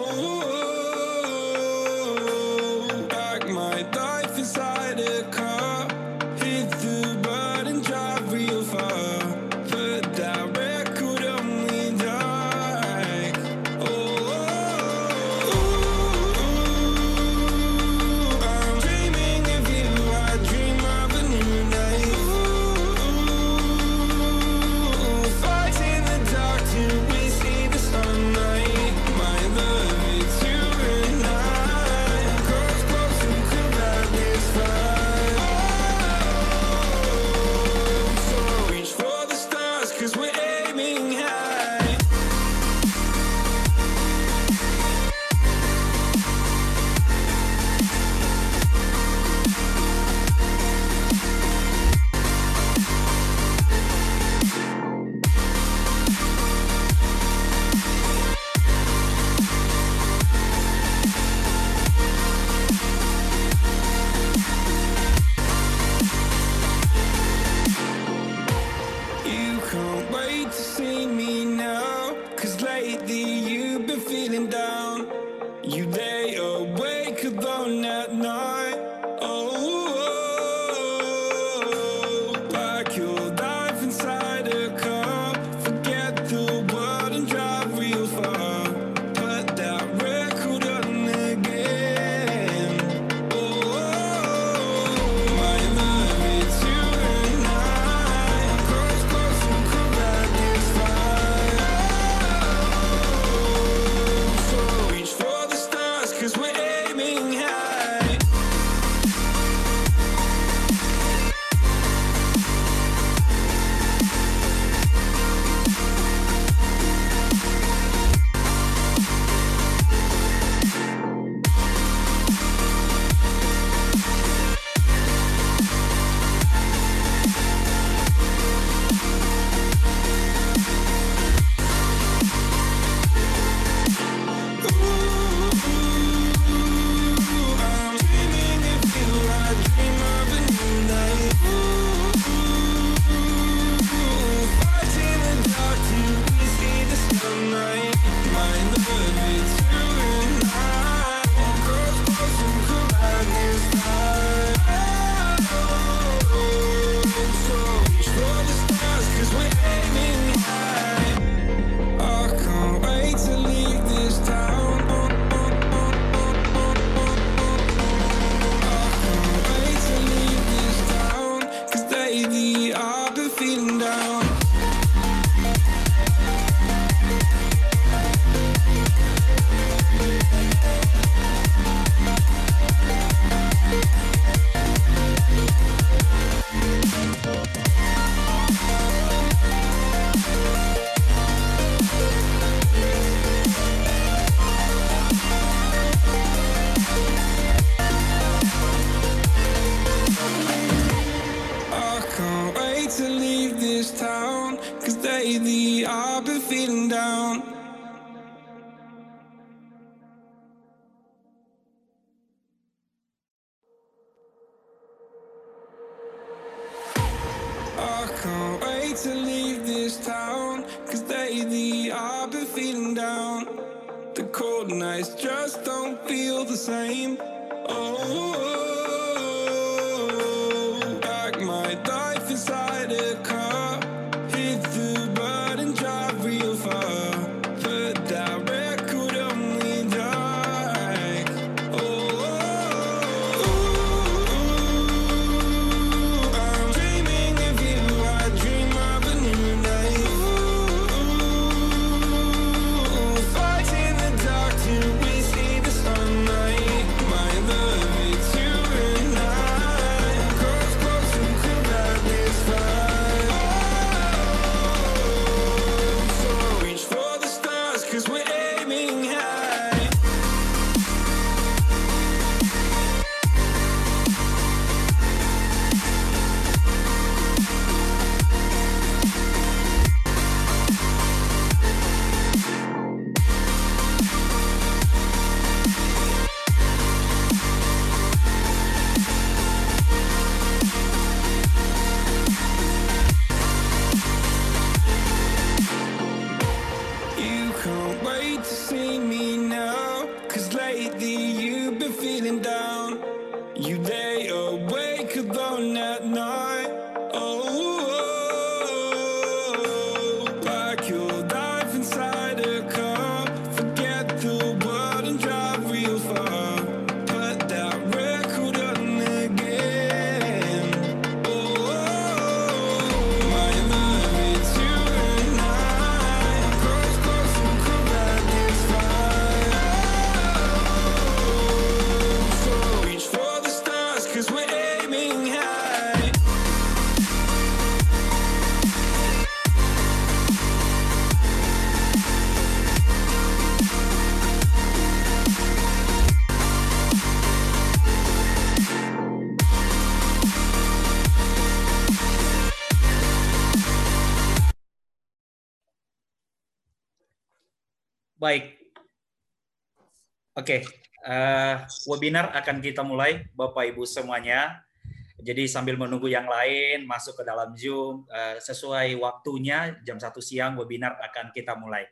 Oh, Oke, eh, webinar akan kita mulai, Bapak Ibu semuanya. Jadi sambil menunggu yang lain masuk ke dalam Zoom, eh, sesuai waktunya jam 1 siang webinar akan kita mulai.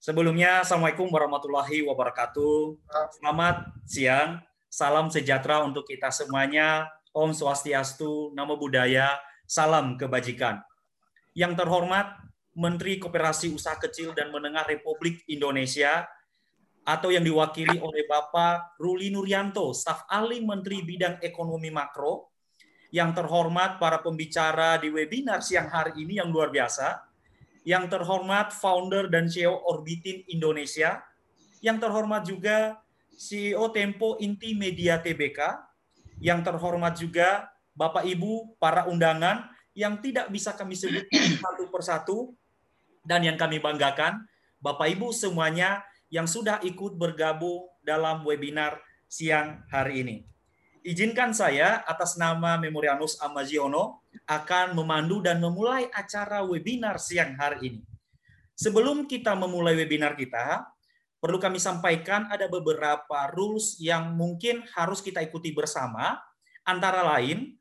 Sebelumnya, Assalamualaikum warahmatullahi wabarakatuh. Selamat siang, salam sejahtera untuk kita semuanya. Om Swastiastu, Namo Buddhaya, salam kebajikan. Yang terhormat Menteri Koperasi Usaha Kecil dan Menengah Republik Indonesia atau yang diwakili oleh Bapak Ruli Nuryanto, staf ahli Menteri Bidang Ekonomi Makro. Yang terhormat para pembicara di webinar siang hari ini yang luar biasa. Yang terhormat founder dan CEO Orbitin Indonesia. Yang terhormat juga CEO Tempo Inti Media TBK. Yang terhormat juga Bapak Ibu para undangan yang tidak bisa kami sebut satu persatu dan yang kami banggakan Bapak Ibu semuanya yang sudah ikut bergabung dalam webinar siang hari ini. Izinkan saya atas nama Memorianus Amaziono akan memandu dan memulai acara webinar siang hari ini. Sebelum kita memulai webinar kita, perlu kami sampaikan ada beberapa rules yang mungkin harus kita ikuti bersama. Antara lain,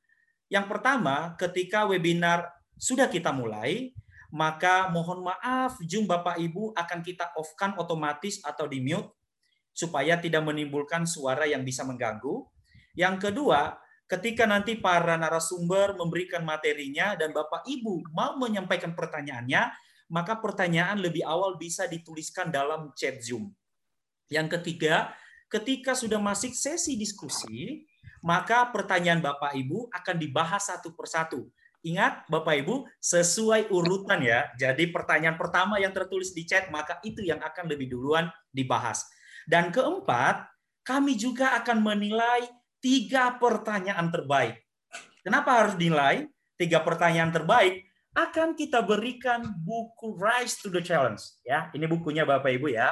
yang pertama, ketika webinar sudah kita mulai, maka mohon maaf Zoom Bapak Ibu akan kita off-kan otomatis atau di mute supaya tidak menimbulkan suara yang bisa mengganggu. Yang kedua, ketika nanti para narasumber memberikan materinya dan Bapak Ibu mau menyampaikan pertanyaannya, maka pertanyaan lebih awal bisa dituliskan dalam chat Zoom. Yang ketiga, ketika sudah masuk sesi diskusi, maka pertanyaan Bapak Ibu akan dibahas satu persatu. Ingat Bapak Ibu, sesuai urutan ya. Jadi pertanyaan pertama yang tertulis di chat, maka itu yang akan lebih duluan dibahas. Dan keempat, kami juga akan menilai tiga pertanyaan terbaik. Kenapa harus dinilai? Tiga pertanyaan terbaik akan kita berikan buku Rise to the Challenge. Ya, ini bukunya Bapak Ibu ya.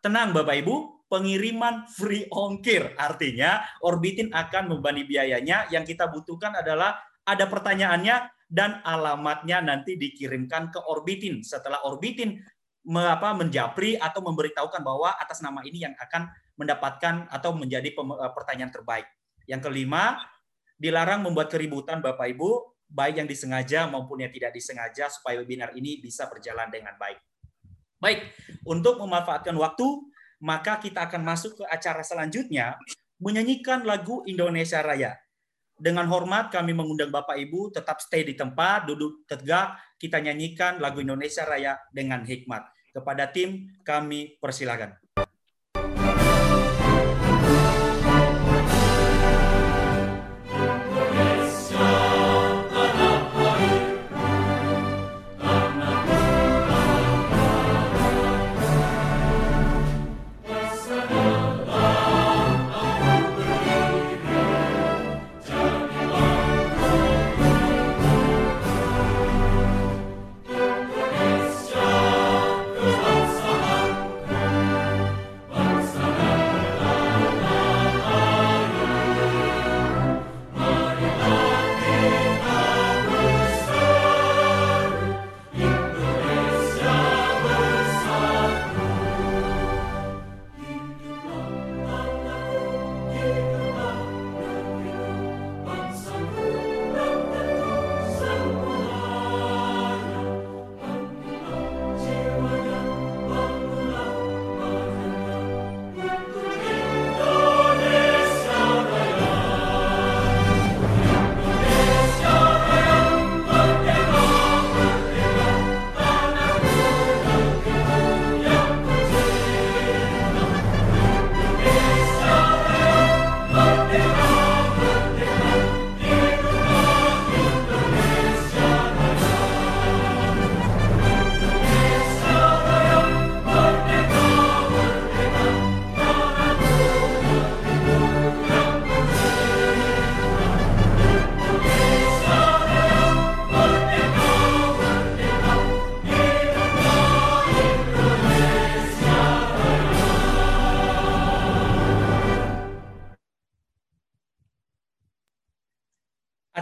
Tenang Bapak Ibu, pengiriman free ongkir. Artinya Orbitin akan membani biayanya. Yang kita butuhkan adalah ada pertanyaannya dan alamatnya nanti dikirimkan ke Orbitin. Setelah Orbitin me- apa, menjapri atau memberitahukan bahwa atas nama ini yang akan mendapatkan atau menjadi eh, pertanyaan terbaik. Yang kelima, dilarang membuat keributan Bapak Ibu, baik yang disengaja maupun yang tidak disengaja supaya webinar ini bisa berjalan dengan baik. Baik, untuk memanfaatkan waktu, maka kita akan masuk ke acara selanjutnya menyanyikan lagu Indonesia Raya. Dengan hormat kami mengundang Bapak Ibu tetap stay di tempat, duduk tegak, kita nyanyikan lagu Indonesia Raya dengan hikmat. Kepada tim kami persilakan.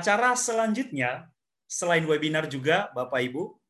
Acara selanjutnya, selain webinar juga, Bapak Ibu,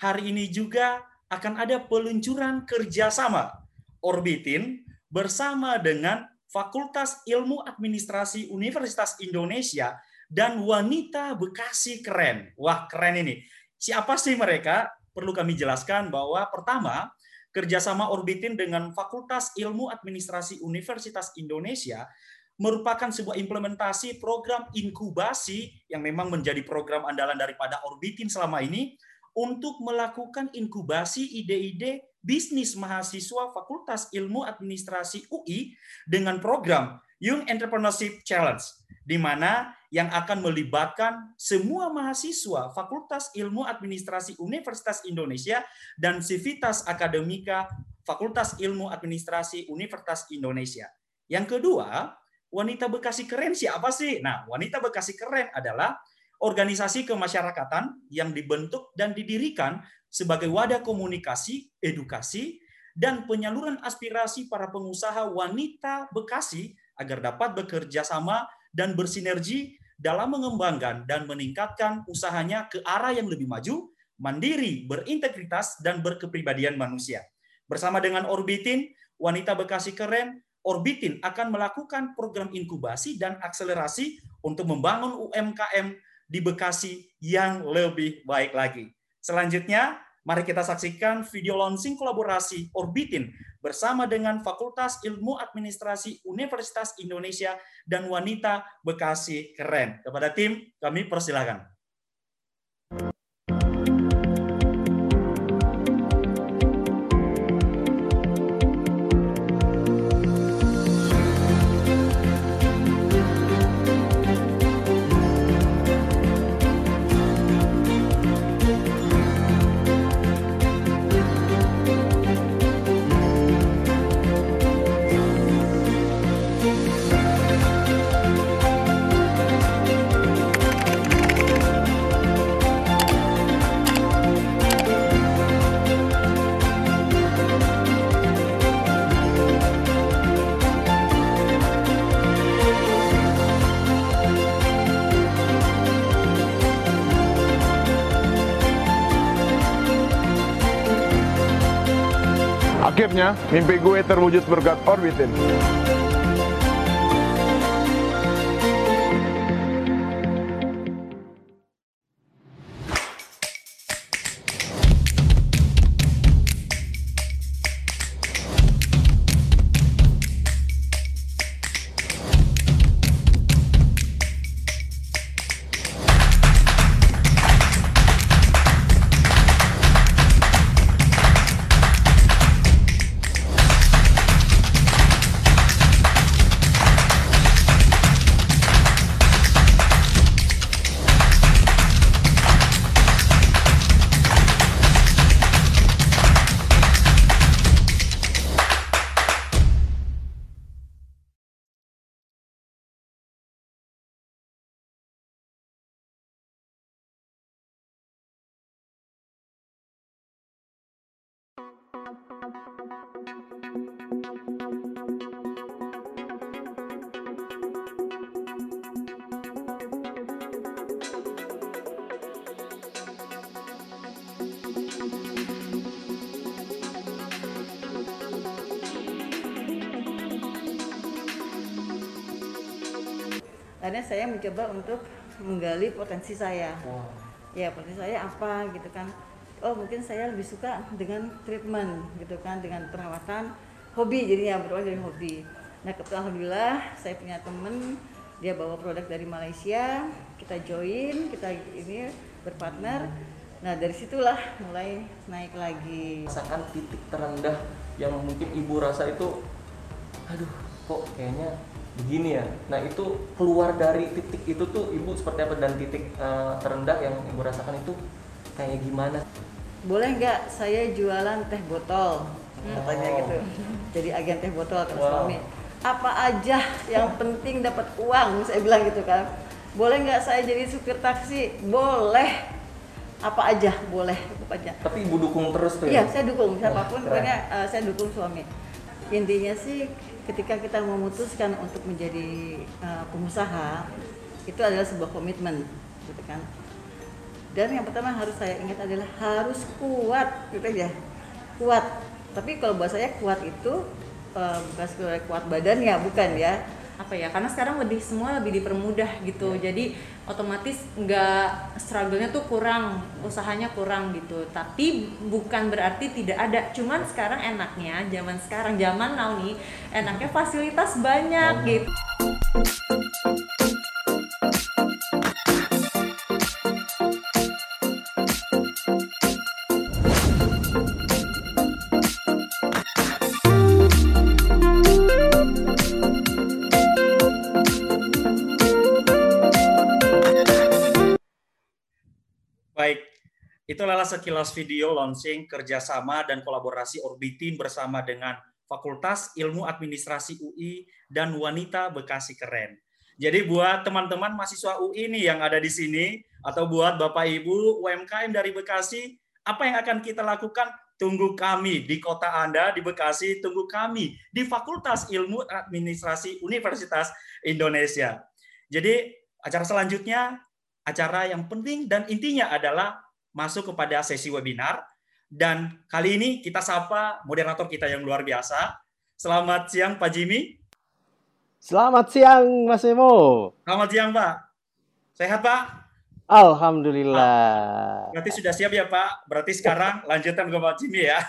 hari ini juga akan ada peluncuran kerjasama Orbitin bersama dengan Fakultas Ilmu Administrasi Universitas Indonesia dan Wanita Bekasi Keren. Wah, keren ini. Siapa sih mereka? Perlu kami jelaskan bahwa pertama, kerjasama Orbitin dengan Fakultas Ilmu Administrasi Universitas Indonesia merupakan sebuah implementasi program inkubasi yang memang menjadi program andalan daripada Orbitin selama ini untuk melakukan inkubasi ide-ide bisnis mahasiswa Fakultas Ilmu Administrasi UI dengan program Young Entrepreneurship Challenge, di mana yang akan melibatkan semua mahasiswa Fakultas Ilmu Administrasi Universitas Indonesia dan Civitas Akademika Fakultas Ilmu Administrasi Universitas Indonesia. Yang kedua, wanita Bekasi keren siapa sih? Nah, wanita Bekasi keren adalah organisasi kemasyarakatan yang dibentuk dan didirikan sebagai wadah komunikasi, edukasi, dan penyaluran aspirasi para pengusaha wanita Bekasi agar dapat bekerja sama dan bersinergi dalam mengembangkan dan meningkatkan usahanya ke arah yang lebih maju, mandiri, berintegritas, dan berkepribadian manusia. Bersama dengan Orbitin, Wanita Bekasi Keren, Orbitin akan melakukan program inkubasi dan akselerasi untuk membangun UMKM di Bekasi yang lebih baik lagi. Selanjutnya, mari kita saksikan video launching kolaborasi Orbitin bersama dengan Fakultas Ilmu Administrasi Universitas Indonesia dan Wanita Bekasi Keren. Kepada tim, kami persilahkan. Mimpi gue terwujud berkat Orbitin. Akhirnya saya mencoba untuk menggali potensi saya. Ya potensi saya apa gitu kan. Oh mungkin saya lebih suka dengan treatment gitu kan dengan perawatan hobi. Jadinya berawal dari hobi. Nah kebetulan alhamdulillah saya punya temen dia bawa produk dari Malaysia. Kita join kita ini berpartner. Nah dari situlah mulai naik lagi. Rasakan titik terendah yang mungkin ibu rasa itu aduh kok kayaknya begini ya. Nah itu keluar dari titik itu tuh ibu seperti apa? Dan titik uh, terendah yang ibu rasakan itu kayak gimana? Boleh nggak saya jualan teh botol? Katanya Oh. gitu. Jadi agen teh botol kata Wow. suami. Apa aja yang penting dapat uang saya bilang gitu kan. Boleh nggak saya jadi supir taksi? Boleh. Apa aja boleh apa aja tapi ibu dukung terus tuh iya ya saya dukung. Siapa pun pokoknya eh, saya dukung suami. Intinya sih ketika kita memutuskan untuk menjadi eh, pengusaha itu adalah sebuah komitmen gitu kan. Dan yang pertama harus saya ingat adalah harus kuat gitu aja kuat. Tapi kalau buat saya kuat itu uh, bukan sekedar kuat badan ya bukan ya. Apa ya? Karena sekarang lebih semua lebih dipermudah gitu. Ya. jadi otomatis nggak struggle-nya tuh kurang usahanya kurang gitu. Tapi bukan berarti tidak ada. Cuman sekarang enaknya zaman sekarang zaman now nih enaknya fasilitas banyak oh. gitu Itulah sekilas video launching kerjasama dan kolaborasi Orbitin bersama dengan Fakultas Ilmu Administrasi UI dan Wanita Bekasi Keren. Jadi buat teman-teman mahasiswa UI ini yang ada di sini, atau buat Bapak Ibu UMKM dari Bekasi, apa yang akan kita lakukan? Tunggu kami di kota Anda, di Bekasi, tunggu kami di Fakultas Ilmu Administrasi Universitas Indonesia. Jadi acara selanjutnya, acara yang penting dan intinya adalah masuk kepada sesi webinar. Dan kali ini kita sapa moderator kita yang luar biasa. Selamat siang Pak Jimmy. Selamat siang Mas Emo. Selamat siang Pak. Sehat Pak? Alhamdulillah. Berarti sudah siap ya Pak. Berarti sekarang lanjutan ke Pak Jimmy ya.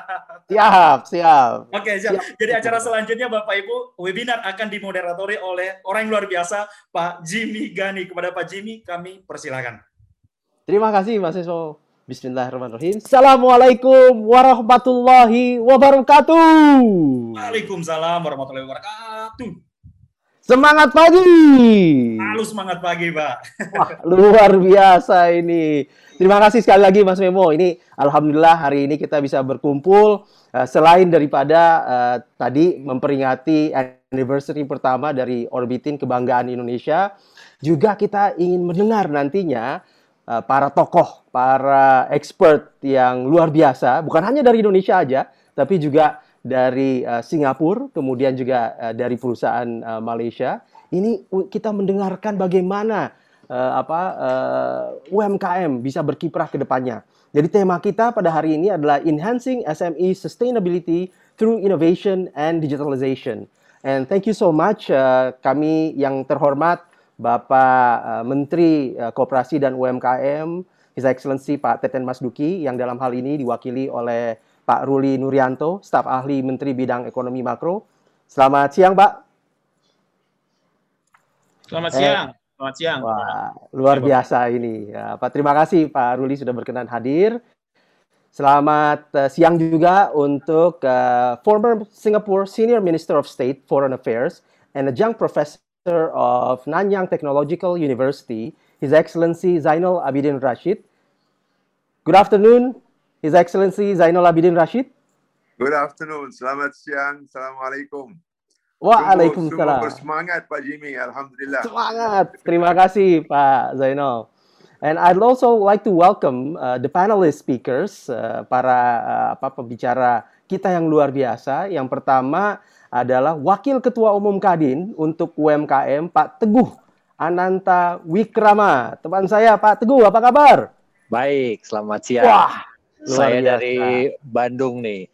siap, siap. Oke, siap. siap. Jadi acara selanjutnya Bapak Ibu, webinar akan dimoderatori oleh orang yang luar biasa, Pak Jimmy Gani. Kepada Pak Jimmy, kami persilakan. Terima kasih Mas Iso. Bismillahirrahmanirrahim. Assalamualaikum warahmatullahi wabarakatuh. Waalaikumsalam warahmatullahi wabarakatuh. Semangat pagi. Halo semangat pagi, Pak. Wah, luar biasa ini. Terima kasih sekali lagi Mas Memo. Ini alhamdulillah hari ini kita bisa berkumpul uh, selain daripada uh, tadi memperingati anniversary pertama dari Orbitin Kebanggaan Indonesia, juga kita ingin mendengar nantinya Eh, para tokoh, para expert yang luar biasa, bukan hanya dari Indonesia aja, tapi juga dari uh, Singapura, kemudian juga uh, dari perusahaan uh, Malaysia. Ini kita mendengarkan bagaimana uh, apa uh, UMKM bisa berkiprah ke depannya. Jadi tema kita pada hari ini adalah enhancing SME sustainability through innovation and digitalization. And thank you so much uh, kami yang terhormat Bapak uh, Menteri uh, Koperasi dan UMKM, His Excellency Pak Teten Mas Duki, yang dalam hal ini diwakili oleh Pak Ruli Nurianto, staf ahli Menteri Bidang Ekonomi Makro. Selamat siang, Pak. Selamat eh, siang. Selamat siang. Wah, luar biasa ini. Ya, Pak, terima kasih Pak Ruli sudah berkenan hadir. Selamat uh, siang juga untuk uh, former Singapore Senior Minister of State Foreign Affairs and a young professor of Nanyang Technological University, His Excellency Zainal Abidin Rashid. Good afternoon, His Excellency Zainal Abidin Rashid. Good afternoon, selamat siang, Assalamualaikum. Waalaikumsalam. Bersemangat Pak Jimmy, Alhamdulillah. Semangat, terima kasih Pak Zainal. And I'd also like to welcome uh, the panelist speakers, uh, para uh, apa pembicara kita yang luar biasa. Yang pertama adalah Wakil Ketua Umum Kadin untuk UMKM Pak Teguh Ananta Wikrama. Teman saya Pak Teguh, apa kabar? Baik, selamat siang. Wah, saya biasa. dari Bandung nih.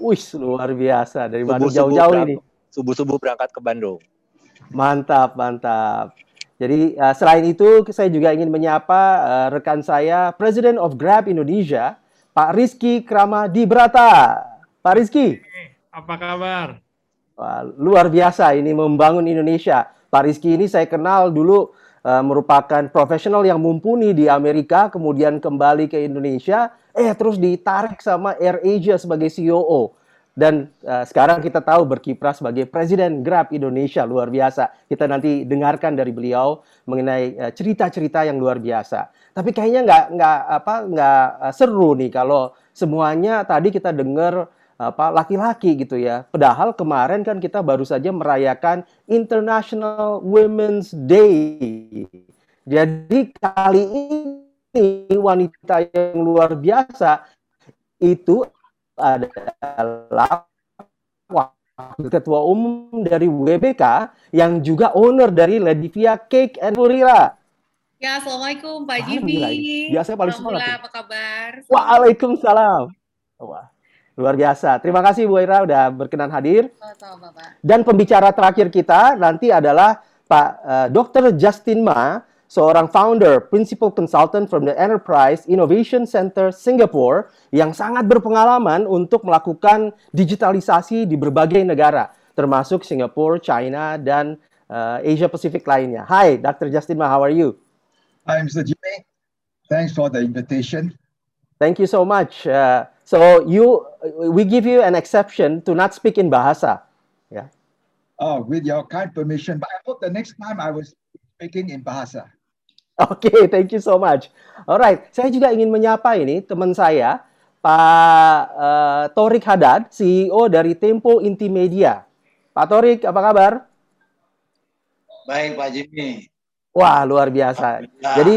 Wih, luar biasa dari Bandung jauh-jauh ini. Subuh-subuh berangkat ke Bandung. Mantap, mantap. Jadi uh, selain itu saya juga ingin menyapa uh, rekan saya President of Grab Indonesia, Pak Rizky Krama Dibrata. Pak Rizky. Apa kabar? Wah, luar biasa ini membangun Indonesia. Pak Rizky ini saya kenal dulu uh, merupakan profesional yang mumpuni di Amerika, kemudian kembali ke Indonesia, eh terus ditarik sama Air Asia sebagai CEO. Dan uh, sekarang kita tahu berkiprah sebagai Presiden Grab Indonesia luar biasa. Kita nanti dengarkan dari beliau mengenai uh, cerita-cerita yang luar biasa. Tapi kayaknya nggak nggak apa nggak uh, seru nih kalau semuanya tadi kita dengar apa laki-laki gitu ya. Padahal kemarin kan kita baru saja merayakan International Women's Day. Jadi kali ini wanita yang luar biasa itu adalah Wakil Ketua Umum dari WBK yang juga owner dari Ledivia Cake and Purira. Ya, Assalamualaikum Pak Jimmy. biasanya paling semangat apa kabar? Waalaikumsalam. Wah, luar biasa. Terima kasih Bu Ira udah berkenan hadir. Dan pembicara terakhir kita nanti adalah Pak eh, Dr. Justin Ma, seorang founder, principal consultant from the Enterprise Innovation Center Singapore yang sangat berpengalaman untuk melakukan digitalisasi di berbagai negara, termasuk Singapura, China, dan eh, Asia Pacific lainnya. Hai, Dr. Justin Ma, how are you? Hi, Mr. Jimmy. Thanks for the invitation. Thank you so much. Uh, so you, we give you an exception to not speak in bahasa. Yeah. Oh, with your kind permission, but I hope the next time I was speaking in Bahasa. Oke, thank you so much. Alright, saya juga ingin menyapa ini teman saya, Pak eh, Torik Hadad, CEO dari Tempo Intimedia. Pak Torik, apa kabar? Baik Pak Jimmy. Wah, luar biasa. Alhamdulillah. Jadi,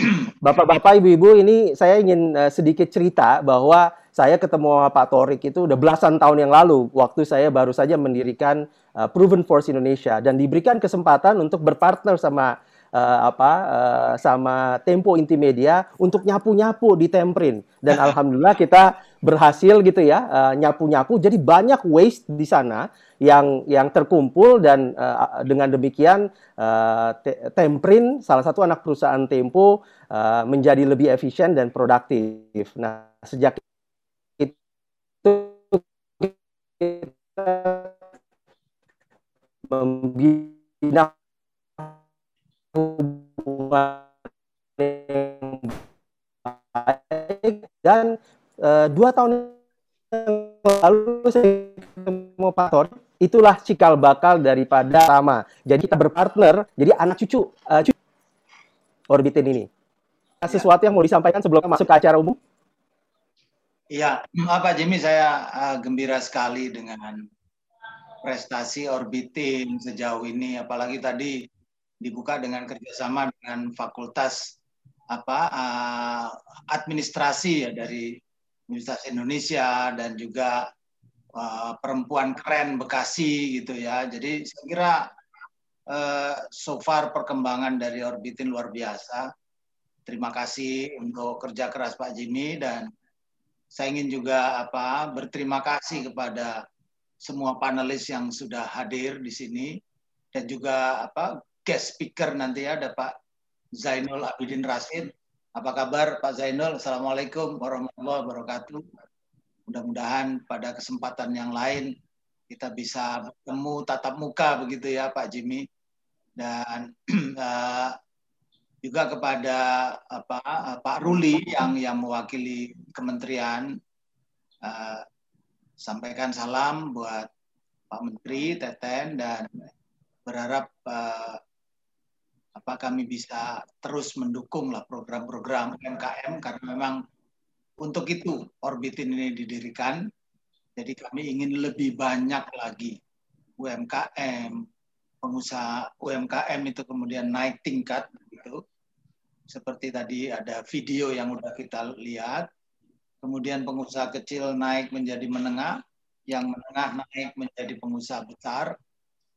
Bapak-bapak, Ibu-ibu, ini saya ingin eh, sedikit cerita bahwa saya ketemu Pak Torik itu udah belasan tahun yang lalu, waktu saya baru saja mendirikan eh, Proven Force Indonesia dan diberikan kesempatan untuk berpartner sama eh, apa eh, sama Tempo Intimedia untuk nyapu-nyapu di Temprin dan alhamdulillah kita berhasil gitu ya eh, nyapu-nyapu jadi banyak waste di sana yang yang terkumpul dan eh, dengan demikian eh, Te- Temprin salah satu anak perusahaan Tempo eh, menjadi lebih efisien dan produktif. Nah, sejak itu kita membina hubungan yang baik dan eh, dua tahun yang lalu saya ketemu Pak itulah cikal bakal daripada Rama. Jadi kita berpartner jadi anak cucu eh, cucu orbitin ini. Sesuatu yang mau disampaikan sebelum masuk ke acara umum? Iya, apa Jimmy saya uh, gembira sekali dengan prestasi Orbitin sejauh ini, apalagi tadi dibuka dengan kerjasama dengan Fakultas apa uh, administrasi ya dari Universitas Indonesia dan juga uh, perempuan keren Bekasi gitu ya. Jadi saya kira uh, so far perkembangan dari Orbitin luar biasa. Terima kasih untuk kerja keras Pak Jimmy dan saya ingin juga apa berterima kasih kepada semua panelis yang sudah hadir di sini dan juga apa guest speaker nanti ada Pak Zainul Abidin Rasid. Apa kabar Pak Zainul? Assalamualaikum warahmatullahi wabarakatuh. Mudah-mudahan pada kesempatan yang lain kita bisa bertemu tatap muka begitu ya Pak Jimmy dan eh, juga kepada apa Pak Ruli yang yang mewakili kementerian eh, sampaikan salam buat Pak Menteri Teten dan berharap eh, apa kami bisa terus mendukung lah program-program UMKM karena memang untuk itu Orbitin ini didirikan. Jadi kami ingin lebih banyak lagi UMKM, pengusaha UMKM itu kemudian naik tingkat gitu. Seperti tadi ada video yang udah kita lihat. Kemudian pengusaha kecil naik menjadi menengah, yang menengah naik menjadi pengusaha besar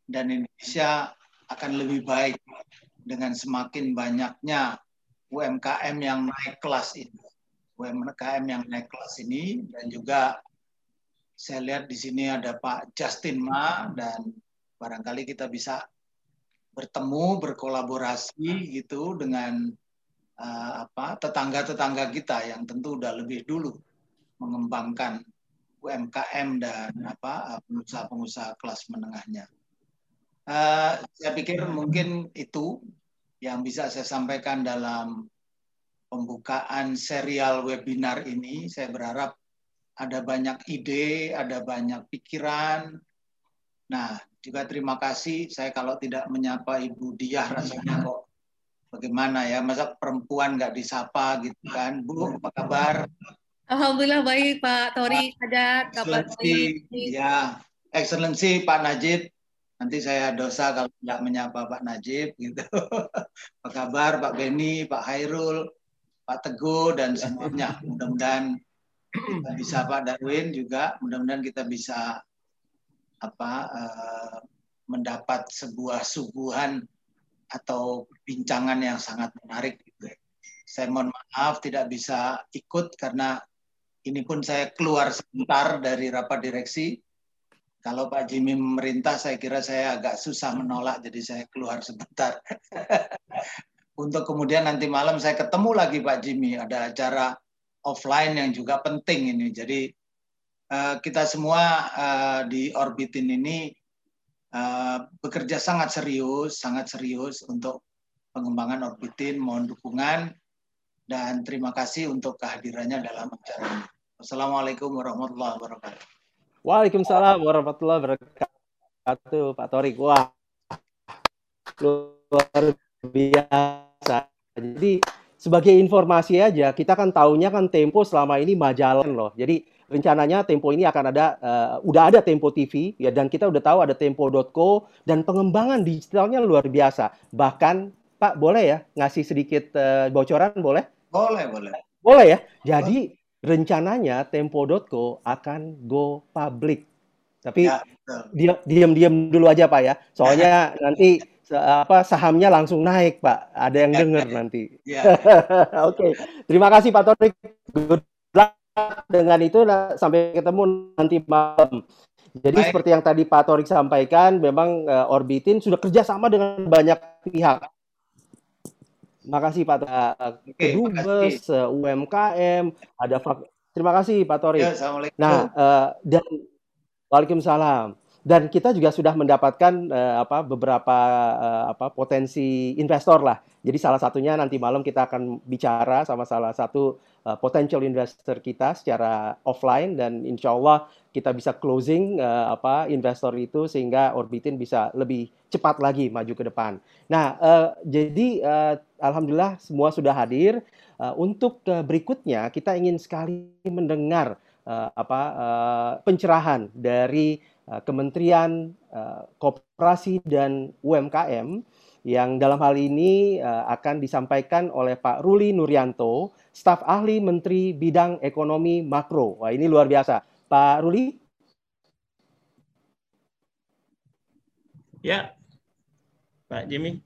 dan Indonesia akan lebih baik dengan semakin banyaknya UMKM yang naik kelas ini. UMKM yang naik kelas ini dan juga saya lihat di sini ada Pak Justin Ma dan barangkali kita bisa bertemu berkolaborasi gitu dengan uh, apa tetangga-tetangga kita yang tentu udah lebih dulu mengembangkan UMKM dan apa pengusaha-pengusaha kelas menengahnya. Uh, saya pikir mungkin itu yang bisa saya sampaikan dalam pembukaan serial webinar ini. Saya berharap ada banyak ide, ada banyak pikiran. Nah, juga terima kasih. Saya kalau tidak menyapa Ibu Diah rasanya kok bagaimana ya? Masa perempuan nggak disapa gitu kan? Bu, apa kabar? Alhamdulillah baik Pak Tori ada kabar baik. ya, Excellency Pak Najib. Nanti saya dosa kalau tidak menyapa Pak Najib gitu. Apa kabar Pak Beni, Pak Hairul, Pak Teguh dan semuanya. Mudah-mudahan kita bisa Pak Darwin juga. Mudah-mudahan kita bisa apa uh, mendapat sebuah suguhan atau bincangan yang sangat menarik. Gitu. Saya mohon maaf tidak bisa ikut karena ini pun saya keluar sebentar dari rapat direksi. Kalau Pak Jimmy memerintah, saya kira saya agak susah menolak, jadi saya keluar sebentar. Untuk kemudian nanti malam saya ketemu lagi Pak Jimmy, ada acara offline yang juga penting ini. Jadi uh, kita semua uh, di Orbitin ini uh, bekerja sangat serius, sangat serius untuk pengembangan Orbitin. Mohon dukungan dan terima kasih untuk kehadirannya dalam acara ini. Assalamualaikum warahmatullahi wabarakatuh. Waalaikumsalam warahmatullahi wabarakatuh, Pak Torik. Wah, luar biasa. Jadi sebagai informasi aja, kita kan tahunya kan Tempo selama ini majalah loh. Jadi rencananya Tempo ini akan ada, uh, udah ada Tempo TV ya, dan kita udah tahu ada Tempo.co dan pengembangan digitalnya luar biasa. Bahkan Pak boleh ya ngasih sedikit uh, bocoran boleh? Boleh, boleh. Boleh ya. Jadi rencananya Tempo.co akan go public. Tapi ya, diam-diam dulu aja Pak ya. Soalnya nanti apa sahamnya langsung naik Pak. Ada yang dengar nanti. Ya. Oke. okay. Terima kasih Pak Torik. Good luck dengan itu sampai ketemu nanti malam. Jadi Baik. seperti yang tadi Pak Torik sampaikan, memang uh, Orbitin sudah kerjasama dengan banyak pihak Makasih Pak okay, Kedubes, UMKM, ada terima kasih Pak Tori. Ya, nah, uh, dan Waalaikumsalam. Dan kita juga sudah mendapatkan uh, apa beberapa uh, apa potensi investor lah. Jadi salah satunya nanti malam kita akan bicara sama salah satu uh, potential investor kita secara offline dan insya Allah kita bisa closing uh, apa investor itu sehingga Orbitin bisa lebih cepat lagi maju ke depan. Nah, uh, jadi uh, alhamdulillah semua sudah hadir. Uh, untuk uh, berikutnya kita ingin sekali mendengar uh, apa uh, pencerahan dari Kementerian uh, Koperasi dan UMKM yang dalam hal ini uh, akan disampaikan oleh Pak Ruli Nuryanto, staf ahli Menteri Bidang Ekonomi Makro. Wah, ini luar biasa. Pak Ruli? Ya, Pak Jimmy.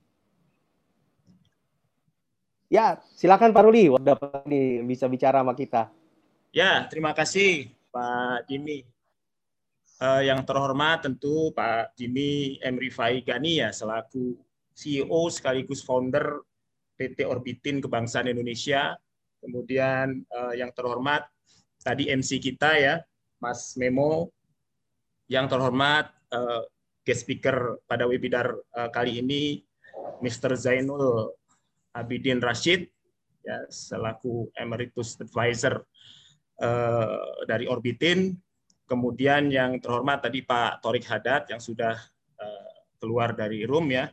Ya, silakan Pak Ruli. Dapat bisa bicara sama kita. Ya, terima kasih Pak Jimmy. Uh, yang terhormat tentu Pak Jimmy M. Rifai Gani ya selaku CEO sekaligus founder PT Orbitin Kebangsaan Indonesia. Kemudian uh, yang terhormat tadi MC kita ya Mas Memo. Yang terhormat uh, guest speaker pada webinar uh, kali ini Mr. Zainul Abidin Rashid ya selaku emeritus advisor uh, dari Orbitin. Kemudian yang terhormat tadi Pak Torik Haddad yang sudah uh, keluar dari room ya.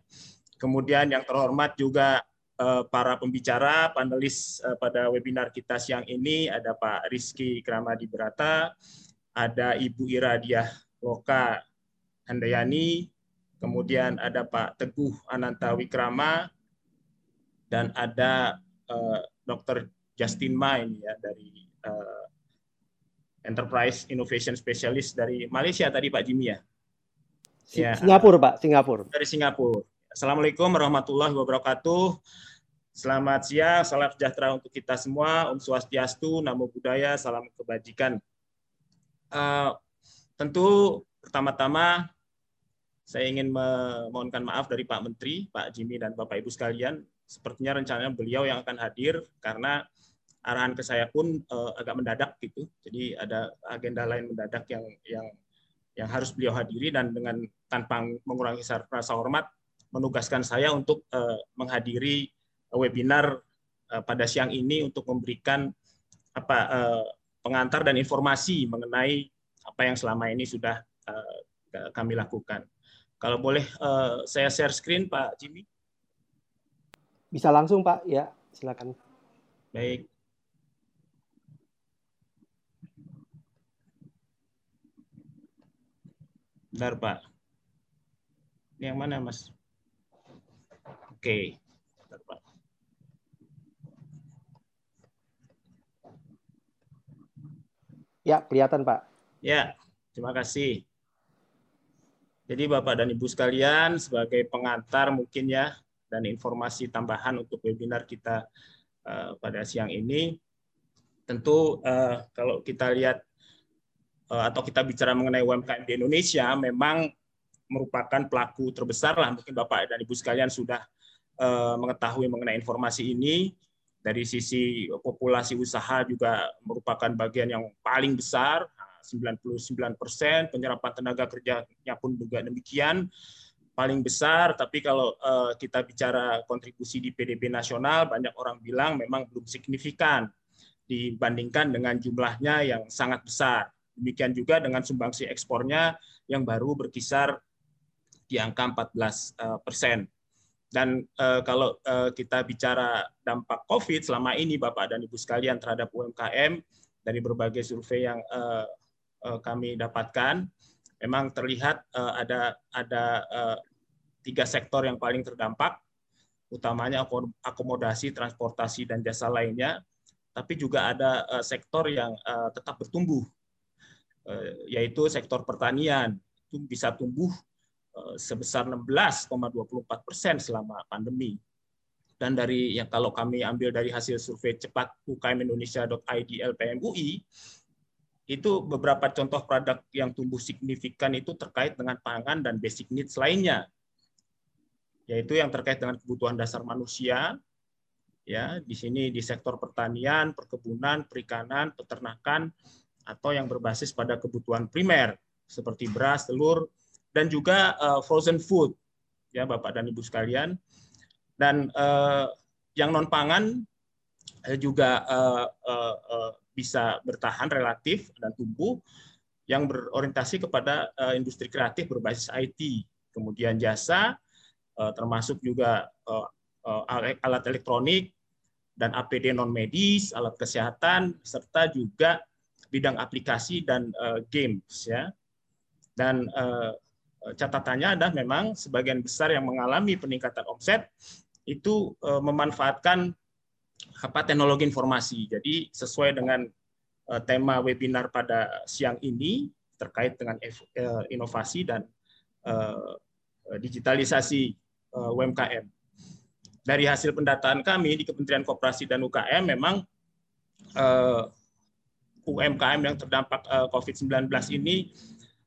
Kemudian yang terhormat juga uh, para pembicara panelis uh, pada webinar kita siang ini ada Pak Rizky Kramadi Berata, ada Ibu Iradiah Loka Handayani, kemudian ada Pak Teguh Ananta Wikrama, dan ada uh, Dr. Justin Main ya dari Enterprise Innovation Specialist dari Malaysia tadi Pak Jimmy ya. ya. Singapura Pak, Singapura. Dari Singapura. Assalamualaikum warahmatullahi wabarakatuh. Selamat siang, salam sejahtera untuk kita semua. Om Swastiastu, Namo Buddhaya, salam kebajikan. Uh, tentu pertama-tama saya ingin memohonkan maaf dari Pak Menteri, Pak Jimmy dan Bapak Ibu sekalian sepertinya rencananya beliau yang akan hadir karena arahan ke saya pun uh, agak mendadak gitu. Jadi ada agenda lain mendadak yang yang yang harus beliau hadiri dan dengan tanpa mengurangi rasa hormat menugaskan saya untuk uh, menghadiri webinar uh, pada siang ini untuk memberikan apa uh, pengantar dan informasi mengenai apa yang selama ini sudah uh, kami lakukan. Kalau boleh uh, saya share screen Pak Jimmy. Bisa langsung Pak, ya silakan. Baik. Bentar Pak. Ini yang mana Mas? Oke. Bentar, Pak. Ya, kelihatan Pak. Ya, terima kasih. Jadi Bapak dan Ibu sekalian, sebagai pengantar mungkin ya, dan informasi tambahan untuk webinar kita uh, pada siang ini, tentu uh, kalau kita lihat atau kita bicara mengenai UMKM di Indonesia, memang merupakan pelaku terbesar lah. Mungkin Bapak dan Ibu sekalian sudah uh, mengetahui mengenai informasi ini. Dari sisi populasi usaha juga merupakan bagian yang paling besar, 99 persen, penyerapan tenaga kerjanya pun juga demikian paling besar. Tapi kalau uh, kita bicara kontribusi di PDB nasional, banyak orang bilang memang belum signifikan dibandingkan dengan jumlahnya yang sangat besar. Demikian juga dengan sumbangsi ekspornya yang baru berkisar di angka 14 eh, persen. Dan uh, kalau uh, kita bicara dampak COVID selama ini, Bapak dan Ibu sekalian terhadap UMKM dari berbagai survei yang Eh, kami dapatkan, memang terlihat eh, ada ada eh, tiga sektor yang paling terdampak, utamanya akomodasi, transportasi, dan jasa lainnya. Tapi juga ada sektor yang tetap bertumbuh, yaitu sektor pertanian. Itu bisa tumbuh sebesar 16,24 persen selama pandemi. Dan dari yang kalau kami ambil dari hasil survei cepat ukmindonesia.id LPMUI, itu beberapa contoh produk yang tumbuh signifikan itu terkait dengan pangan dan basic needs lainnya yaitu yang terkait dengan kebutuhan dasar manusia ya di sini di sektor pertanian, perkebunan, perikanan, peternakan atau yang berbasis pada kebutuhan primer seperti beras, telur dan juga uh, frozen food ya Bapak dan Ibu sekalian. Dan uh, yang non pangan uh, juga uh, uh, uh, bisa bertahan relatif dan tumbuh yang berorientasi kepada uh, industri kreatif berbasis IT, kemudian jasa, uh, termasuk juga uh, uh, alat elektronik dan APD non medis, alat kesehatan, serta juga bidang aplikasi dan uh, games ya. Dan uh, catatannya adalah memang sebagian besar yang mengalami peningkatan omset itu uh, memanfaatkan apa teknologi informasi. Jadi sesuai dengan uh, tema webinar pada siang ini terkait dengan uh, inovasi dan uh, digitalisasi uh, UMKM. Dari hasil pendataan kami di Kementerian Koperasi dan UKM memang uh, UMKM yang terdampak uh, COVID-19 ini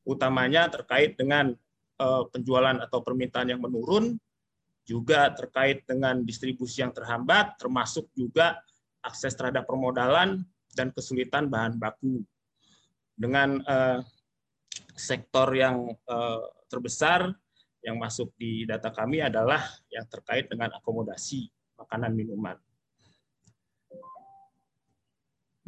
utamanya terkait dengan uh, penjualan atau permintaan yang menurun, juga terkait dengan distribusi yang terhambat, termasuk juga akses terhadap permodalan dan kesulitan bahan baku. Dengan uh, sektor yang terbesar yang masuk di data kami adalah yang terkait dengan akomodasi makanan minuman.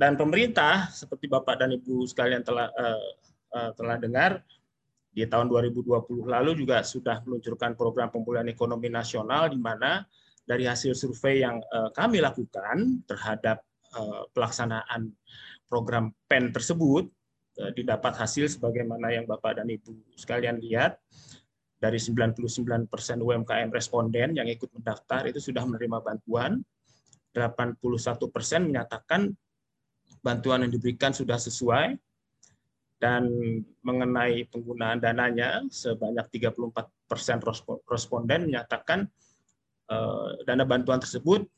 Dan pemerintah seperti Bapak dan Ibu sekalian telah uh, uh, telah dengar di tahun 2020 lalu juga sudah meluncurkan program pemulihan ekonomi nasional di mana dari hasil survei yang uh, kami lakukan terhadap uh, pelaksanaan program PEN tersebut uh, didapat hasil sebagaimana yang Bapak dan Ibu sekalian lihat dari 99% UMKM responden yang ikut mendaftar itu sudah menerima bantuan 81% menyatakan bantuan yang diberikan sudah sesuai dan mengenai penggunaan dananya sebanyak 34 persen responden menyatakan uh, dana bantuan tersebut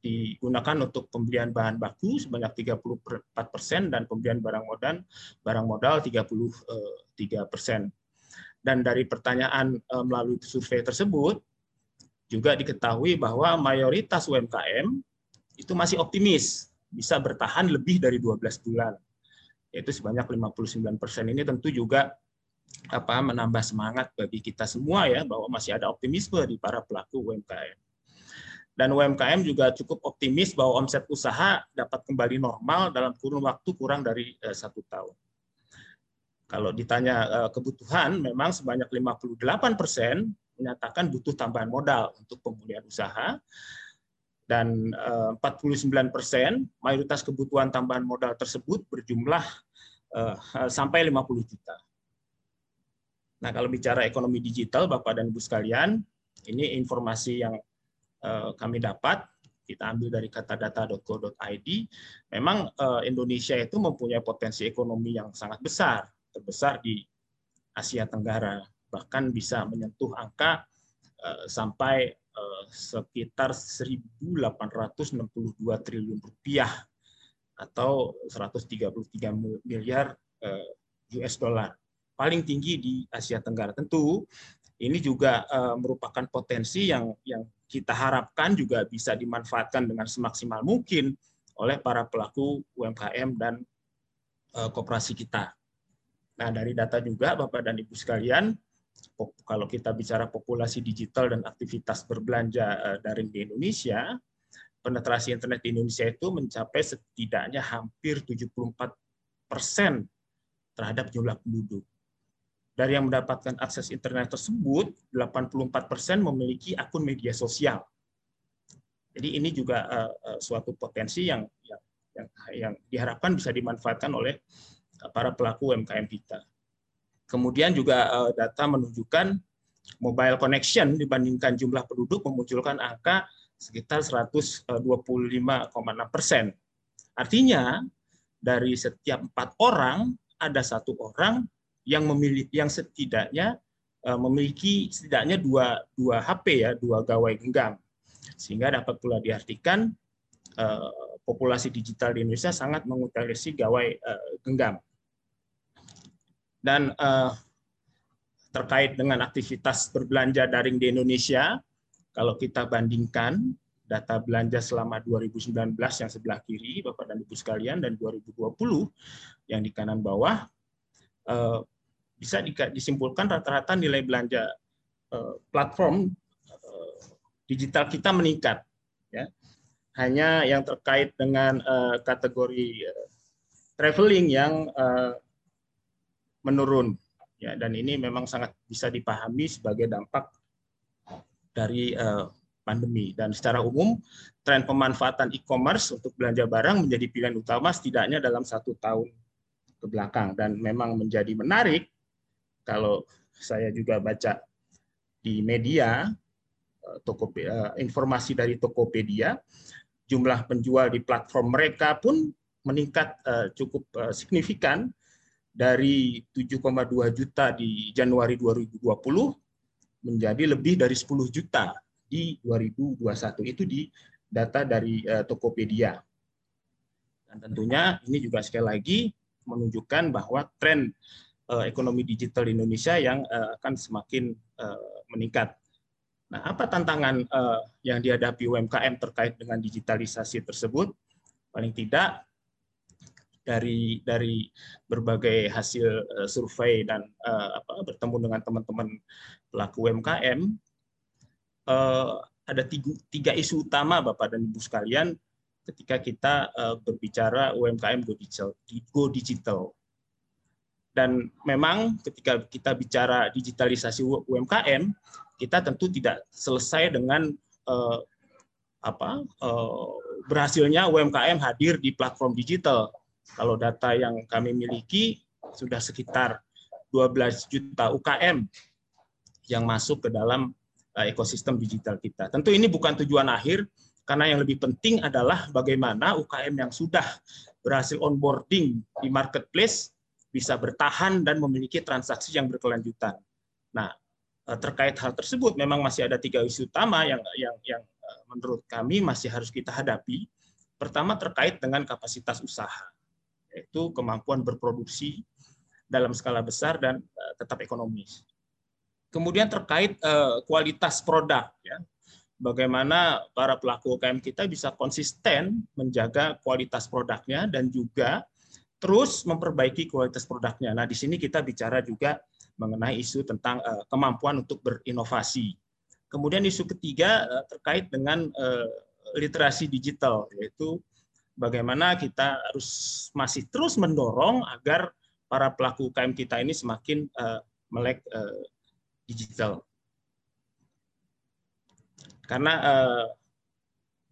digunakan untuk pembelian bahan baku sebanyak 34 persen dan pembelian barang modal barang modal 33 eh, persen. Dan dari pertanyaan uh, melalui survei tersebut juga diketahui bahwa mayoritas UMKM itu masih optimis bisa bertahan lebih dari 12 bulan yaitu sebanyak 59 persen ini tentu juga apa menambah semangat bagi kita semua ya bahwa masih ada optimisme di para pelaku UMKM. Dan UMKM juga cukup optimis bahwa omset usaha dapat kembali normal dalam kurun waktu kurang dari eh, satu tahun. Kalau ditanya eh, kebutuhan, memang sebanyak 58 persen menyatakan butuh tambahan modal untuk pemulihan usaha, dan 49 eh, persen mayoritas kebutuhan tambahan modal tersebut berjumlah uh, sampai 50 juta. Nah, kalau bicara ekonomi digital, Bapak dan Ibu sekalian, ini informasi yang uh, kami dapat, kita ambil dari katadata.co.id, memang Indonesia itu mempunyai potensi ekonomi yang sangat besar, terbesar di Asia Tenggara. Bahkan bisa menyentuh angka eh, sampai eh, sekitar 1.862 triliun rupiah atau 133 miliar eh, US dollar. Paling tinggi di Asia Tenggara. Tentu ini juga eh, merupakan potensi yang yang kita harapkan juga bisa dimanfaatkan dengan semaksimal mungkin oleh para pelaku UMKM dan eh, koperasi kita. Nah, dari data juga Bapak dan Ibu sekalian, kalau kita bicara populasi digital dan aktivitas berbelanja eh, daring di Indonesia, penetrasi internet di Indonesia itu mencapai setidaknya hampir 74 persen terhadap jumlah penduduk. Dari yang mendapatkan akses internet tersebut, 84 persen memiliki akun media sosial. Jadi ini juga uh, uh, suatu potensi yang, yang yang yang diharapkan bisa dimanfaatkan oleh para pelaku UMKM kita. Kemudian juga uh, data menunjukkan mobile connection dibandingkan jumlah penduduk memunculkan angka sekitar 125,6 persen. Artinya dari setiap empat orang ada satu orang yang memiliki yang setidaknya uh, memiliki setidaknya dua dua HP ya dua gawai genggam sehingga dapat pula diartikan populasi digital di Indonesia sangat mengutamakan gawai genggam dan uh, terkait dengan aktivitas berbelanja daring di Indonesia kalau kita bandingkan data belanja selama 2019 yang sebelah kiri Bapak dan Ibu sekalian dan 2020 yang di kanan bawah uh, bisa disimpulkan rata-rata nilai belanja eh, platform eh, digital kita meningkat. Ya. Hanya yang terkait dengan kategori traveling yang menurun. Ya, dan ini memang sangat bisa dipahami sebagai dampak dari pandemi. Dan secara umum, tren pemanfaatan e-commerce untuk belanja barang menjadi pilihan utama setidaknya dalam satu tahun ke belakang. Dan memang menjadi menarik kalau saya juga baca di media eh, toko eh, informasi dari Tokopedia, jumlah penjual di platform mereka pun meningkat cukup signifikan dari 7,2 juta di Januari 2020 menjadi lebih dari 10 juta di 2021 itu di data dari Tokopedia. Dan tentunya ini juga sekali lagi menunjukkan bahwa tren uh, ekonomi digital di Indonesia yang uh, akan semakin meningkat. Nah, apa tantangan yang dihadapi UMKM terkait dengan digitalisasi tersebut? Paling tidak dari dari berbagai hasil uh, survei dan uh, apa, bertemu dengan teman-teman pelaku UMKM, uh, ada tiga, tiga isu utama Bapak dan Ibu sekalian ketika kita uh, berbicara UMKM go digital. Go digital. Dan memang ketika kita bicara digitalisasi UMKM, kita tentu tidak selesai dengan uh, apa uh, berhasilnya UMKM hadir di platform digital. Kalau data yang kami miliki sudah sekitar 12 juta UKM yang masuk ke dalam uh, ekosistem digital kita. Tentu ini bukan tujuan akhir, karena yang lebih penting adalah bagaimana UKM yang sudah berhasil onboarding di marketplace bisa bertahan dan memiliki transaksi yang berkelanjutan. Nah, eh, terkait hal tersebut memang masih ada tiga isu utama yang yang yang eh, menurut kami masih harus kita hadapi. Pertama terkait dengan kapasitas usaha, yaitu kemampuan berproduksi dalam skala besar dan eh, tetap ekonomis. Kemudian terkait kualitas produk, ya, bagaimana para pelaku UKM kita bisa konsisten menjaga kualitas produknya dan juga terus memperbaiki kualitas produknya. Nah, di sini kita bicara juga mengenai isu tentang uh, kemampuan untuk berinovasi. Kemudian isu ketiga terkait dengan literasi digital, yaitu bagaimana kita harus masih terus mendorong agar para pelaku UKM kita ini semakin uh, melek uh, digital. Karena uh,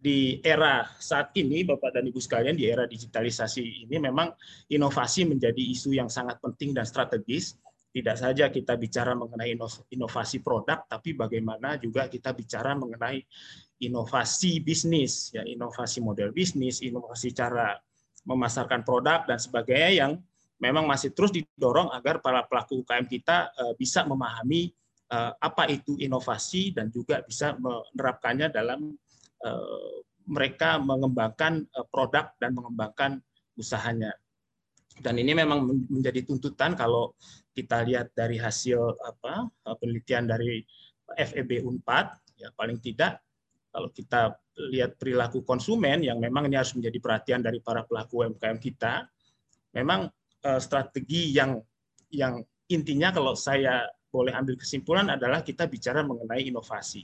di era saat ini, Bapak dan Ibu sekalian, di era digitalisasi ini memang inovasi menjadi isu yang sangat penting dan strategis. Tidak saja kita bicara mengenai inovasi produk, tapi bagaimana juga kita bicara mengenai inovasi bisnis, ya inovasi model bisnis, inovasi cara memasarkan produk dan sebagainya yang memang masih terus didorong agar para pelaku UKM kita eh, bisa memahami eh, apa itu inovasi dan juga bisa menerapkannya dalam eh, mereka mengembangkan produk dan mengembangkan usahanya. Dan ini memang menjadi tuntutan kalau kita lihat dari hasil apa penelitian dari FEB Unpad ya paling tidak kalau kita lihat perilaku konsumen yang memang ini harus menjadi perhatian dari para pelaku UMKM kita memang uh, strategi yang yang intinya kalau saya boleh ambil kesimpulan adalah kita bicara mengenai inovasi.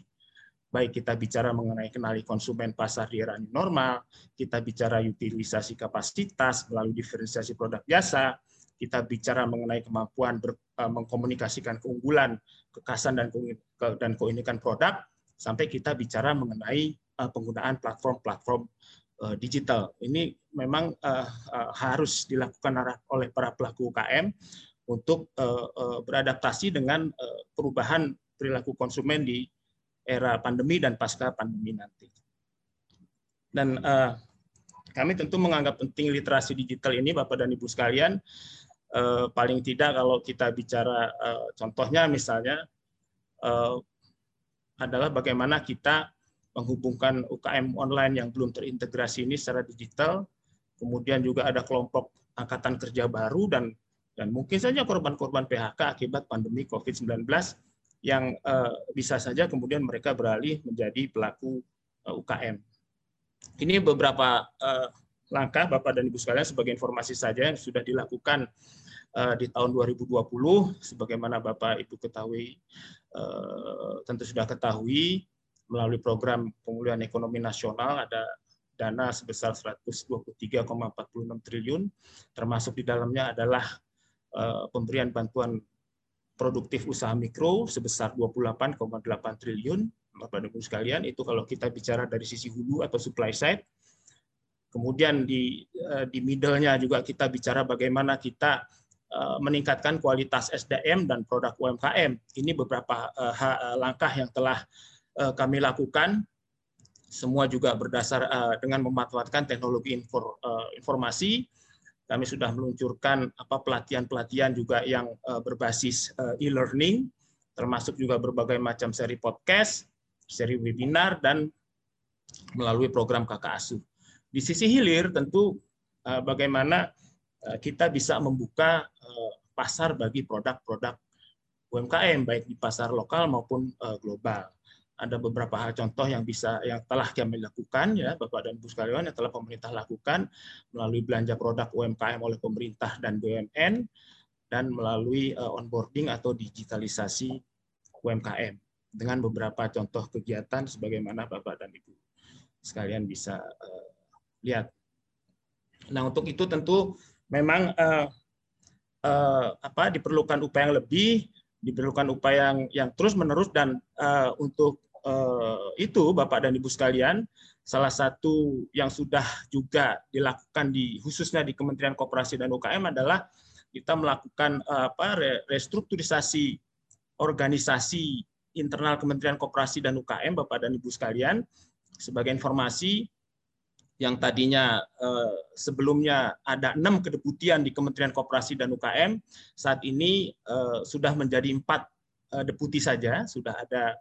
Baik kita bicara mengenai kenali konsumen pasar di era normal, kita bicara utilisasi kapasitas melalui diferensiasi produk jasa, kita bicara mengenai kemampuan ber, uh, mengkomunikasikan keunggulan, kekasan dan dan keunikan produk, sampai kita bicara mengenai uh, penggunaan platform-platform uh, digital. Ini memang harus dilakukan oleh para pelaku UKM untuk beradaptasi dengan perubahan perilaku konsumen di era pandemi dan pasca pandemi nanti. Dan kami tentu menganggap penting literasi digital ini, Bapak dan Ibu sekalian. Uh, paling tidak kalau kita bicara uh, contohnya misalnya uh, adalah bagaimana kita menghubungkan UKM online yang belum terintegrasi ini secara digital kemudian juga ada kelompok angkatan kerja baru dan dan mungkin saja korban-korban PHK akibat pandemi COVID-19 yang uh, bisa saja kemudian mereka beralih menjadi pelaku eh, UKM. Ini beberapa uh, langkah Bapak dan Ibu sekalian sebagai informasi saja yang sudah dilakukan di tahun 2020 sebagaimana Bapak Ibu ketahui uh, tentu sudah ketahui melalui program pemulihan ekonomi nasional ada dana sebesar 123,46 triliun, termasuk di dalamnya adalah uh, pemberian bantuan produktif usaha mikro sebesar 28,8 triliun. Bapak Ibu sekalian, itu kalau kita bicara dari sisi hulu atau supply side. Kemudian di di middle-nya juga kita bicara bagaimana kita meningkatkan kualitas SDM dan produk UMKM. Ini beberapa uh, langkah yang telah kami lakukan semua juga berdasar dengan memanfaatkan teknologi infor, informasi. Kami sudah meluncurkan apa pelatihan-pelatihan juga yang berbasis e-learning, termasuk juga berbagai macam seri podcast, seri webinar, dan melalui program kakak asuh. Di sisi hilir tentu bagaimana kita bisa membuka pasar bagi produk-produk UMKM baik di pasar lokal maupun uh, global ada beberapa hal contoh yang bisa yang telah kami lakukan ya Bapak dan Ibu sekalian yang telah pemerintah lakukan melalui belanja produk UMKM oleh pemerintah dan BUMN dan melalui uh, onboarding atau digitalisasi UMKM dengan beberapa contoh kegiatan sebagaimana Bapak dan Ibu sekalian bisa uh, lihat. Nah, untuk itu tentu memang uh, uh, apa diperlukan upaya yang lebih diperlukan upaya yang yang terus menerus dan uh, untuk Eh, itu Bapak dan Ibu sekalian, salah satu yang sudah juga dilakukan di khususnya di Kementerian Koperasi dan UKM adalah kita melakukan eh, apa restrukturisasi organisasi internal Kementerian Koperasi dan UKM Bapak dan Ibu sekalian. Sebagai informasi yang tadinya eh, sebelumnya ada enam kedeputian di Kementerian Koperasi dan UKM, saat ini sudah menjadi empat deputi saja, sudah ada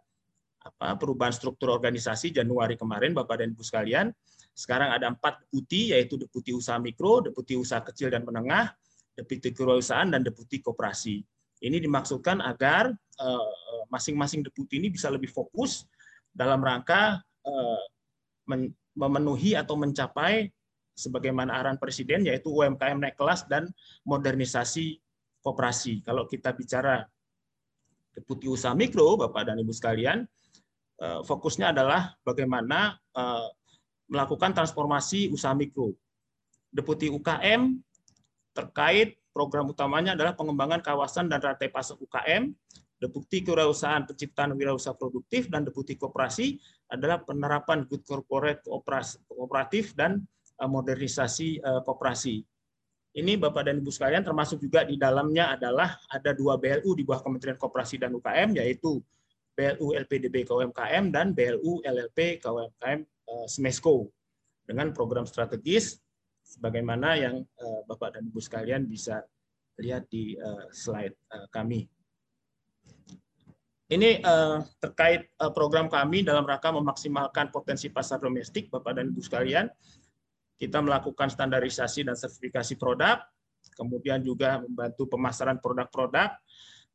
apa perubahan struktur organisasi Januari kemarin Bapak dan Ibu sekalian. Sekarang ada empat deputi yaitu deputi usaha mikro, deputi usaha kecil dan menengah, deputi kewirausahaan dan deputi koperasi. Ini dimaksudkan agar eh, masing-masing deputi ini bisa lebih fokus dalam rangka eh, memenuhi atau mencapai sebagaimana arahan Presiden yaitu UMKM naik kelas dan modernisasi koperasi. Kalau kita bicara deputi usaha mikro, Bapak dan Ibu sekalian, Eh, fokusnya adalah bagaimana eh, melakukan transformasi usaha mikro. Deputi UKM terkait program utamanya adalah pengembangan kawasan dan rantai pasok UKM, Deputi Kewirausahaan Penciptaan Wirausaha Produktif, dan Deputi Koperasi adalah penerapan good corporate kooperatif dan eh, modernisasi koperasi. Ini Bapak dan Ibu sekalian termasuk juga di dalamnya adalah ada dua BLU di bawah Kementerian Koperasi dan UKM, yaitu BLU LPDB KUMKM dan BLU LLP KUMKM eh, SMESCO dengan program strategis sebagaimana yang eh, Bapak dan Ibu sekalian bisa lihat di slide kami. Ini uh, terkait uh, program kami dalam rangka memaksimalkan potensi pasar domestik, Bapak dan Ibu sekalian. Kita melakukan standarisasi dan sertifikasi produk, kemudian juga membantu pemasaran produk-produk,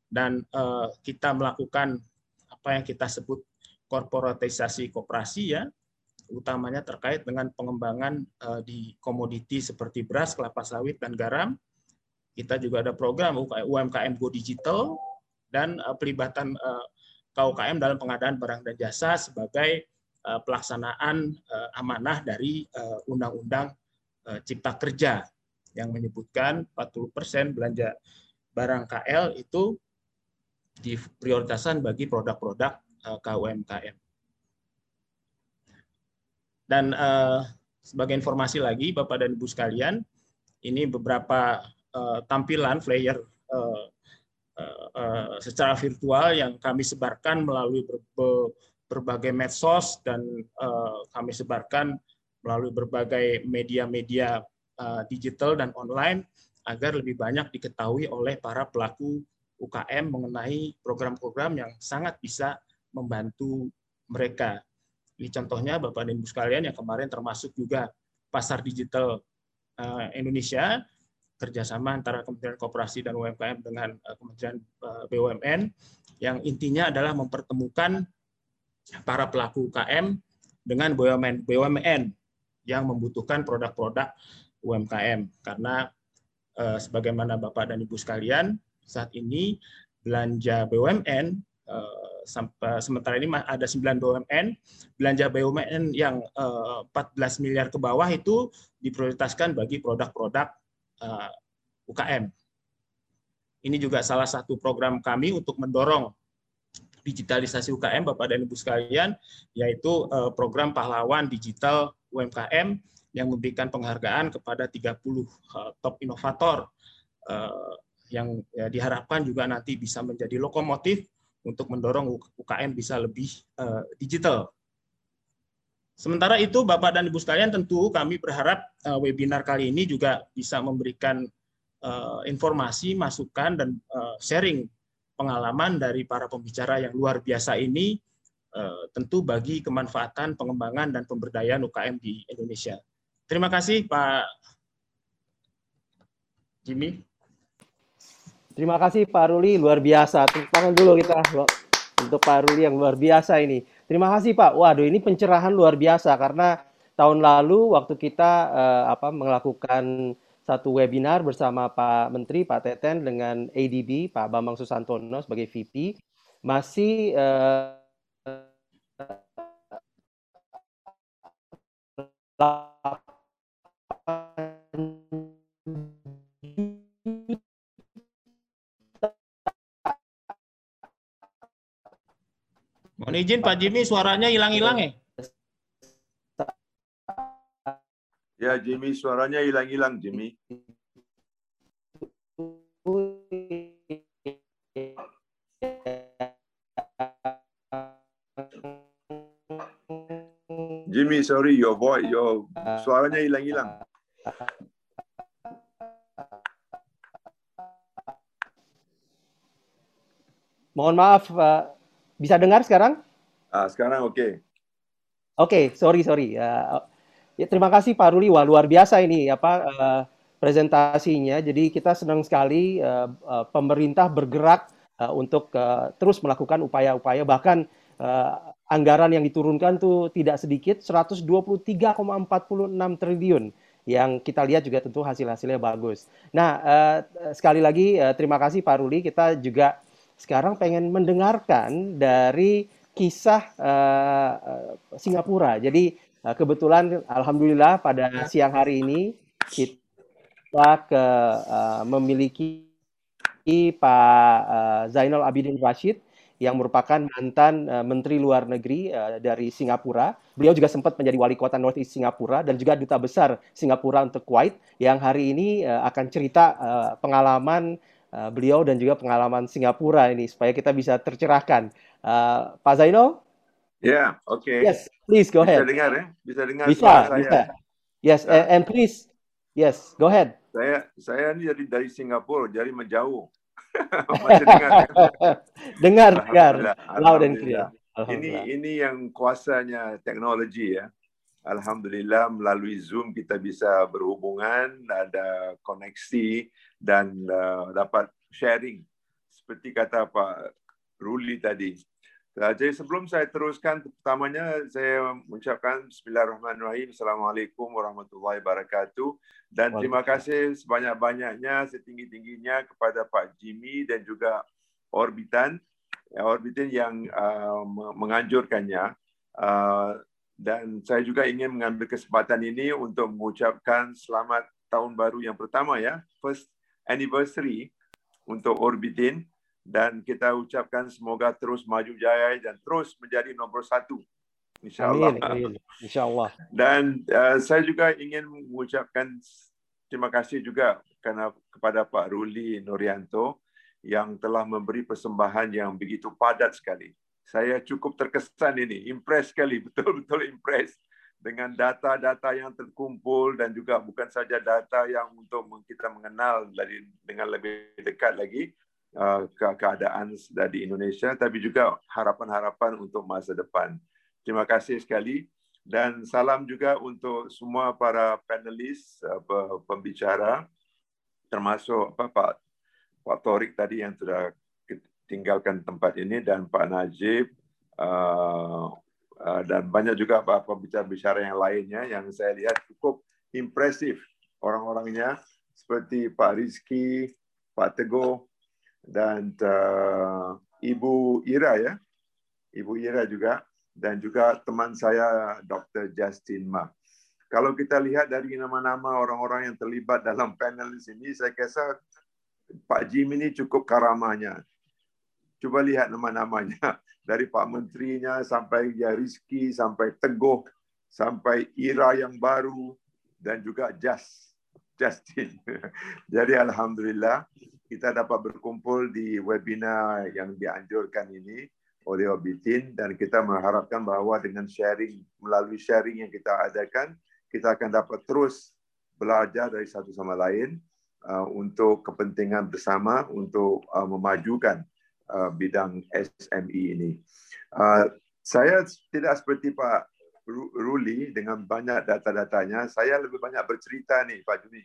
dan uh, kita melakukan apa yang kita sebut korporatisasi koperasi ya, utamanya terkait dengan pengembangan uh, di komoditi seperti beras, kelapa sawit, dan garam. Kita juga ada program UMKM Go Digital, dan uh, pelibatan uh, eh, KUKM dalam pengadaan barang dan jasa sebagai uh, pelaksanaan uh, amanah dari Undang-Undang uh, Cipta Kerja yang menyebutkan 40% belanja barang KL itu diprioritaskan bagi produk-produk uh, KUMKM. Dan uh, sebagai informasi lagi, Bapak dan Ibu sekalian, ini beberapa uh, tampilan flyer uh, secara virtual yang kami sebarkan melalui berbagai medsos dan eh, kami sebarkan melalui berbagai media-media eh, digital dan online agar lebih banyak diketahui oleh para pelaku UKM mengenai program-program yang sangat bisa membantu mereka. Ini contohnya Bapak dan Ibu sekalian yang kemarin termasuk juga pasar digital Indonesia kerjasama antara Kementerian Koperasi dan UMKM dengan uh, Kementerian eh, BUMN yang intinya adalah mempertemukan para pelaku UKM dengan BUMN BUMN yang membutuhkan produk-produk UMKM karena uh, sebagaimana Bapak dan Ibu sekalian saat ini belanja BUMN sampai sementara ini ada 9 BUMN belanja BUMN yang uh, 14 miliar ke bawah itu diprioritaskan bagi produk-produk uh, UKM. Ini juga salah satu program kami untuk mendorong digitalisasi UKM, Bapak dan Ibu sekalian, yaitu uh, program pahlawan digital UMKM yang memberikan penghargaan kepada 30 uh, top inovator yang ya, diharapkan juga nanti bisa menjadi lokomotif untuk mendorong UKM bisa lebih digital. Sementara itu, Bapak dan Ibu sekalian, tentu kami berharap uh, webinar kali ini juga bisa memberikan uh, informasi, masukan, dan uh, sharing pengalaman dari para pembicara yang luar biasa ini, tentu bagi kemanfaatan, pengembangan, dan pemberdayaan UKM di Indonesia. Terima kasih, Pak Jimmy. Terima kasih Pak Ruli, luar biasa. Tepuk tangan dulu kita untuk Pak Ruli yang luar biasa ini. Terima kasih Pak. Waduh ini pencerahan luar biasa karena tahun lalu waktu kita uh, apa melakukan satu webinar bersama Pak Menteri Pak Teten dengan ADB Pak Bambang Susantono sebagai VP masih uh, Mohon izin Pak Jimmy, suaranya hilang-hilang ya? Ya Jimmy, suaranya hilang-hilang Jimmy. Jimmy, sorry, your voice, your suaranya hilang-hilang. Mohon maaf, bisa dengar sekarang? Ah, sekarang oke. Okay. Oke, okay, sorry sorry. Uh, ya, terima kasih Pak Ruli. Wah luar biasa ini apa uh, presentasinya. Jadi kita senang sekali uh, uh, pemerintah bergerak uh, untuk uh, terus melakukan upaya-upaya. Bahkan uh, anggaran yang diturunkan tuh tidak sedikit, 123,46 triliun yang kita lihat juga tentu hasil-hasilnya bagus. Nah, uh, sekali lagi uh, terima kasih Pak Ruli. Kita juga sekarang pengen mendengarkan dari kisah uh, Singapura. Jadi uh, kebetulan alhamdulillah pada siang hari ini kita ke uh, memiliki Pak uh, Zainal Abidin Rashid yang merupakan mantan uh, Menteri Luar Negeri uh, dari Singapura. Beliau juga sempat menjadi wali kota North East Singapura dan juga duta besar Singapura untuk Kuwait yang hari ini uh, akan cerita uh, pengalaman uh, beliau dan juga pengalaman Singapura ini supaya kita bisa tercerahkan. Uh, Pak Zainal? Ya, yeah, oke. Okay. Yes, please go bisa ahead. Bisa dengar ya? Bisa dengar bisa, bisa. Saya. Yes, uh. and please Yes, go ahead. Saya saya ini jadi dari Singapura, jadi menjauh. Masih dengar kan? dengar, dengar. Loud and clear. Ini ini yang kuasanya teknologi ya. Alhamdulillah melalui Zoom kita bisa berhubungan, ada koneksi dan uh, dapat sharing. Seperti kata Pak Ruli tadi. Uh, jadi sebelum saya teruskan, pertamanya saya mengucapkan Bismillahirrahmanirrahim. Assalamualaikum warahmatullahi wabarakatuh. Dan terima kasih sebanyak-banyaknya, setinggi-tingginya kepada Pak Jimmy dan juga Orbitan, ya, Orbitan yang uh, menganjurkannya. Uh, dan saya juga ingin mengambil kesempatan ini untuk mengucapkan selamat tahun baru yang pertama ya, first anniversary untuk Orbitin dan kita ucapkan semoga terus maju jaya dan terus menjadi nomor satu. InsyaAllah. InsyaAllah. Dan uh, saya juga ingin mengucapkan terima kasih juga karena kepada Pak Ruli Nurianto yang telah memberi persembahan yang begitu padat sekali. Saya cukup terkesan ini, impress sekali, betul-betul impress dengan data-data yang terkumpul dan juga bukan saja data yang untuk kita mengenal dari dengan lebih dekat lagi, Uh, keadaan di Indonesia, tapi juga harapan-harapan untuk masa depan. Terima kasih sekali dan salam juga untuk semua para panelis, uh, pembicara, termasuk apa, Pak Pak Torik tadi yang sudah tinggalkan tempat ini dan Pak Najib uh, dan banyak juga Pak pembicara-bicara yang lainnya yang saya lihat cukup impresif orang-orangnya seperti Pak Rizky, Pak Teguh, dan uh, Ibu Ira ya, Ibu Ira juga, dan juga teman saya Dr. Justin Ma. Kalau kita lihat dari nama-nama orang-orang yang terlibat dalam panel di sini, saya kira Pak Jim ini cukup karamanya. Coba lihat nama-namanya. Dari Pak Menterinya sampai ya sampai Teguh, sampai Ira yang baru, dan juga Just, Justin. Jadi Alhamdulillah, kita dapat berkumpul di webinar yang dianjurkan ini oleh Obitin dan kita mengharapkan bahwa dengan sharing melalui sharing yang kita adakan kita akan dapat terus belajar dari satu sama lain uh, untuk kepentingan bersama untuk uh, memajukan uh, bidang SME ini. Uh, saya tidak seperti Pak Ruli dengan banyak data-datanya. Saya lebih banyak bercerita nih Pak Juni.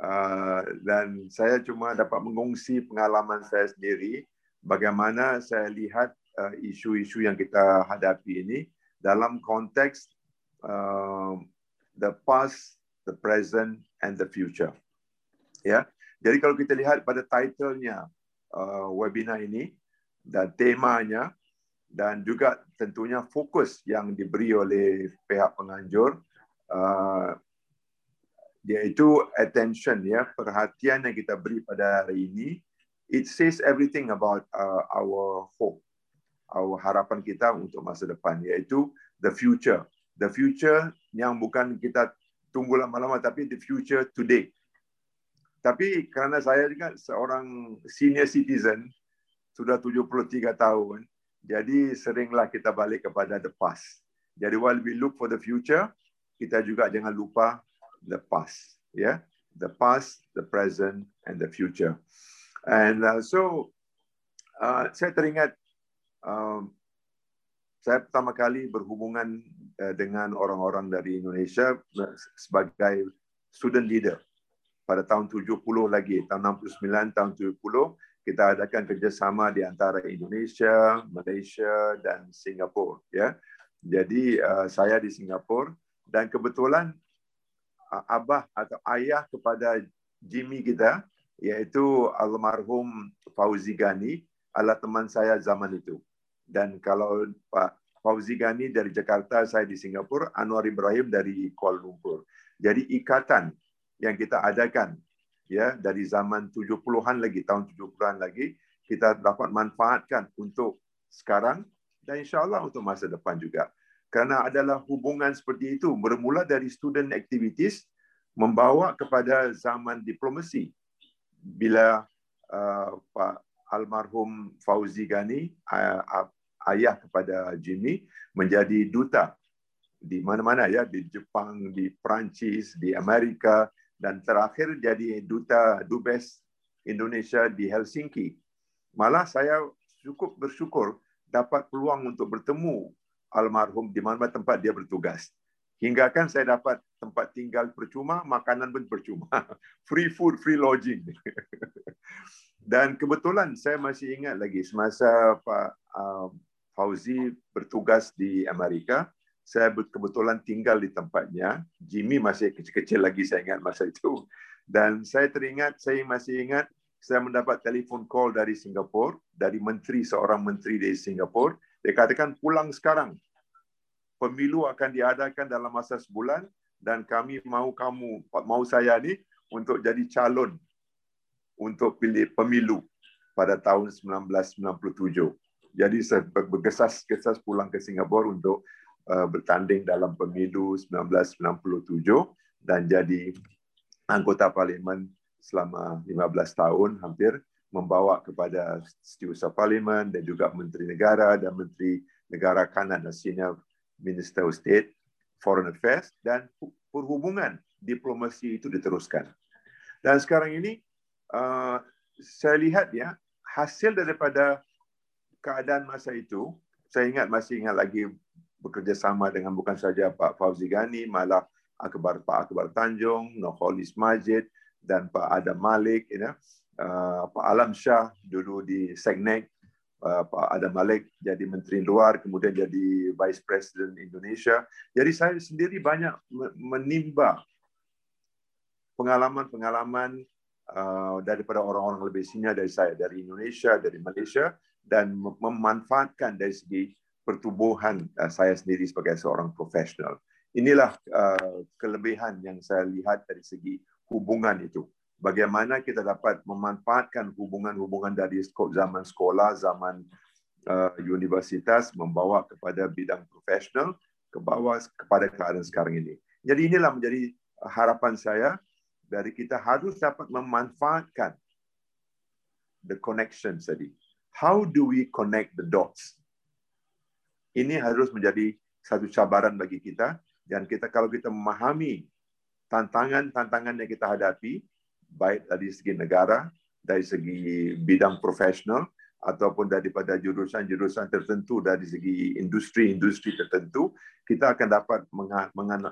Uh, dan saya cuma dapat mengungsi pengalaman saya sendiri bagaimana saya lihat uh, isu-isu yang kita hadapi ini dalam konteks uh, the past, the present, and the future. Ya, jadi kalau kita lihat pada titlenya uh, webinar ini dan temanya dan juga tentunya fokus yang diberi oleh pihak penganjur uh, yaitu attention ya perhatian yang kita beri pada hari ini. It says everything about uh, our hope our harapan kita untuk masa depan yaitu the future. The future yang bukan kita tunggu lama-lama tapi the future today tapi kerana saya juga seorang senior citizen sudah 73 tahun jadi seringlah kita balik kepada the past. Jadi while we look for the future kita juga jangan lupa the past, yeah, the past, the present, and the future. And uh, so, uh, saya teringat um, saya pertama kali berhubungan uh, dengan orang-orang dari Indonesia uh, sebagai student leader pada tahun 70 lagi, tahun 69, tahun 70 kita adakan kerjasama di antara Indonesia, Malaysia, dan Singapura. Ya, jadi uh, saya di Singapura dan kebetulan abah atau ayah kepada Jimmy kita yaitu almarhum Fauzi Gani adalah teman saya zaman itu. Dan kalau Pak Fauzi Gani dari Jakarta, saya di Singapura, Anwar Ibrahim dari Kuala Lumpur. Jadi ikatan yang kita adakan ya dari zaman 70-an lagi, tahun 70-an lagi, kita dapat manfaatkan untuk sekarang dan insya Allah untuk masa depan juga. Kerana adalah hubungan seperti itu bermula dari student activities membawa kepada zaman diplomasi. Bila uh, Pak almarhum Fauzi Gani uh, ayah kepada Jimmy menjadi duta di mana-mana ya, di Jepang, di Perancis, di Amerika, dan terakhir jadi duta dubes Indonesia di Helsinki. Malah saya cukup bersyukur dapat peluang untuk bertemu almarhum di mana tempat dia bertugas. Hingga kan saya dapat tempat tinggal percuma, makanan pun percuma. Free food, free lodging. Dan kebetulan saya masih ingat lagi semasa Pak uh, Fauzi bertugas di Amerika, saya kebetulan tinggal di tempatnya. Jimmy masih kecil-kecil lagi saya ingat masa itu. Dan saya teringat, saya masih ingat saya mendapat telefon call dari Singapura, dari menteri, seorang menteri dari Singapura. Dia katakan pulang sekarang. Pemilu akan diadakan dalam masa sebulan dan kami mau kamu, mau saya ni untuk jadi calon untuk pilih pemilu pada tahun 1997. Jadi saya bergesas-gesas pulang ke Singapura untuk uh, bertanding dalam pemilu 1997 dan jadi anggota parlimen selama 15 tahun hampir membawa kepada setiausaha parlimen dan juga menteri negara dan menteri negara kanan dan senior minister of state foreign affairs dan perhubungan diplomasi itu diteruskan. Dan sekarang ini uh, saya lihat ya hasil daripada keadaan masa itu, saya ingat masih ingat lagi bekerja sama dengan bukan saja Pak Fauzi Ghani, malah Akbar Pak Akbar Tanjung, Noholis Majid, dan Pak Adam Malik, know, uh, Pak Alam Shah dulu di Segnek, uh, Pak Adam Malik jadi Menteri Luar, kemudian jadi Vice President Indonesia. Jadi saya sendiri banyak menimba pengalaman-pengalaman uh, daripada orang-orang lebih senior dari saya, dari Indonesia, dari Malaysia, dan memanfaatkan dari segi pertumbuhan uh, saya sendiri sebagai seorang profesional. Inilah uh, kelebihan yang saya lihat dari segi hubungan itu. Bagaimana kita dapat memanfaatkan hubungan-hubungan dari zaman sekolah, zaman uh, universitas, membawa kepada bidang profesional, ke bawah kepada keadaan sekarang ini. Jadi inilah menjadi harapan saya dari kita harus dapat memanfaatkan the connection tadi. How do we connect the dots? Ini harus menjadi satu cabaran bagi kita. Dan kita kalau kita memahami tantangan-tantangan yang kita hadapi, baik dari segi negara, dari segi bidang profesional, ataupun daripada jurusan-jurusan tertentu dari segi industri-industri tertentu, kita akan dapat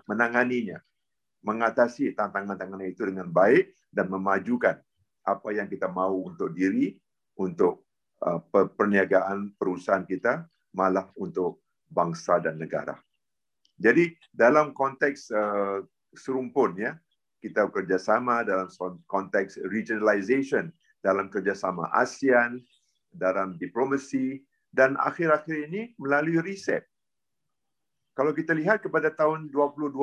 menanganinya, mengatasi tantangan-tantangan itu dengan baik dan memajukan apa yang kita mau untuk diri, untuk uh, perniagaan perusahaan kita, malah untuk bangsa dan negara. Jadi dalam konteks uh, serumpun ya kita bekerjasama dalam konteks regionalization dalam kerjasama ASEAN dalam diplomasi dan akhir-akhir ini melalui riset. Kalau kita lihat kepada tahun 2020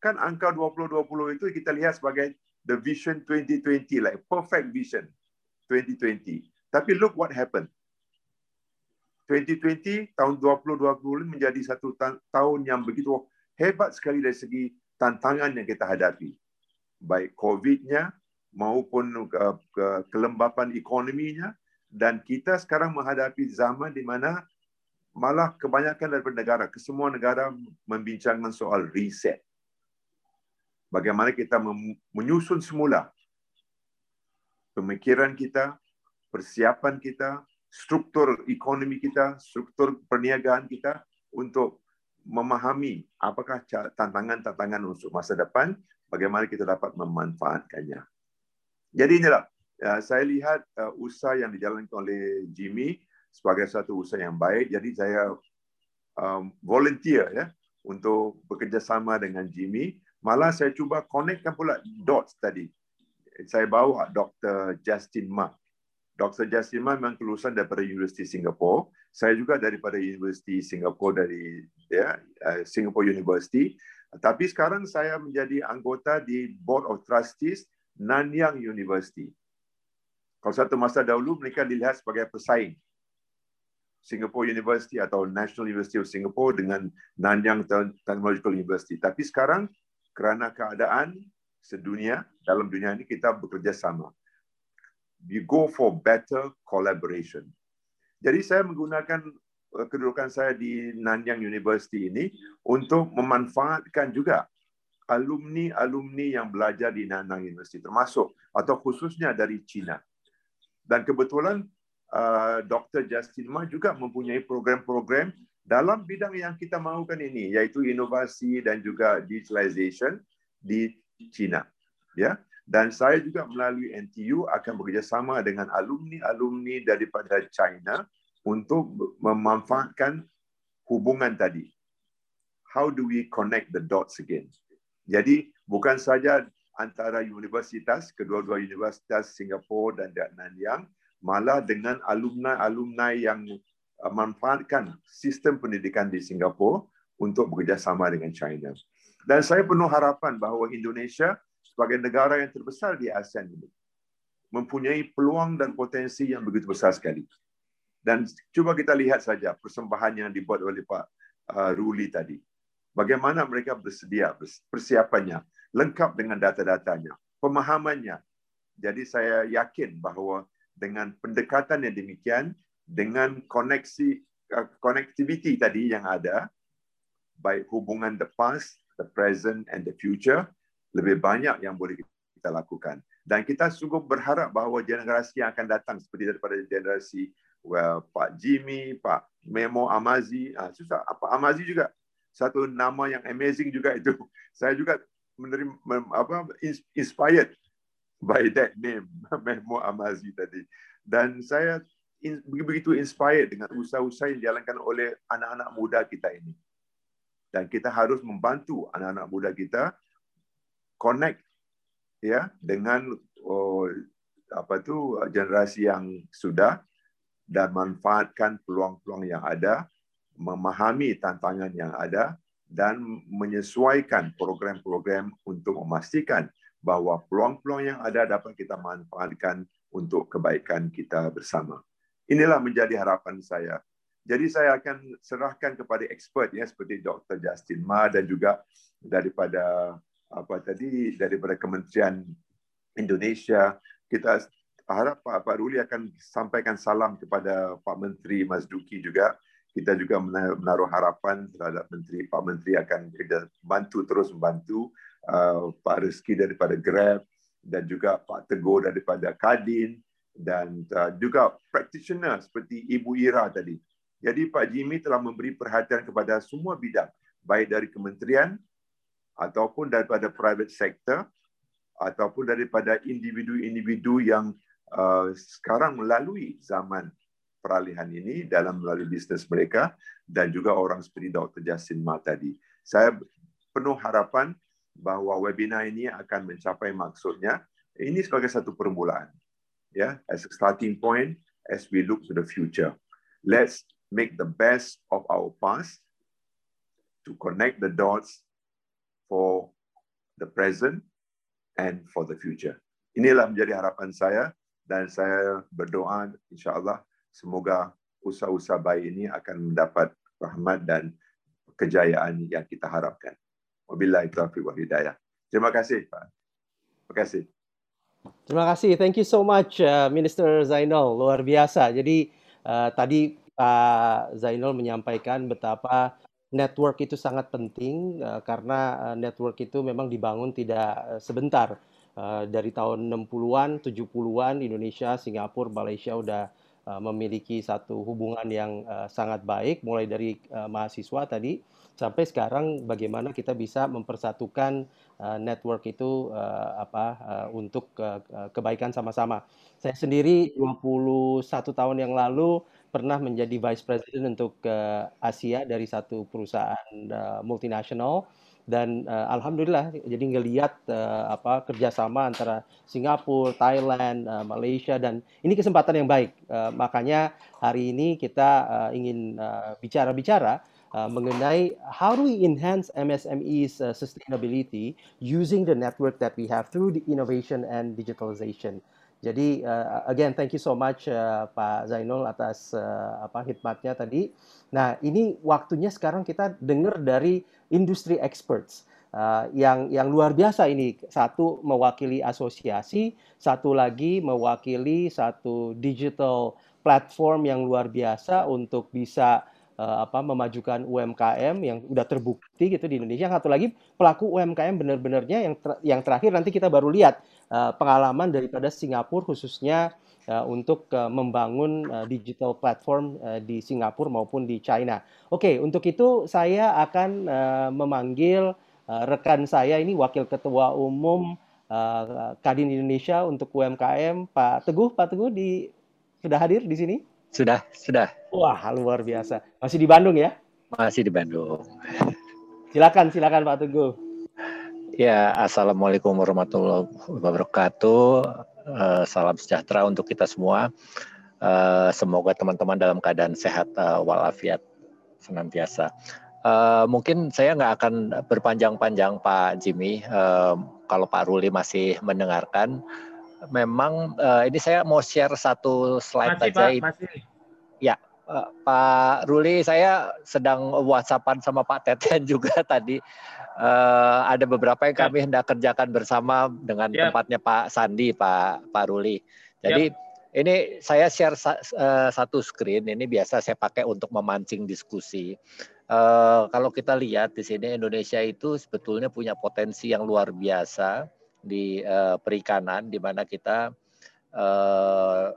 kan angka 2020 itu kita lihat sebagai the vision 2020 like perfect vision 2020. Tapi look what happened. 2020 tahun 2020 menjadi satu tahun yang begitu hebat sekali dari segi tantangan yang kita hadapi. Baik COVID-nya maupun kelembapan ekonominya dan kita sekarang menghadapi zaman di mana malah kebanyakan daripada negara, kesemua negara membincangkan soal reset. Bagaimana kita menyusun semula pemikiran kita, persiapan kita, struktur ekonomi kita, struktur perniagaan kita untuk memahami apakah tantangan-tantangan untuk masa depan, bagaimana kita dapat memanfaatkannya. Jadi inilah, ya, saya lihat uh, usaha yang dijalankan oleh Jimmy sebagai satu usaha yang baik. Jadi saya um, volunteer ya untuk bekerjasama dengan Jimmy. Malah saya cuba connectkan pula dots tadi. Saya bawa Dr. Justin Mark Dr. Jasima memang kelulusan daripada Universiti Singapura. Saya juga daripada Universiti Singapura dari ya, uh, Singapore University. Tapi sekarang saya menjadi anggota di Board of Trustees Nanyang University. Kalau satu masa dahulu mereka dilihat sebagai pesaing Singapore University atau National University of Singapore dengan Nanyang Technological University. Tapi sekarang kerana keadaan sedunia dalam dunia ini kita bekerja sama you go for better collaboration. Jadi saya menggunakan uh, kedudukan saya di Nanyang University ini untuk memanfaatkan juga alumni-alumni yang belajar di Nanyang University termasuk atau khususnya dari China. Dan kebetulan uh, Dr. Justin Ma juga mempunyai program-program dalam bidang yang kita mahukan ini yaitu inovasi dan juga digitalization di China. Ya. Dan saya juga melalui NTU akan bekerjasama dengan alumni-alumni daripada China untuk memanfaatkan hubungan tadi. How do we connect the dots again? Jadi bukan saja antara universitas, kedua-dua universitas Singapura dan Nanyang, malah dengan alumni-alumni yang uh, manfaatkan sistem pendidikan di Singapura untuk bekerjasama dengan China. Dan saya penuh harapan bahawa Indonesia sebagai negara yang terbesar di ASEAN ini mempunyai peluang dan potensi yang begitu besar sekali. Dan cuba kita lihat saja persembahan yang dibuat oleh Pak uh, Ruli tadi. Bagaimana mereka bersedia, persiapannya, lengkap dengan data-datanya, pemahamannya. Jadi saya yakin bahawa dengan pendekatan yang demikian, dengan koneksi uh, connectivity tadi yang ada, baik hubungan the past, the present and the future, lebih banyak yang boleh kita lakukan. Dan kita sungguh berharap bahawa generasi yang akan datang seperti daripada generasi well, Pak Jimmy, Pak Memo Amazi, ah, susah, apa Amazi juga satu nama yang amazing juga itu. Saya juga menerima apa inspired by that name Memo Amazi tadi. Dan saya begitu inspired dengan usaha-usaha yang dijalankan oleh anak-anak muda kita ini. Dan kita harus membantu anak-anak muda kita connect ya dengan oh, apa tu generasi yang sudah dan manfaatkan peluang-peluang yang ada, memahami tantangan yang ada dan menyesuaikan program-program untuk memastikan bahawa peluang-peluang yang ada dapat kita manfaatkan untuk kebaikan kita bersama. Inilah menjadi harapan saya. Jadi saya akan serahkan kepada expert ya seperti Dr. Justin Ma dan juga daripada apa tadi daripada Kementerian Indonesia kita harap Pak Pak Ruli akan sampaikan salam kepada Pak Menteri Mas Duki juga kita juga menaruh harapan terhadap Menteri Pak Menteri akan kita bantu terus membantu uh, Pak Rizki daripada Grab dan juga Pak Teguh daripada Kadin dan uh, juga practitioner seperti Ibu Ira tadi. Jadi Pak Jimmy telah memberi perhatian kepada semua bidang baik dari kementerian ataupun daripada private sector ataupun daripada individu-individu yang uh, sekarang melalui zaman peralihan ini dalam melalui bisnes mereka dan juga orang seperti Dr. Justin Ma tadi. Saya penuh harapan bahawa webinar ini akan mencapai maksudnya. Ini sebagai satu permulaan. Ya, as a starting point as we look to the future. Let's make the best of our past to connect the dots for the present and for the future. Inilah menjadi harapan saya dan saya berdoa insyaAllah semoga usaha-usaha baik ini akan mendapat rahmat dan kejayaan yang kita harapkan. Wabillahi taufiq wa hidayah. Terima kasih Pak. Terima kasih. Terima kasih. Thank you so much uh, Minister Zainal. Luar biasa. Jadi uh, tadi Pak Zainal menyampaikan betapa network itu sangat penting uh, karena uh, network itu memang dibangun tidak uh, sebentar. Uh, dari tahun 60-an, 70-an Indonesia, Singapura, Malaysia udah uh, memiliki satu hubungan yang uh, sangat baik mulai dari uh, mahasiswa tadi sampai sekarang bagaimana kita bisa mempersatukan uh, network itu uh, apa uh, untuk uh, kebaikan sama-sama. Saya sendiri 21 tahun yang lalu pernah menjadi vice president untuk uh, Asia dari satu perusahaan uh, multinasional dan uh, alhamdulillah jadi ngelihat uh, apa kerjasama antara Singapura, Thailand, uh, Malaysia dan ini kesempatan yang baik uh, makanya hari ini kita uh, ingin bicara-bicara uh, uh, mengenai how do we enhance MSME's uh, sustainability using the network that we have through the innovation and digitalization. Jadi uh, again thank you so much uh, Pak Zainul atas uh, apa khidmatnya tadi. Nah, ini waktunya sekarang kita dengar dari industri experts uh, yang yang luar biasa ini. Satu mewakili asosiasi, satu lagi mewakili satu digital platform yang luar biasa untuk bisa uh, apa memajukan UMKM yang udah terbukti gitu di Indonesia. Satu lagi pelaku UMKM benar-benarnya yang ter yang terakhir nanti kita baru lihat uh, pengalaman daripada Singapura khususnya uh, untuk uh, membangun uh, digital platform uh, di Singapura maupun di China. Oke, untuk itu saya akan uh, memanggil uh, rekan saya ini Wakil Ketua Umum uh, Kadin Indonesia untuk UMKM Pak Teguh. Pak Teguh di sudah hadir di sini? Sudah, sudah. Wah, luar biasa. Masih di Bandung ya? Masih di Bandung. Silakan, silakan Pak Teguh. Ya, Assalamualaikum warahmatullahi wabarakatuh. Uh, salam sejahtera untuk kita semua. Uh, semoga teman-teman dalam keadaan sehat uh, walafiat senantiasa. Uh, mungkin saya nggak akan berpanjang-panjang Pak Jimmy. Uh, kalau Pak Ruli masih mendengarkan, memang uh, ini saya mau share satu slide masih, aja. Pak, masih. Ya, uh, Pak Ruli, saya sedang WhatsAppan sama Pak Teten juga tadi. Uh, ada beberapa yang kami hendak kerjakan bersama dengan Yep. tempatnya Pak Sandi, Pak Pak Ruli. Jadi ini saya share sa- uh, satu screen. Ini biasa saya pakai untuk memancing diskusi. Uh, kalau kita lihat di sini Indonesia itu sebetulnya punya potensi yang luar biasa di uh, perikanan, di mana kita uh,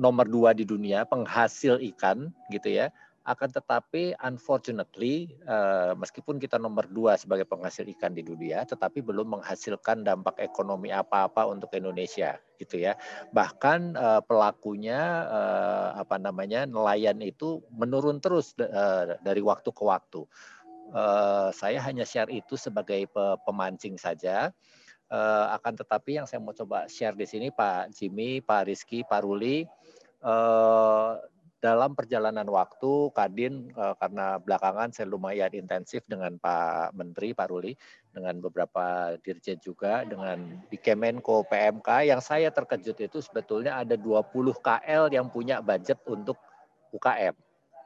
nomor dua di dunia penghasil ikan, gitu ya. Akan tetapi unfortunately, uh, meskipun kita nomor dua sebagai penghasil ikan di dunia, tetapi belum menghasilkan dampak ekonomi apa-apa untuk Indonesia, gitu ya. Bahkan uh, pelakunya uh, apa namanya nelayan itu menurun terus uh, dari waktu ke waktu. Uh, saya hanya share itu sebagai pe- pemancing saja. Eh, akan tetapi yang saya mau coba share di sini Pak Jimmy, Pak Rizky, Pak Ruli, eh, dalam perjalanan waktu Kadin eh, karena belakangan saya lumayan intensif dengan Pak Menteri, Pak Ruli, dengan beberapa dirjen juga, dengan di Kemenko PMK, yang saya terkejut itu sebetulnya ada 20 KL yang punya budget untuk UKM,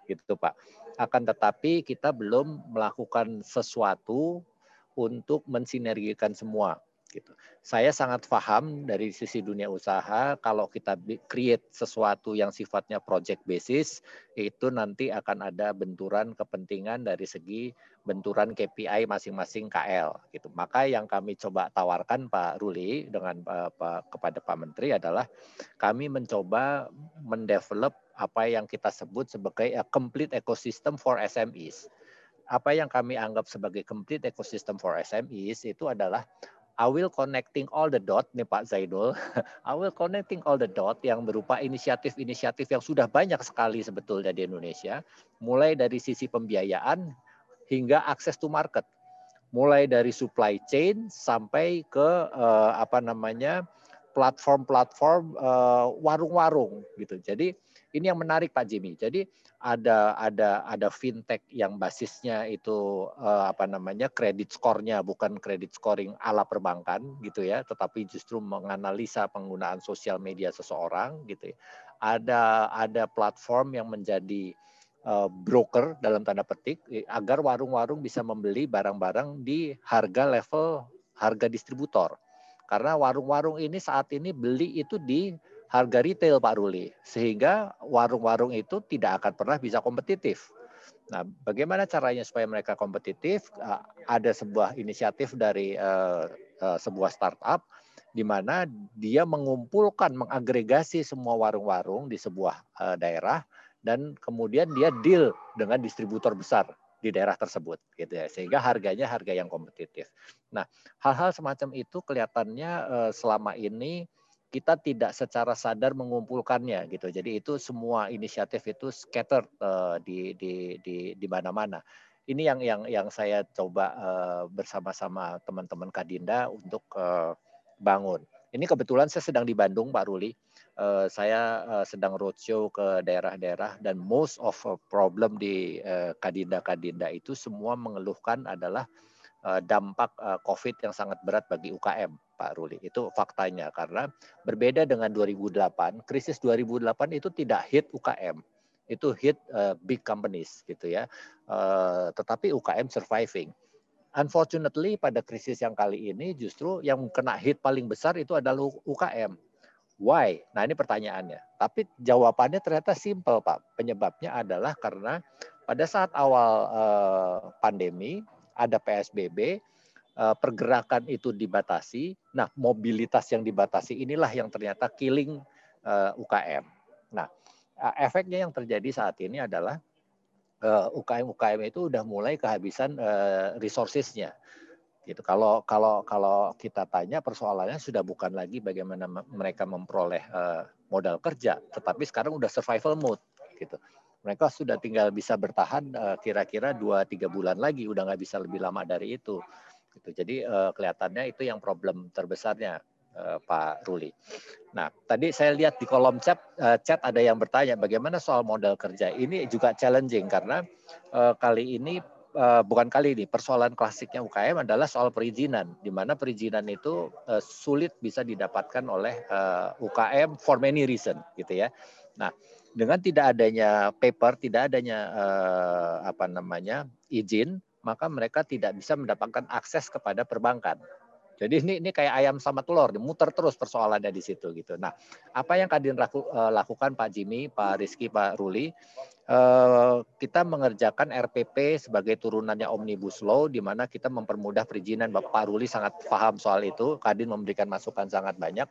gitu Pak. Akan tetapi kita belum melakukan sesuatu untuk mensinergikan semua gitu. Saya sangat paham dari sisi dunia usaha kalau kita create sesuatu yang sifatnya project basis itu nanti akan ada benturan kepentingan dari segi benturan KPI masing-masing KL gitu. Maka yang kami coba tawarkan Pak Ruli dengan eh, Pak kepada Pak Menteri adalah kami mencoba mendevelop apa yang kita sebut sebagai a complete ecosystem for SMEs. Apa yang kami anggap sebagai complete ecosystem for SMEs itu adalah I will connecting all the dot nih Pak Zaidul. I will connecting all the dot yang berupa inisiatif-inisiatif yang sudah banyak sekali sebetulnya di Indonesia, mulai dari sisi pembiayaan hingga akses to market. Mulai dari supply chain sampai ke eh, apa namanya platform-platform eh, warung-warung gitu. Jadi ini yang menarik Pak Jimmy. Jadi ada ada ada fintech yang basisnya itu eh, apa namanya kredit skornya bukan kredit scoring ala perbankan gitu ya, tetapi justru menganalisa penggunaan sosial media seseorang gitu. ya. Ada ada platform yang menjadi eh, broker dalam tanda petik agar warung-warung bisa membeli barang-barang di harga level harga distributor. Karena warung-warung ini saat ini beli itu di harga retail Pak Ruli, sehingga warung-warung itu tidak akan pernah bisa kompetitif. Nah, bagaimana caranya supaya mereka kompetitif? Eh, Ada sebuah inisiatif dari eh, eh, sebuah startup di mana dia mengumpulkan, mengagregasi semua warung-warung di sebuah eh, daerah dan kemudian dia deal dengan distributor besar di daerah tersebut gitu ya sehingga harganya harga yang kompetitif. Nah, hal-hal semacam itu kelihatannya selama ini kita tidak secara sadar mengumpulkannya gitu. Jadi itu semua inisiatif itu scattered eh, di di di di mana-mana. Ini yang yang yang saya coba eh, bersama-sama teman-teman Kadinda untuk eh, bangun. Ini kebetulan saya sedang di Bandung, Pak Ruli. Eh, saya eh, sedang roadshow ke daerah-daerah dan most of problem di eh, Kadinda-Kadinda itu semua mengeluhkan adalah eh, dampak eh, COVID yang sangat berat bagi UKM, Pak Ruli. Itu faktanya karena berbeda dengan 2008, krisis 2008 itu tidak hit UKM, itu hit eh, big companies gitu ya. Eh, tetapi UKM surviving. Unfortunately pada krisis yang kali ini justru yang kena hit paling besar itu adalah UKM. Why? Nah ini pertanyaannya. Tapi jawabannya ternyata simple Pak. Penyebabnya adalah karena pada saat awal uh, pandemi ada PSBB, uh, pergerakan itu dibatasi. Nah mobilitas yang dibatasi inilah yang ternyata killing eh, UKM. Nah efeknya yang terjadi saat ini adalah UKM-UKM itu udah mulai kehabisan resourcesnya. Gitu. Kalau kalau kalau kita tanya persoalannya sudah bukan lagi bagaimana mereka memperoleh modal kerja tetapi sekarang udah survival mode. Gitu. Mereka sudah tinggal bisa bertahan kira-kira dua tiga bulan lagi udah nggak bisa lebih lama dari itu gitu jadi uh, kelihatannya itu yang problem terbesarnya uh, Pak Ruli. Nah, tadi saya lihat di kolom chat uh, chat ada yang bertanya bagaimana soal modal kerja. Ini juga challenging karena uh, kali ini uh, bukan kali ini persoalan klasiknya UKM adalah soal perizinan di mana perizinan itu uh, sulit bisa didapatkan oleh uh, UKM for many reason gitu ya. Nah, dengan tidak adanya paper, tidak adanya uh, apa namanya izin, maka mereka tidak bisa mendapatkan akses kepada perbankan. Jadi ini ini kayak ayam sama telur, dimuter terus persoalannya di situ gitu. Nah, apa yang Kadin laku, uh, lakukan Pak Jimmy, Pak Rizky, Pak Ruli, uh, kita mengerjakan RPP sebagai turunannya Omnibus Law, di mana kita mempermudah perizinan. Bapak Ruli sangat paham soal itu, Kadin memberikan masukan sangat banyak.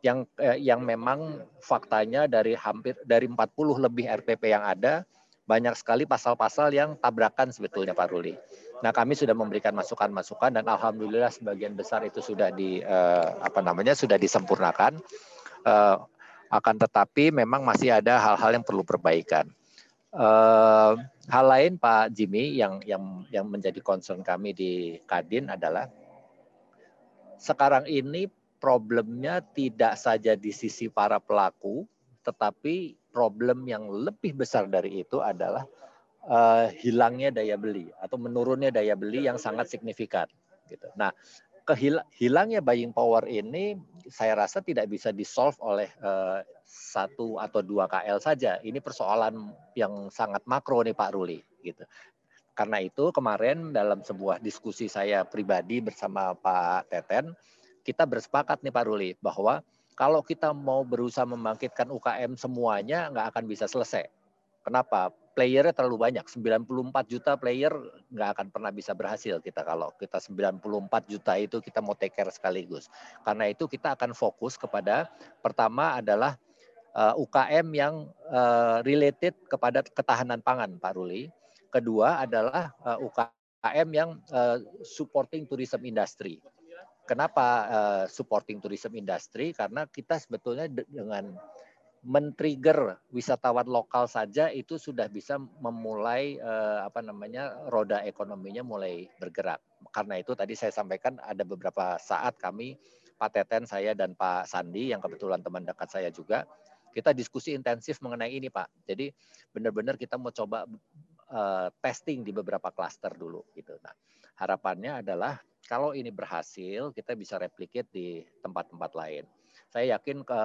Yang eh, yang memang faktanya dari hampir dari 40 lebih RPP yang ada, banyak sekali pasal-pasal yang tabrakan sebetulnya Pak Ruli. Nah, kami sudah memberikan masukan-masukan dan alhamdulillah sebagian besar itu sudah di uh, apa namanya sudah disempurnakan. Uh, akan tetapi memang masih ada hal-hal yang perlu perbaikan. Uh, hal lain Pak Jimmy yang yang yang menjadi concern kami di Kadin adalah sekarang ini problemnya tidak saja di sisi para pelaku, tetapi problem yang lebih besar dari itu adalah uh, hilangnya daya beli atau menurunnya daya beli yang sangat signifikan gitu. Nah, hilangnya buying power ini saya rasa tidak bisa disolve oleh uh, satu atau dua KL saja. Ini persoalan yang sangat makro nih Pak Ruli gitu. Karena itu kemarin dalam sebuah diskusi saya pribadi bersama Pak Teten, kita bersepakat nih Pak Ruli bahwa kalau kita mau berusaha membangkitkan UKM semuanya nggak akan bisa selesai. Kenapa? playernya terlalu banyak. 94 juta player nggak akan pernah bisa berhasil kita kalau kita 94 juta itu kita mau take care sekaligus. Karena itu kita akan fokus kepada pertama adalah uh, eh, UKM yang uh, related kepada ketahanan pangan, Pak Ruli. Kedua adalah uh, eh, UKM yang uh, supporting tourism industry. Kenapa uh, supporting tourism industry? Karena kita sebetulnya dengan men-trigger wisatawan lokal saja itu sudah bisa memulai eh, apa namanya roda ekonominya mulai bergerak. Karena itu tadi saya sampaikan ada beberapa saat kami Pak Teten, saya dan Pak Sandi yang kebetulan teman dekat saya juga kita diskusi intensif mengenai ini Pak. Jadi benar-benar kita mau coba uh, testing di beberapa klaster dulu gitu. Nah, harapannya adalah kalau ini berhasil kita bisa replicate di tempat-tempat lain saya yakin ke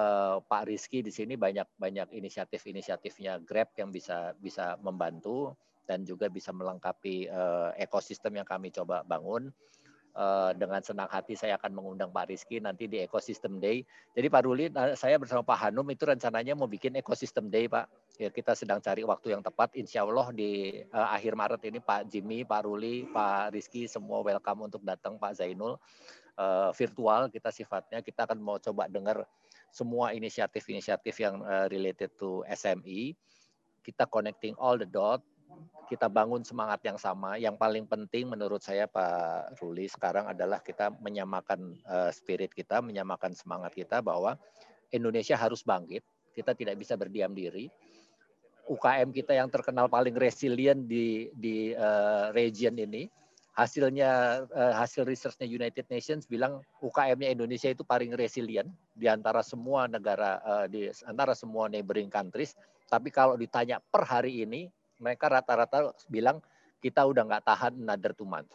Pak Rizky di sini banyak banyak inisiatif-inisiatifnya Grab yang bisa bisa membantu dan juga bisa melengkapi uh, ekosistem yang kami coba bangun. Uh, dengan senang hati saya akan mengundang Pak Rizky nanti di Ecosystem Day. Jadi Pak Ruli, saya bersama Pak Hanum itu rencananya mau bikin Ecosystem Day Pak. Ya, kita sedang cari waktu yang tepat. Insya Allah di uh, akhir Maret ini Pak Jimmy, Pak Ruli, Pak Rizky semua welcome untuk datang Pak Zainul. Uh, virtual kita sifatnya kita akan mau coba dengar semua inisiatif-inisiatif yang uh, related to SME kita connecting all the dot kita bangun semangat yang sama. Yang paling penting menurut saya Pak Ruli sekarang adalah kita menyamakan uh, spirit kita menyamakan semangat kita bahwa Indonesia harus bangkit. Kita tidak bisa berdiam diri UKM kita yang terkenal paling resilient di di uh, region ini hasilnya uh, hasil researchnya United Nations bilang UKM-nya Indonesia itu paling resilient di antara semua negara uh, di antara semua neighboring countries. Tapi kalau ditanya per hari ini, mereka rata-rata bilang kita udah nggak tahan another two months.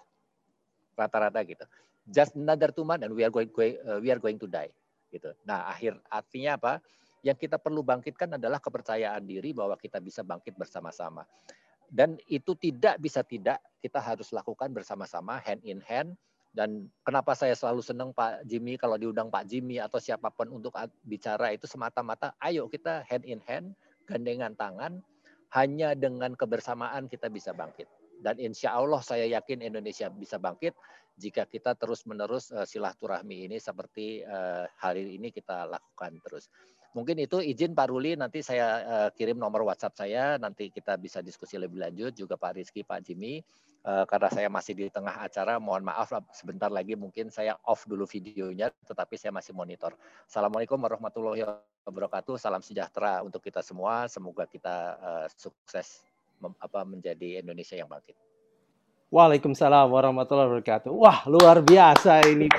Rata-rata gitu. Just another two months and we are going uh, we are going to die. Gitu. Nah akhir artinya apa? Yang kita perlu bangkitkan adalah kepercayaan diri bahwa kita bisa bangkit bersama-sama dan itu tidak bisa tidak kita harus lakukan bersama-sama hand in hand Dan kenapa saya selalu senang Pak Jimmy kalau diundang Pak Jimmy atau siapa pun untuk bicara itu semata-mata ayo kita hand in hand, gandengan tangan, hanya dengan kebersamaan kita bisa bangkit. Dan insya Allah saya yakin Indonesia bisa bangkit jika kita terus-menerus uh, silaturahmi ini seperti uh, hari ini kita lakukan terus. Mungkin itu izin Pak Ruli nanti saya uh, kirim nomor WhatsApp saya nanti kita bisa diskusi lebih lanjut juga Pak Rizky, Pak Jimmy uh, karena saya masih di tengah acara mohon maaf sebentar lagi mungkin saya off dulu videonya tetapi saya masih monitor. Assalamualaikum warahmatullahi wabarakatuh. Salam sejahtera untuk kita semua. Semoga kita uh, sukses apa menjadi Indonesia yang bangkit. Waalaikumsalam warahmatullahi wabarakatuh. Wah, luar biasa ini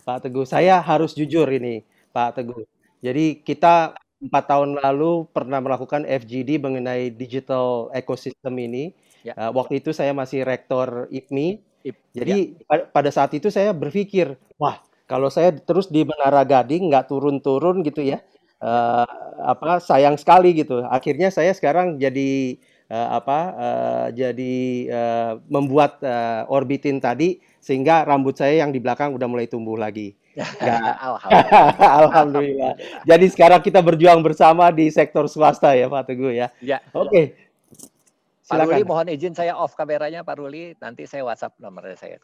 Pak Teguh. Saya harus jujur ini Pak Teguh jadi kita empat tahun lalu pernah melakukan FGD mengenai digital ecosystem ini. Ya. Uh, waktu itu saya masih rektor IPMI. IP, Jadi ya. pada saat itu saya berpikir, wah kalau saya terus di Menara Gading nggak turun-turun gitu ya, uh, apa sayang sekali gitu. Akhirnya saya sekarang jadi uh, apa? Uh, jadi uh, membuat uh, orbitin tadi sehingga rambut saya yang di belakang udah mulai tumbuh lagi. Alhamdulillah. Alhamdulillah. Jadi sekarang kita berjuang bersama di sektor swasta ya Pak Teguh ya. Ya. Oke. Okay. Pak Ruli mohon izin saya off kameranya Pak Ruli, nanti saya WhatsApp nomornya saya.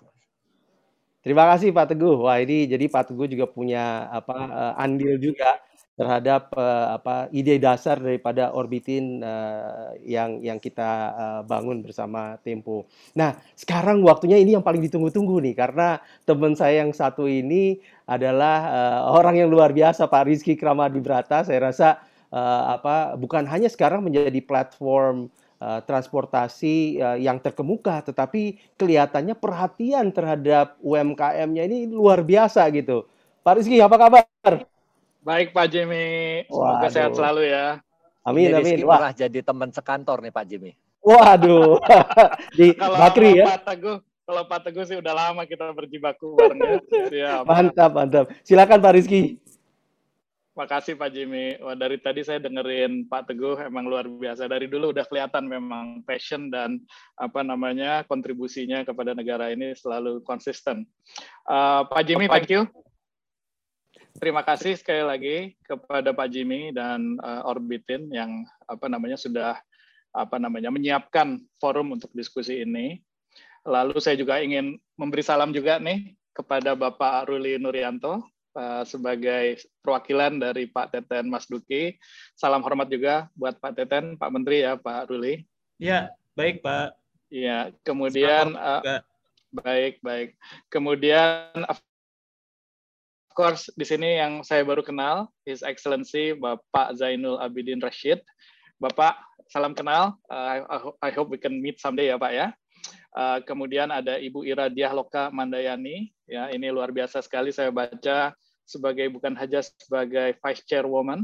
Terima kasih Pak Teguh. Wah ini jadi Pak Teguh juga punya apa uh, andil juga terhadap uh, apa ide dasar daripada orbitin uh, yang yang kita uh, bangun bersama Tempo. Nah, sekarang waktunya ini yang paling ditunggu-tunggu nih karena teman saya yang satu ini adalah uh, orang yang luar biasa Pak Rizky Kramadibrata. Saya rasa uh, apa bukan hanya sekarang menjadi platform uh, transportasi uh, yang terkemuka, tetapi kelihatannya perhatian terhadap UMKM-nya ini luar biasa gitu. Pak Rizky, apa kabar? Baik Pak Jimmy, semoga Waduh. sehat selalu ya. Amin Jadi amin. Wah, jadi teman sekantor nih Pak Jimmy. Waduh. Di kalau Bakri ya. Pak Teguh, kalau Pak Teguh sih udah lama kita berjibaku bareng ya. Siap. Mantap, mantap. Silakan Pak Rizky. Makasih Pak Jimmy. Wah, dari tadi saya dengerin Pak Teguh emang luar biasa. Dari dulu udah kelihatan memang passion dan apa namanya kontribusinya kepada negara ini selalu konsisten. Uh, Pak Jimmy, thank you terima kasih sekali lagi kepada Pak Jimmy dan uh, Orbitin yang apa namanya sudah apa namanya menyiapkan forum untuk diskusi ini. Lalu saya juga ingin memberi salam juga nih kepada Bapak Ruli Nurianto uh, sebagai perwakilan dari Pak Teten Mas Duki. Salam hormat juga buat Pak Teten, Pak Menteri ya, Pak Ruli. Ya, baik Pak. Ya, kemudian uh, baik baik. Kemudian course di sini yang saya baru kenal His Excellency Bapak Zainul Abidin Rashid. Bapak, salam kenal. Uh, I hope we can meet someday ya Pak ya. Uh, kemudian ada Ibu Ira Diah Loka Mandayani. Ya, ini luar biasa sekali saya baca sebagai bukan hanya sebagai Vice Chairwoman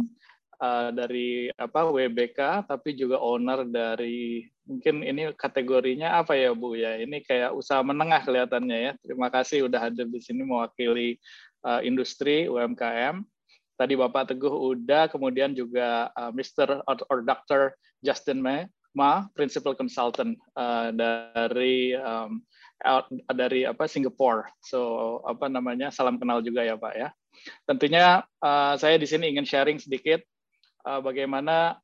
uh, dari apa WBK, tapi juga owner dari mungkin ini kategorinya apa ya Bu ya? Ini kayak usaha menengah kelihatannya ya. Terima kasih udah hadir di sini mewakili industri UMKM. Tadi Bapak Teguh udah, kemudian juga uh, Mr. or, Dr. Justin Ma, Ma Principal Consultant uh, dari dari apa Singapore. So apa namanya salam kenal juga ya Pak ya. Tentunya saya di sini ingin sharing sedikit bagaimana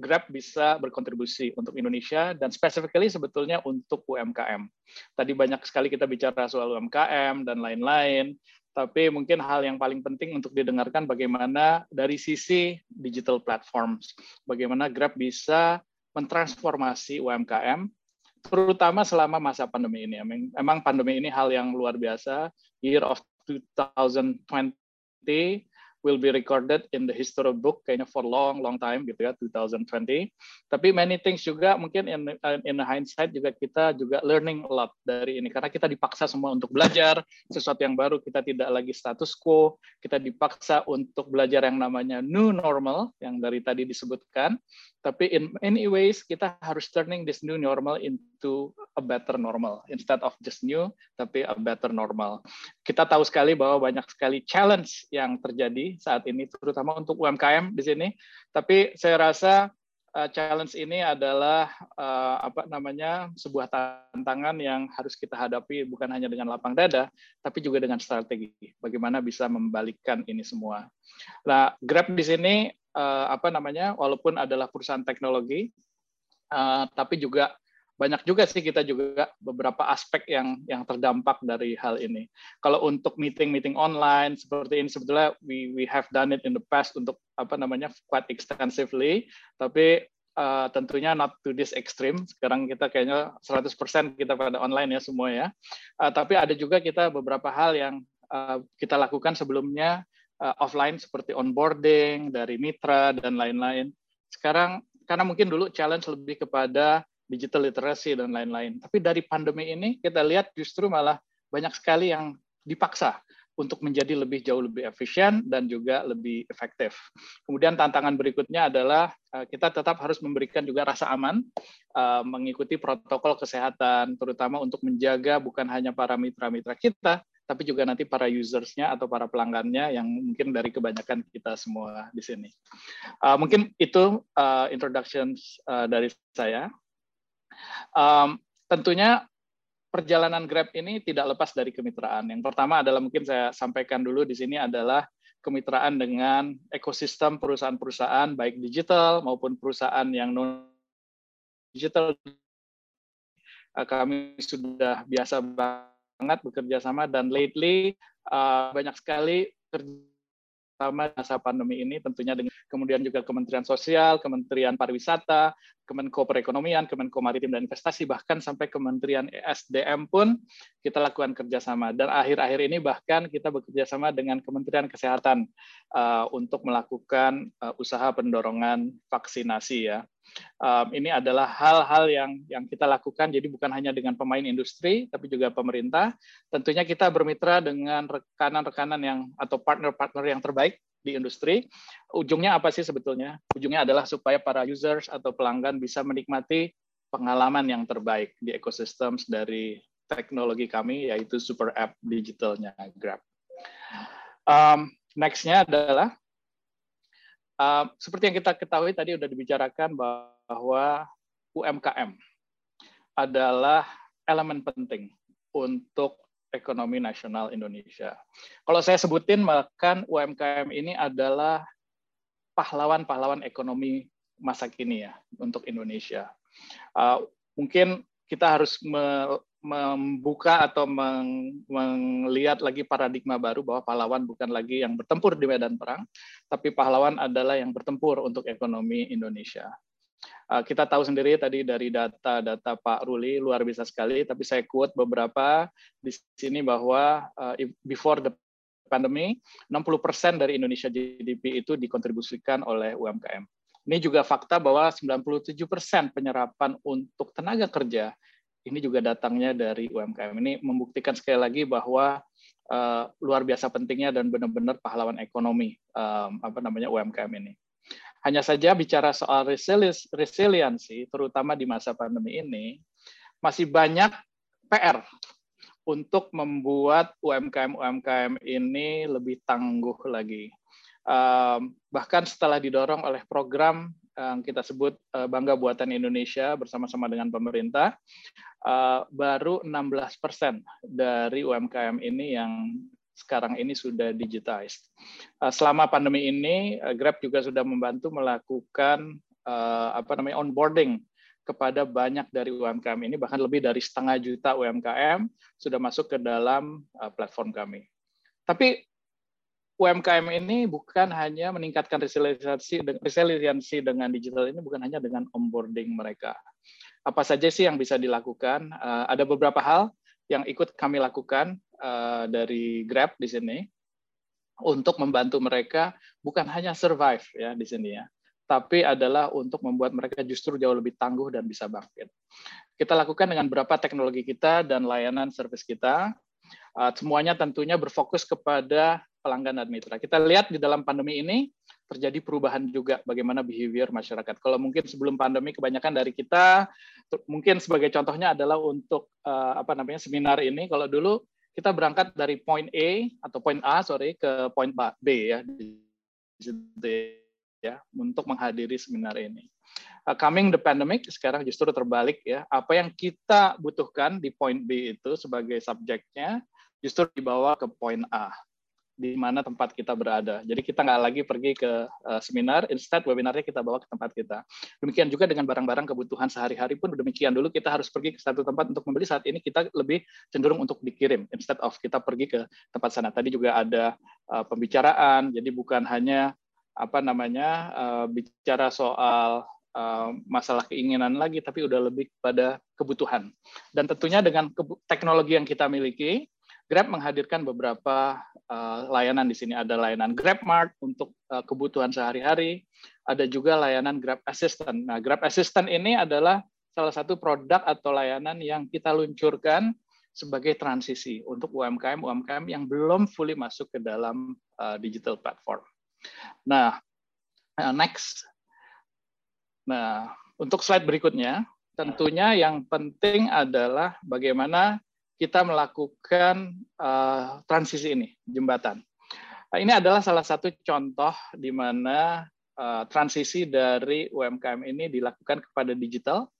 Grab bisa berkontribusi untuk Indonesia dan specifically sebetulnya untuk UMKM. Tadi banyak sekali kita bicara soal UMKM dan lain-lain tapi mungkin hal yang paling penting untuk didengarkan bagaimana dari sisi digital platforms, bagaimana Grab bisa mentransformasi UMKM, terutama selama masa pandemi ini. Memang pandemi ini hal yang luar biasa. Year of 2020 will be recorded in the history book kayaknya for long long time gitu ya 2020 tapi many things juga mungkin in in hindsight juga kita juga learning a lot dari ini. Karena kita dipaksa semua untuk belajar sesuatu yang baru kita tidak lagi status quo. Kita dipaksa untuk belajar yang namanya new normal yang dari tadi disebutkan. Tapi in many ways kita harus turning this new normal into a better normal instead of just new tapi a better normal kita tahu sekali bahwa banyak sekali challenge yang terjadi saat ini terutama untuk UMKM di sini tapi saya rasa uh, challenge ini adalah uh, apa namanya sebuah tantangan yang harus kita hadapi bukan hanya dengan lapang dada, tapi juga dengan strategi. Bagaimana bisa membalikkan ini semua. Nah, Grab di sini uh, apa namanya, walaupun adalah perusahaan teknologi, uh, tapi juga banyak juga sih kita juga beberapa aspek yang yang terdampak dari hal ini. Kalau untuk meeting-meeting online seperti ini sebetulnya we we have done it in the past untuk apa namanya quite extensively, tapi uh, tentunya not to this extreme. Sekarang kita kayaknya 100% kita pada online ya semua ya. Uh, tapi ada juga kita beberapa hal yang uh, kita lakukan sebelumnya uh, offline seperti onboarding dari mitra dan lain-lain. Sekarang karena mungkin dulu challenge lebih kepada digital literacy dan lain-lain. Tapi dari pandemi ini kita lihat justru malah banyak sekali yang dipaksa untuk menjadi lebih jauh lebih efisien dan juga lebih efektif. Kemudian tantangan berikutnya adalah eh, kita tetap harus memberikan juga rasa aman, eh, mengikuti protokol kesehatan, terutama untuk menjaga bukan hanya para mitra-mitra kita, tapi juga nanti para usersnya atau para pelanggannya yang mungkin dari kebanyakan kita semua di sini. Uh, mungkin itu uh, introduction dari saya. Um, tentunya perjalanan Grab ini tidak lepas dari kemitraan. Yang pertama adalah mungkin saya sampaikan dulu di sini adalah kemitraan dengan ekosistem perusahaan-perusahaan baik digital maupun perusahaan yang non digital. Eh, kami sudah biasa banget bekerja sama dan lately uh, banyak sekali kerja terutama masa pandemi ini tentunya dengan kemudian juga Kementerian Sosial, Kementerian Pariwisata, Kemenko Perekonomian, Kemenko Maritim dan Investasi, bahkan sampai Kementerian ESDM pun kita lakukan kerjasama. Dan akhir-akhir ini bahkan kita bekerja sama dengan Kementerian Kesehatan uh, untuk melakukan uh, usaha pendorongan vaksinasi ya. Um, ini adalah hal-hal yang yang kita lakukan. Jadi bukan hanya dengan pemain industri, tapi juga pemerintah. Tentunya kita bermitra dengan rekanan-rekanan yang atau partner-partner yang terbaik di industri. Ujungnya apa sih sebetulnya? Ujungnya adalah supaya para users atau pelanggan bisa menikmati pengalaman yang terbaik di ekosistem dari teknologi kami, yaitu super app digitalnya Grab. Um, Next-nya adalah Uh, seperti yang kita ketahui tadi sudah dibicarakan bahwa UMKM adalah elemen penting untuk ekonomi nasional Indonesia. Kalau saya sebutin, maka UMKM ini adalah pahlawan-pahlawan ekonomi masa kini ya untuk Indonesia. Uh, mungkin kita harus me membuka atau meng, melihat lagi paradigma baru bahwa pahlawan bukan lagi yang bertempur di medan perang, tapi pahlawan adalah yang bertempur untuk ekonomi Indonesia. Uh, kita tahu sendiri tadi dari data-data Pak Ruli luar biasa sekali, tapi saya quote beberapa di sini bahwa uh, before the pandemi, 60% dari Indonesia GDP itu dikontribusikan oleh UMKM. Ini juga fakta bahwa 97% penyerapan untuk tenaga kerja ini juga datangnya dari UMKM. Ini membuktikan sekali lagi bahwa uh, luar biasa pentingnya dan benar-benar pahlawan ekonomi um, apa namanya UMKM ini. Hanya saja bicara soal resiliensi, terutama di masa pandemi ini, masih banyak PR untuk membuat UMKM-UMKM ini lebih tangguh lagi. Um, bahkan setelah didorong oleh program yang kita sebut uh, Bangga Buatan Indonesia bersama-sama dengan pemerintah, uh, baru 16 persen dari UMKM ini yang sekarang ini sudah digitized. Uh, selama pandemi ini, uh, Grab juga sudah membantu melakukan uh, apa namanya onboarding kepada banyak dari UMKM ini, bahkan lebih dari setengah juta UMKM sudah masuk ke dalam platform kami. Tapi UMKM ini bukan hanya meningkatkan resiliensi, resiliensi dengan digital ini bukan hanya dengan onboarding mereka. Apa saja sih yang bisa dilakukan? Ada beberapa hal yang ikut kami lakukan uh, dari Grab di sini untuk membantu mereka bukan hanya survive ya di sini ya, tapi adalah untuk membuat mereka justru jauh lebih tangguh dan bisa bangkit. Kita lakukan dengan beberapa teknologi kita dan layanan service kita. Uh, semuanya tentunya berfokus kepada pelanggan dan mitra. Kita lihat di dalam pandemi ini terjadi perubahan juga bagaimana behavior masyarakat. Kalau mungkin sebelum pandemi kebanyakan dari kita mungkin sebagai contohnya adalah untuk uh, apa namanya seminar ini kalau dulu kita berangkat dari point A atau point A sorry ke point B ya ya untuk menghadiri seminar ini. uh, coming the pandemic sekarang justru terbalik ya. Apa yang kita butuhkan di point B itu sebagai subjeknya justru dibawa ke point A di mana tempat kita berada. Jadi kita nggak lagi pergi ke uh, seminar, instead webinarnya kita bawa ke tempat kita. Demikian juga dengan barang-barang kebutuhan sehari-hari pun demikian dulu kita harus pergi ke satu tempat untuk membeli. Saat ini kita lebih cenderung untuk dikirim instead of kita pergi ke tempat sana. Tadi juga ada uh, pembicaraan, jadi bukan hanya apa namanya uh, bicara soal uh, masalah keinginan lagi, tapi udah lebih pada kebutuhan. Dan tentunya dengan teknologi yang kita miliki, Grab menghadirkan beberapa uh, layanan di sini. Ada layanan GrabMart untuk uh, kebutuhan sehari-hari, ada juga layanan Grab Assistant. Nah, Grab Assistant ini adalah salah satu produk atau layanan yang kita luncurkan sebagai transisi untuk UMKM UMKM yang belum fully masuk ke dalam uh, digital platform. Nah, next. Nah, untuk slide berikutnya, tentunya yang penting adalah bagaimana kita melakukan uh, transisi ini, jembatan. Nah, ini adalah salah satu contoh di mana uh, transisi dari UMKM ini dilakukan kepada digital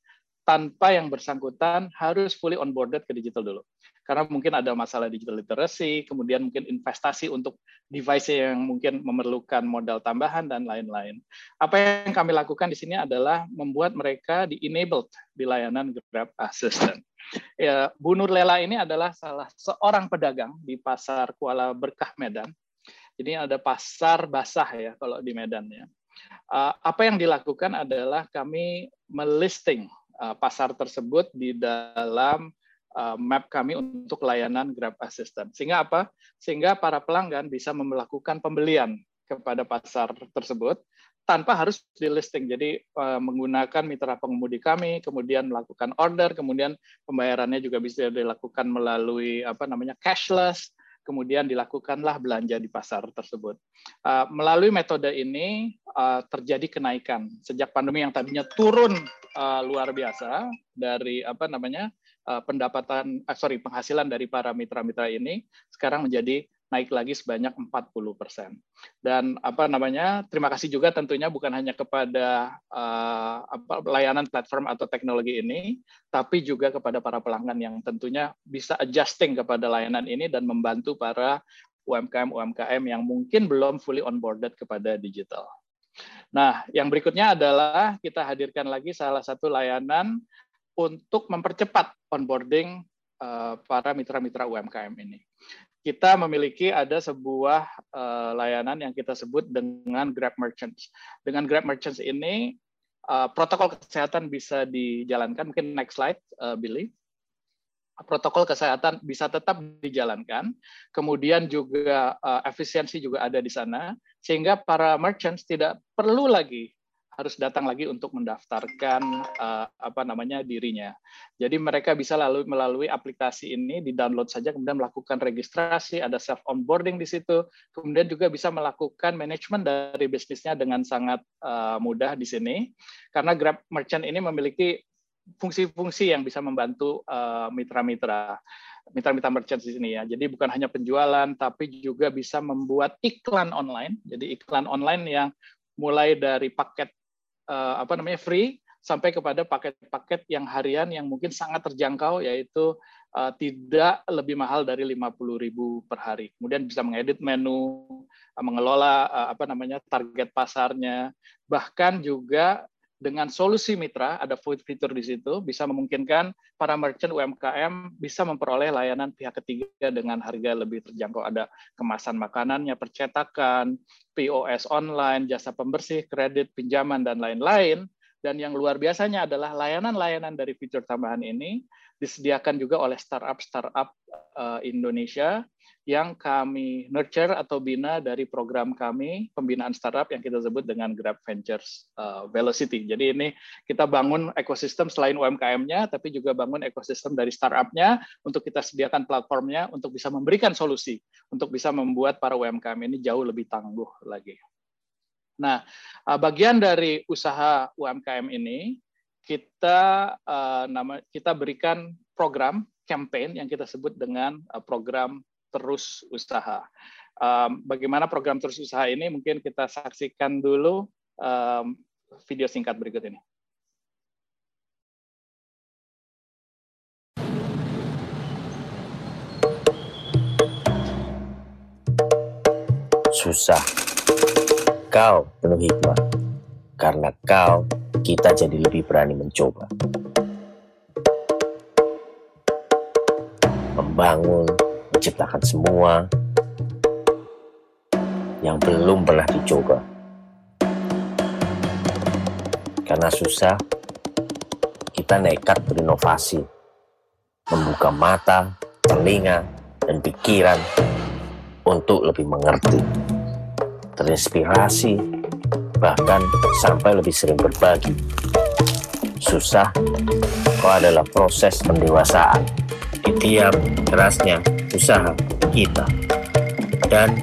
tanpa yang bersangkutan harus fully onboarded ke digital dulu. Karena mungkin ada masalah digital literacy, kemudian mungkin investasi untuk device yang mungkin memerlukan modal tambahan dan lain-lain. Apa yang kami lakukan di sini adalah membuat mereka di-enabled di layanan Grab Assistant. Ya, Bu Nur Lela ini adalah salah seorang pedagang di pasar Kuala Berkah Medan. Jadi ada pasar basah ya kalau di Medan ya. Uh, apa yang dilakukan adalah kami melisting uh, pasar tersebut di dalam uh, map kami untuk layanan Grab Assistant. Sehingga apa? Sehingga para pelanggan bisa melakukan pembelian kepada pasar tersebut tanpa harus di listing. Jadi uh, menggunakan mitra pengemudi kami, kemudian melakukan order, kemudian pembayarannya juga bisa dilakukan melalui apa namanya cashless, kemudian dilakukanlah belanja di pasar tersebut. Uh, melalui metode ini terjadi kenaikan sejak pandemi yang tadinya turun luar biasa dari apa namanya pendapatan, uh, sorry penghasilan dari para mitra-mitra ini sekarang menjadi naik lagi sebanyak 40 persen. Dan apa namanya? Terima kasih juga tentunya bukan hanya kepada uh, apa, layanan platform atau teknologi ini, tapi juga kepada para pelanggan yang tentunya bisa adjusting kepada layanan ini dan membantu para UMKM UMKM yang mungkin belum fully onboarded kepada digital. Nah, yang berikutnya adalah kita hadirkan lagi salah satu layanan untuk mempercepat onboarding uh, para mitra-mitra UMKM ini kita memiliki ada sebuah uh, layanan yang kita sebut dengan Grab Merchants. Dengan Grab Merchants ini uh, protokol kesehatan bisa dijalankan. Mungkin next slide, uh, Billy. Protokol kesehatan bisa tetap dijalankan. Kemudian juga uh, efisiensi juga ada di sana, sehingga para merchants tidak perlu lagi harus datang lagi untuk mendaftarkan uh, apa namanya dirinya. Jadi mereka bisa lalu melalui aplikasi ini di-download saja kemudian melakukan registrasi, ada self onboarding di situ, kemudian juga bisa melakukan manajemen dari bisnisnya dengan sangat uh, mudah di sini. Karena Grab Merchant ini memiliki fungsi-fungsi yang bisa membantu mitra-mitra. Uh, mitra-mitra merchant di sini ya. Jadi bukan hanya penjualan, tapi juga bisa membuat iklan online. Jadi iklan online yang mulai dari paket uh, apa namanya free sampai kepada paket-paket yang harian yang mungkin sangat terjangkau yaitu uh, tidak lebih mahal dari 50.000 per hari. Kemudian bisa mengedit menu, uh, mengelola uh, apa namanya target pasarnya, bahkan juga dengan solusi mitra ada fitur di situ bisa memungkinkan para merchant UMKM bisa memperoleh layanan pihak ketiga dengan harga lebih terjangkau. Ada kemasan makanannya percetakan POS online jasa pembersih kredit pinjaman dan lain-lain. Dan yang luar biasanya adalah layanan-layanan dari fitur tambahan ini disediakan juga oleh startup-startup uh, Indonesia yang kami nurture atau bina dari program kami pembinaan startup yang kita sebut dengan Grab Ventures uh, Velocity. Jadi ini kita bangun ekosistem selain UMKM-nya, tapi juga bangun ekosistem dari startup-nya untuk kita sediakan platformnya untuk bisa memberikan solusi untuk bisa membuat para UMKM ini jauh lebih tangguh lagi. Nah, uh, bagian dari usaha UMKM ini kita uh, nama kita berikan program campaign yang kita sebut dengan uh, program terus usaha. Um, bagaimana program terus usaha ini mungkin kita saksikan dulu um, video singkat berikut ini. Susah. Kau penuh hikmah. Karena kau, kita jadi lebih berani mencoba. Membangun, menciptakan semua yang belum pernah dicoba. Karena susah, kita nekat berinovasi, membuka mata, telinga, dan pikiran untuk lebih mengerti, terinspirasi, bahkan sampai lebih sering berbagi. Susah, kau adalah proses pendewasaan di tiap kerasnya usaha kita. Dan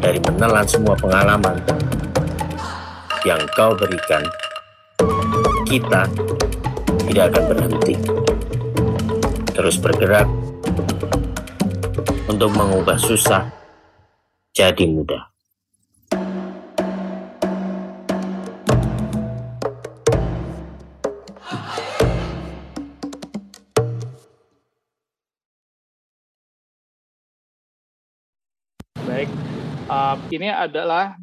dari menelan semua pengalaman yang kau berikan, kita tidak akan berhenti. Terus bergerak untuk mengubah susah jadi mudah. Ini adalah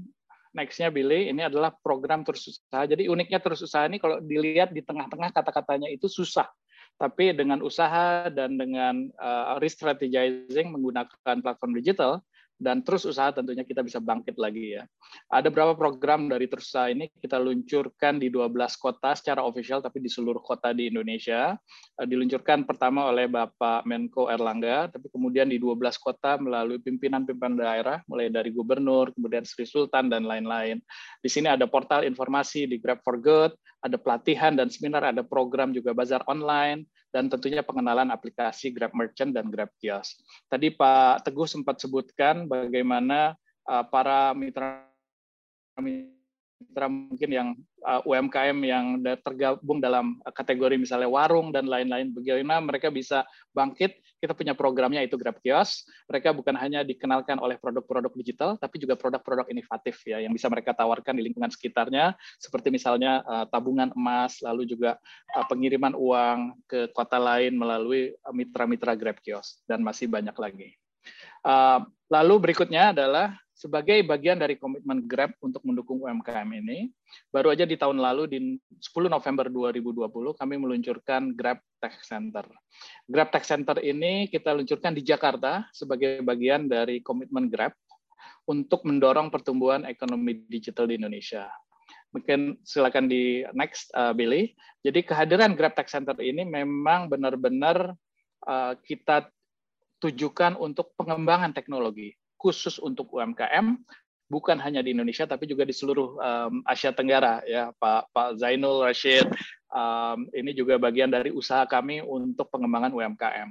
nextnya Billy. Ini adalah program terus usaha. Jadi uniknya terus usaha ini kalau dilihat di tengah-tengah kata-katanya itu susah, tapi dengan usaha dan dengan uh, re-strategizing menggunakan platform digital, dan terus usaha tentunya kita bisa bangkit lagi ya. Ada beberapa program dari terus usaha ini kita luncurkan di 12 kota secara official tapi di seluruh kota di Indonesia. Eh, diluncurkan pertama oleh Bapak Menko Erlangga, tapi kemudian di 12 kota melalui pimpinan-pimpinan daerah mulai dari gubernur, kemudian Sri Sultan dan lain-lain. Di sini ada portal informasi di Grab for Good, ada pelatihan dan seminar, ada program juga bazar online, dan tentunya pengenalan aplikasi Grab Merchant dan Grab Kios. Tadi Pak Teguh sempat sebutkan bagaimana uh, para mitra mitra mungkin yang uh, UMKM yang tergabung dalam kategori misalnya warung dan lain-lain bagaimana mereka bisa bangkit kita punya programnya itu Grab Kios mereka bukan hanya dikenalkan oleh produk-produk digital tapi juga produk-produk inovatif ya yang bisa mereka tawarkan di lingkungan sekitarnya. Seperti misalnya uh, tabungan emas lalu juga uh, pengiriman uang ke kota lain melalui mitra-mitra Grab Kios dan masih banyak lagi. Uh, lalu berikutnya adalah sebagai bagian dari komitmen Grab untuk mendukung UMKM ini, baru aja di tahun lalu di 10 November 2020 kami meluncurkan Grab Tech Center. Grab Tech Center ini kita luncurkan di Jakarta sebagai bagian dari komitmen Grab untuk mendorong pertumbuhan ekonomi digital di Indonesia. Mungkin silakan di next, uh, Billy. Jadi kehadiran Grab Tech Center ini memang benar-benar uh, kita tujukan untuk pengembangan teknologi khusus untuk UMKM bukan hanya di Indonesia tapi juga di seluruh um, Asia Tenggara ya Pak Pak Zainul Rashid um, ini juga bagian dari usaha kami untuk pengembangan UMKM.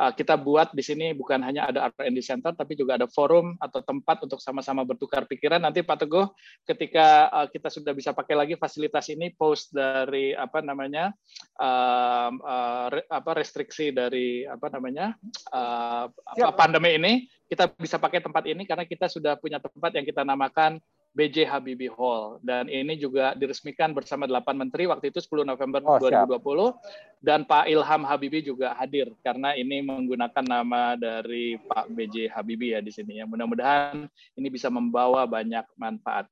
Uh, kita buat di sini bukan hanya ada R&D center tapi juga ada forum atau tempat untuk sama-sama bertukar pikiran. Nanti Pak Teguh ketika uh, kita sudah bisa pakai lagi fasilitas ini post dari apa namanya uh, uh, re, apa restriksi dari apa namanya uh, apa pandemi ini kita bisa pakai tempat ini karena kita sudah punya tempat yang kita namakan BJ Habibie Hall. Dan ini juga diresmikan bersama delapan menteri waktu itu 10 November oh, 2020 siap. dan Pak Ilham Habibie juga hadir karena ini menggunakan nama dari Pak BJ Habibie ya di sini ya. Mudah-mudahan ini bisa membawa banyak manfaat.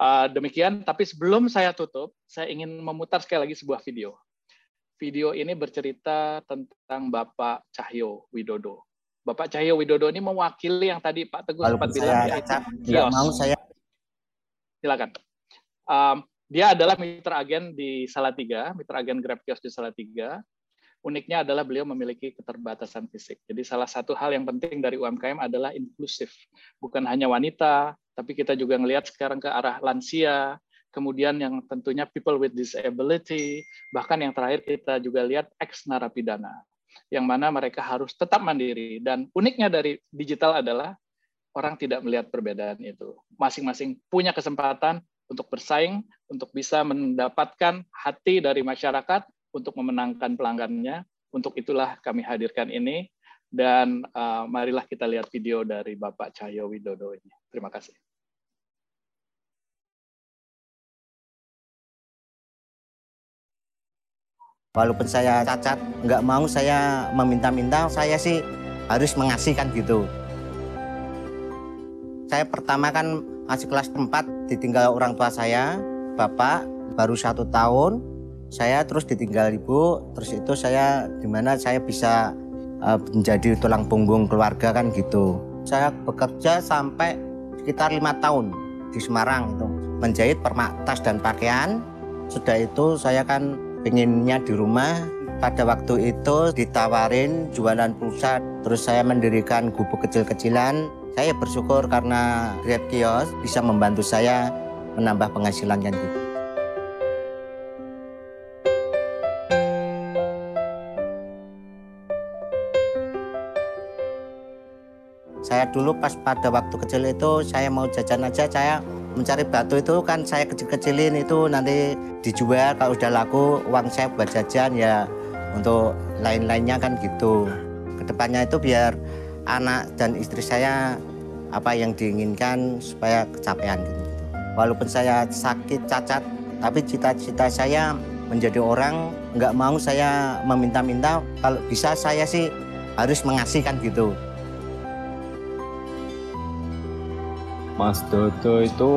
Uh, demikian tapi sebelum saya tutup saya ingin memutar sekali lagi sebuah video. Video ini bercerita tentang Bapak Cahyo Widodo. Bapak Cahyo Widodo ini mewakili yang tadi Pak Teguh sempat bilang ya, tidak mau saya silakan. Um, dia adalah mitra agen di Salatiga, mitra agen Grab Kios di Salatiga. Uniknya adalah beliau memiliki keterbatasan fisik. Jadi salah satu hal yang penting dari UMKM adalah inklusif. Bukan hanya wanita, tapi kita juga melihat sekarang ke arah lansia, kemudian yang tentunya people with disability, bahkan yang terakhir kita juga lihat ex narapidana, yang mana mereka harus tetap mandiri. Dan uniknya dari digital adalah orang tidak melihat perbedaan itu. Masing-masing punya kesempatan untuk bersaing, untuk bisa mendapatkan hati dari masyarakat, untuk memenangkan pelanggannya. Untuk itulah kami hadirkan ini. Dan uh, marilah kita lihat video dari Bapak Cahyo Widodo ini. Terima kasih. Walaupun saya cacat, nggak mau saya meminta-minta, saya sih harus mengasihkan gitu. Saya pertama kan masih kelas 4 ditinggal orang tua saya, bapak baru satu tahun. Saya terus ditinggal ibu, terus itu saya di mana saya bisa uh, menjadi tulang punggung keluarga kan gitu. Saya bekerja sampai sekitar lima tahun di Semarang itu menjahit permak tas dan pakaian. Sudah itu saya kan pengennya di rumah. Pada waktu itu ditawarin jualan pulsa, terus saya mendirikan gubuk kecil-kecilan saya bersyukur karena Grab Kios bisa membantu saya menambah penghasilan kan gitu. Saya dulu pas pada waktu kecil itu saya mau jajan aja saya mencari batu itu kan saya kecil-kecilin itu nanti dijual kalau udah laku uang saya buat jajan ya untuk lain-lainnya kan gitu. Ke depannya itu biar anak dan istri saya apa yang diinginkan supaya kecapean gitu. Walaupun saya sakit cacat, tapi cita-cita saya menjadi orang nggak mau saya meminta-minta. Kalau bisa saya sih harus mengasihkan gitu. Mas Dodo itu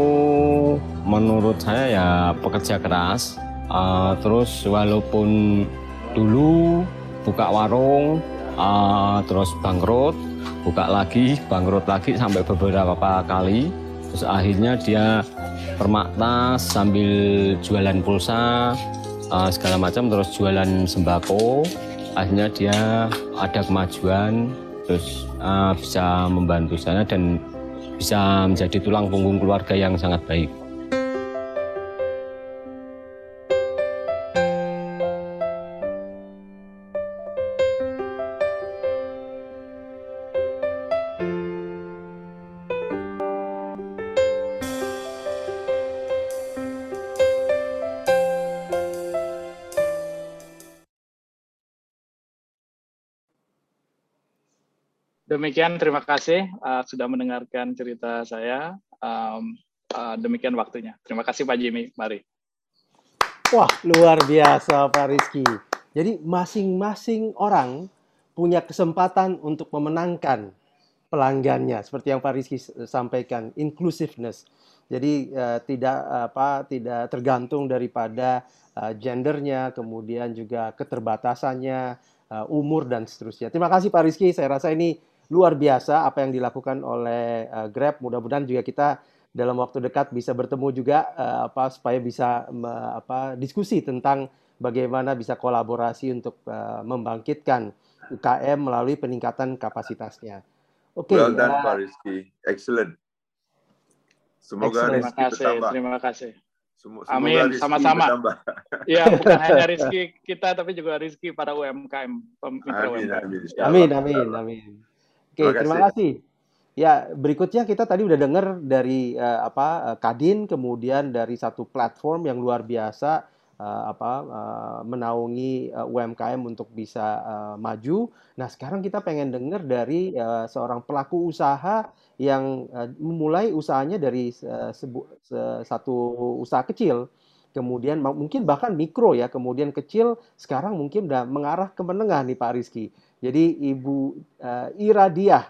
menurut saya ya pekerja keras. Uh, terus walaupun dulu buka warung, uh, terus bangkrut, buka lagi, bangkrut lagi sampai beberapa kali. Terus akhirnya dia permaktas sambil jualan pulsa, uh, segala macam, terus jualan sembako. Akhirnya dia ada kemajuan, terus uh, bisa membantu saya dan bisa menjadi tulang punggung keluarga yang sangat baik. Demikian, terima kasih uh, sudah mendengarkan cerita saya. Um, uh, demikian waktunya. Terima kasih Pak Jimmy. Mari. Wah, luar biasa Pak Rizky. Jadi masing-masing orang punya kesempatan untuk memenangkan pelanggannya, seperti yang Pak Rizky sampaikan, inclusiveness. Jadi uh, tidak apa tidak tergantung daripada uh, gendernya, kemudian juga keterbatasannya, uh, umur dan seterusnya. Terima kasih Pak Rizky. Saya rasa ini luar biasa apa yang dilakukan oleh uh, Grab. Mudah-mudahan juga kita dalam waktu dekat bisa bertemu juga uh, apa supaya bisa uh, apa diskusi tentang bagaimana bisa kolaborasi untuk uh, membangkitkan UKM melalui peningkatan kapasitasnya. Oke. Okay, well done, uh, Pak Rizky. Excellent. Semoga excellent. Rizky terima kasih, bertambah. Terima kasih. Semoga Amin, sama-sama. Iya, bukan hanya Rizky kita, tapi juga Rizky para UMKM, mitra amin, UMKM. Amin, amin, amin, amin. Oke, terima, terima kasih. Ya, berikutnya kita tadi udah dengar dari uh, apa uh, Kadin, kemudian dari satu platform yang luar biasa uh, apa uh, menaungi uh, UMKM untuk bisa uh, maju. Nah, sekarang kita pengen dengar dari uh, seorang pelaku usaha yang uh, memulai usahanya dari uh, sebu, se, satu usaha kecil, kemudian mungkin bahkan mikro ya, kemudian kecil, sekarang mungkin udah mengarah ke menengah nih Pak Rizky. Jadi Ibu uh, Ira Diah,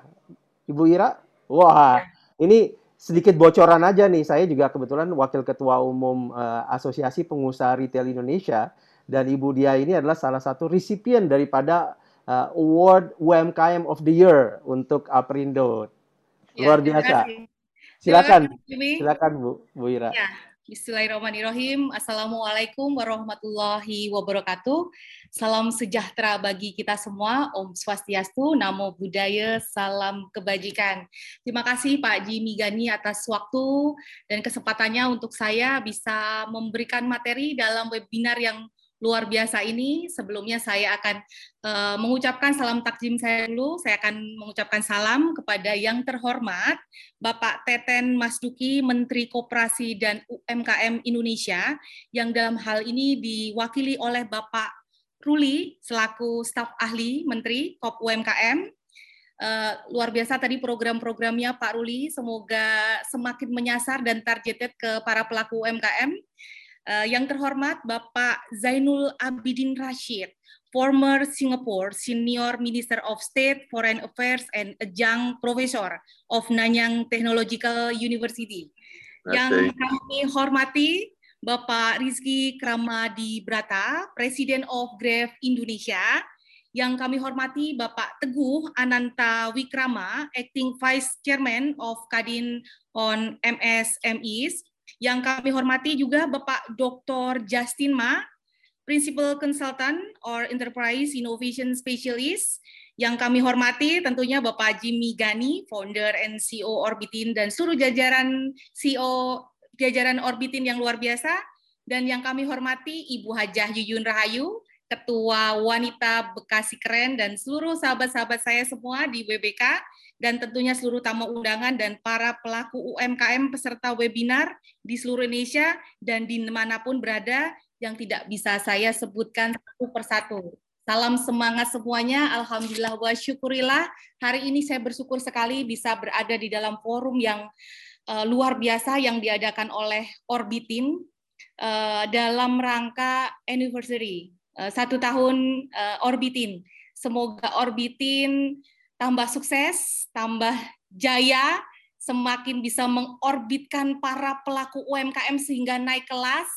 Ibu Ira, wah ini sedikit bocoran aja nih. Saya juga kebetulan Wakil Ketua Umum uh, Asosiasi Pengusaha Retail Indonesia dan Ibu Diah ini adalah salah satu resipien daripada uh, Award UMKM of the Year untuk Aprindo. Ya, Luar biasa. Silakan, silakan Bu, Bu Ira. Ya. Bismillahirrahmanirrahim. Assalamualaikum warahmatullahi wabarakatuh. Salam sejahtera bagi kita semua. Om Swastiastu, Namo Buddhaya, salam kebajikan. Terima kasih Pak Jimmy Gani atas waktu dan kesempatannya untuk saya bisa memberikan materi dalam webinar yang luar biasa ini. Sebelumnya saya akan uh, mengucapkan salam takjim saya dulu. Saya akan mengucapkan salam kepada yang terhormat Bapak Teten Mas Duki, Menteri Koperasi dan UMKM Indonesia, yang dalam hal ini diwakili oleh Bapak Ruli selaku staf ahli Menteri Kop UMKM. Uh, luar biasa tadi program-programnya Pak Ruli, semoga semakin menyasar dan targeted ke para pelaku UMKM. Uh, yang terhormat Bapak Zainul Abidin Rashid, former Singapore Senior Minister of State Foreign Affairs and adjunct professor of Nanyang Technological University. Yang kami hormati Bapak Rizky Kramadi Brata, Presiden of Grave Indonesia, yang kami hormati Bapak Teguh Ananta Wikrama, Acting Vice Chairman of Kadin on MSMEs, yang kami hormati juga Bapak Dr. Justin Ma, Principal Consultant or Enterprise Innovation Specialist, yang kami hormati tentunya Bapak Jimmy Gani, Founder and CEO Orbitin, dan seluruh jajaran CEO jajaran Orbitin yang luar biasa, dan yang kami hormati Ibu Hajah Yuyun Rahayu, Ketua Wanita Bekasi Keren, dan seluruh sahabat-sahabat saya semua di WBK, dan tentunya seluruh tamu undangan dan para pelaku UMKM peserta webinar di seluruh Indonesia dan di mana pun berada yang tidak bisa saya sebutkan satu persatu. Salam semangat semuanya, Alhamdulillah wa syukurillah. Hari ini saya bersyukur sekali bisa berada di dalam forum yang uh, luar biasa yang diadakan oleh Orbitin uh, dalam rangka anniversary uh, satu tahun uh, Orbitin. Semoga Orbitin tambah sukses, tambah jaya, semakin bisa mengorbitkan para pelaku UMKM sehingga naik kelas,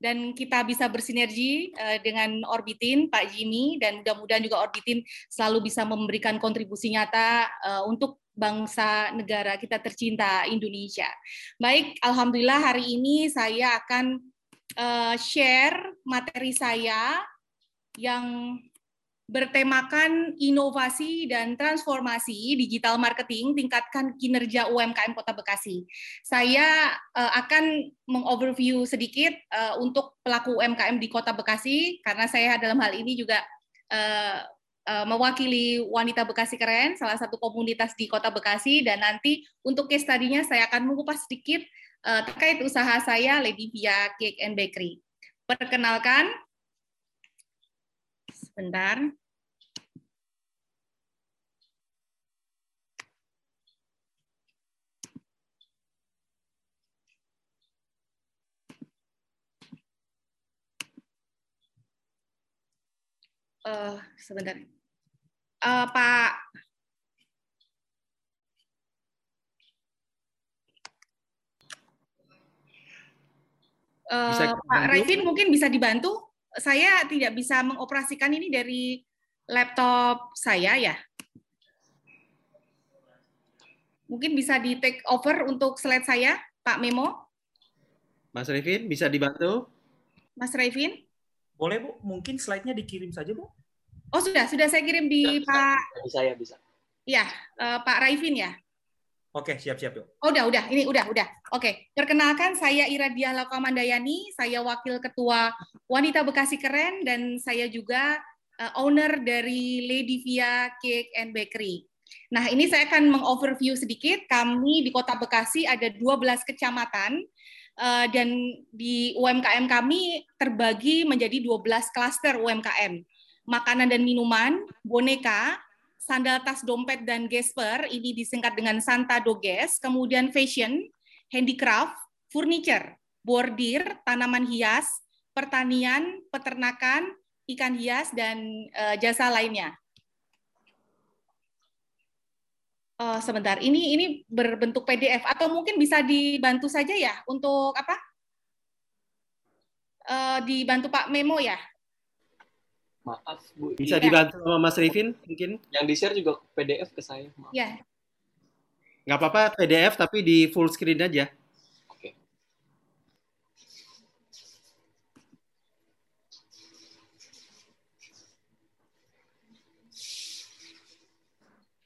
dan kita bisa bersinergi uh, dengan Orbitin, Pak Jimmy, dan mudah-mudahan juga Orbitin selalu bisa memberikan kontribusi nyata uh, untuk bangsa negara kita tercinta Indonesia. Baik, Alhamdulillah hari ini saya akan uh, share materi saya yang bertemakan inovasi dan transformasi digital marketing tingkatkan kinerja UMKM Kota Bekasi. Saya uh, akan mengoverview sedikit uh, untuk pelaku UMKM di Kota Bekasi karena saya dalam hal ini juga uh, mewakili wanita Bekasi keren, salah satu komunitas di Kota Bekasi dan nanti untuk case study-nya saya akan mengupas sedikit uh, terkait usaha saya Lady Via Cake and Bakery. Perkenalkan, sebentar. Uh, sebentar. Uh, Pak Uh, Pak Raifin mungkin bisa dibantu. Saya tidak bisa mengoperasikan ini dari laptop saya ya. Mungkin bisa di take over untuk slide saya, Pak Memo. Mas Raifin bisa dibantu? Mas Raifin? Boleh Bu, mungkin slide-nya dikirim saja Bu. Oh sudah, sudah saya kirim di bisa, Pak. Bisa ya, bisa. Ya, uh, Pak Raifin ya. Oke, siap-siap Bu. Oh, udah, udah. Ini udah, udah. Oke, perkenalkan saya Iradia Lakamandayani, saya Wakil Ketua Wanita Bekasi Keren, dan saya juga uh, owner dari Lady Via Cake and Bakery. Nah, ini saya akan mengoverview sedikit. Kami di Kota Bekasi ada 12 kecamatan, uh, dan di UMKM kami terbagi menjadi 12 klaster UMKM. Makanan dan minuman, boneka, sandal tas dompet dan gesper, ini disingkat dengan Santa Doges, kemudian fashion, handicraft, furniture, bordir, tanaman hias, pertanian, peternakan, ikan hias, dan uh, jasa lainnya. Uh, sebentar, ini ini berbentuk PDF atau mungkin bisa dibantu saja ya untuk apa? Uh, dibantu Pak Memo ya. Maaf Bu. Bisa Ya. dibantu sama Mas Rifin mungkin? Yang di share juga PDF ke saya. Maaf. Ya. Nggak apa-apa PDF tapi di full screen aja.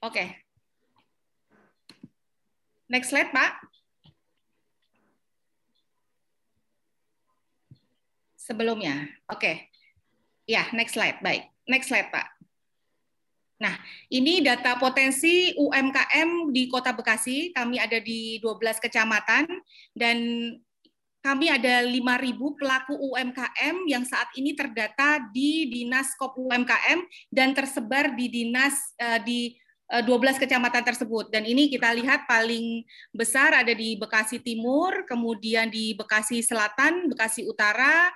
Oke. Next slide, Pak. Sebelumnya. Oke. Ya, next slide. Baik. Next slide, Pak. Nah, ini data potensi UMKM di Kota Bekasi. Kami ada di 12 kecamatan dan kami ada 5.000 pelaku UMKM yang saat ini terdata di Dinas Kop UMKM dan tersebar di dinas eh, di 12 kecamatan tersebut. Dan ini kita lihat paling besar ada di Bekasi Timur, kemudian di Bekasi Selatan, Bekasi Utara,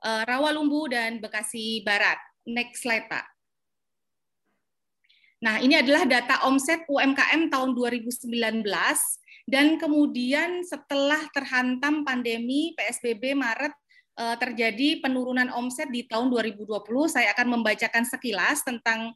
eh, Rawalumbu dan Bekasi Barat. Next slide, Pak. Nah, ini adalah data omset UMKM tahun 2019 dan kemudian setelah terhantam pandemi PSBB Maret eh, terjadi penurunan omset di tahun 2020. Saya akan membacakan sekilas tentang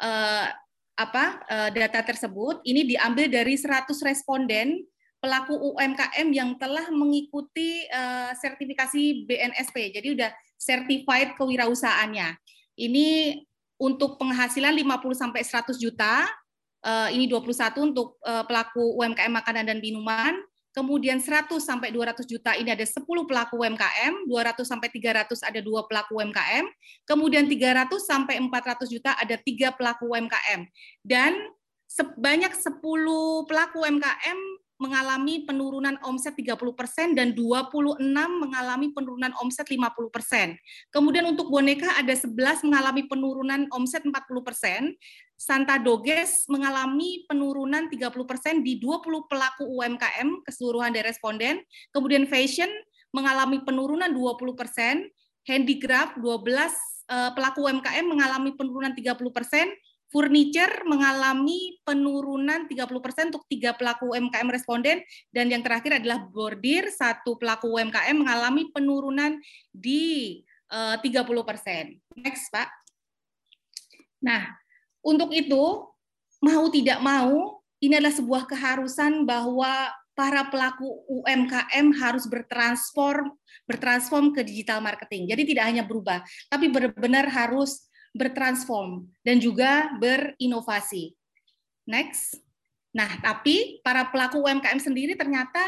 eh, apa eh, data tersebut. Ini diambil dari 100 responden pelaku UMKM yang telah mengikuti sertifikasi BNSP. Jadi udah certified kewirausahaannya. Ini untuk penghasilan 50 sampai 100 juta, uh, ini 21 untuk pelaku UMKM makanan dan minuman. Kemudian 100 sampai 200 juta ini ada 10 pelaku UMKM, 200 sampai 300 ada dua pelaku UMKM, kemudian 300 sampai 400 juta ada tiga pelaku UMKM. Dan sebanyak 10 pelaku UMKM mengalami penurunan omset 30% dan 26 mengalami penurunan omset 50%. Kemudian untuk boneka ada 11 mengalami penurunan omset 40%, Santa Doges mengalami penurunan 30% di 20 pelaku UMKM keseluruhan dari responden, kemudian fashion mengalami penurunan 20%, handicraft 12 eh, pelaku UMKM mengalami penurunan 30%, Furniture mengalami penurunan 30% untuk tiga pelaku UMKM responden dan yang terakhir adalah bordir satu pelaku UMKM mengalami penurunan di uh, 30%. Next, Pak. Nah, untuk itu mau tidak mau ini adalah sebuah keharusan bahwa para pelaku UMKM harus bertransform bertransform ke digital marketing. Jadi tidak hanya berubah, tapi benar-benar harus bertransform dan juga berinovasi. Next. Nah, tapi para pelaku UMKM sendiri ternyata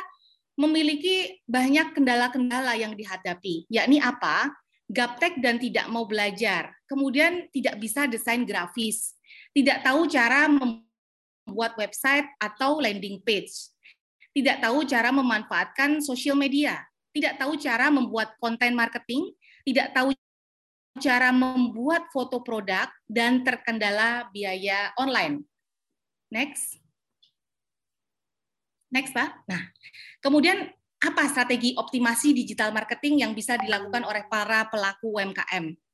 memiliki banyak kendala-kendala yang dihadapi, yakni apa? Gaptek dan tidak mau belajar, kemudian tidak bisa desain grafis, tidak tahu cara membuat website atau landing page, tidak tahu cara memanfaatkan sosial media, tidak tahu cara membuat konten marketing, tidak tahu cara membuat foto produk dan terkendala biaya online. Next. Next, Pak. Nah, kemudian apa strategi optimasi digital marketing yang bisa dilakukan oleh para pelaku UMKM?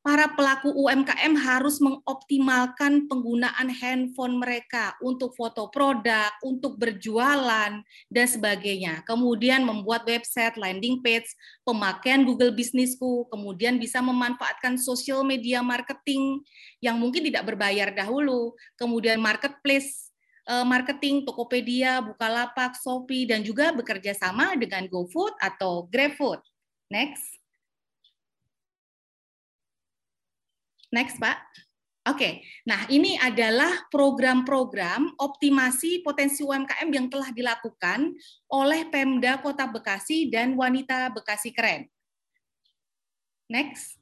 Para pelaku UMKM harus mengoptimalkan penggunaan handphone mereka untuk foto produk, untuk berjualan, dan sebagainya. Kemudian membuat website, landing page, pemakaian Google Businessku, kemudian bisa memanfaatkan social media marketing yang mungkin tidak berbayar dahulu, kemudian marketplace eh, marketing Tokopedia, Bukalapak, Shopee, dan juga bekerja sama dengan GoFood atau GrabFood. Next. Next, Pak. Oke, nah ini adalah program-program optimasi potensi UMKM yang telah dilakukan oleh Pemda Kota Bekasi dan Wanita Bekasi Keren. Next.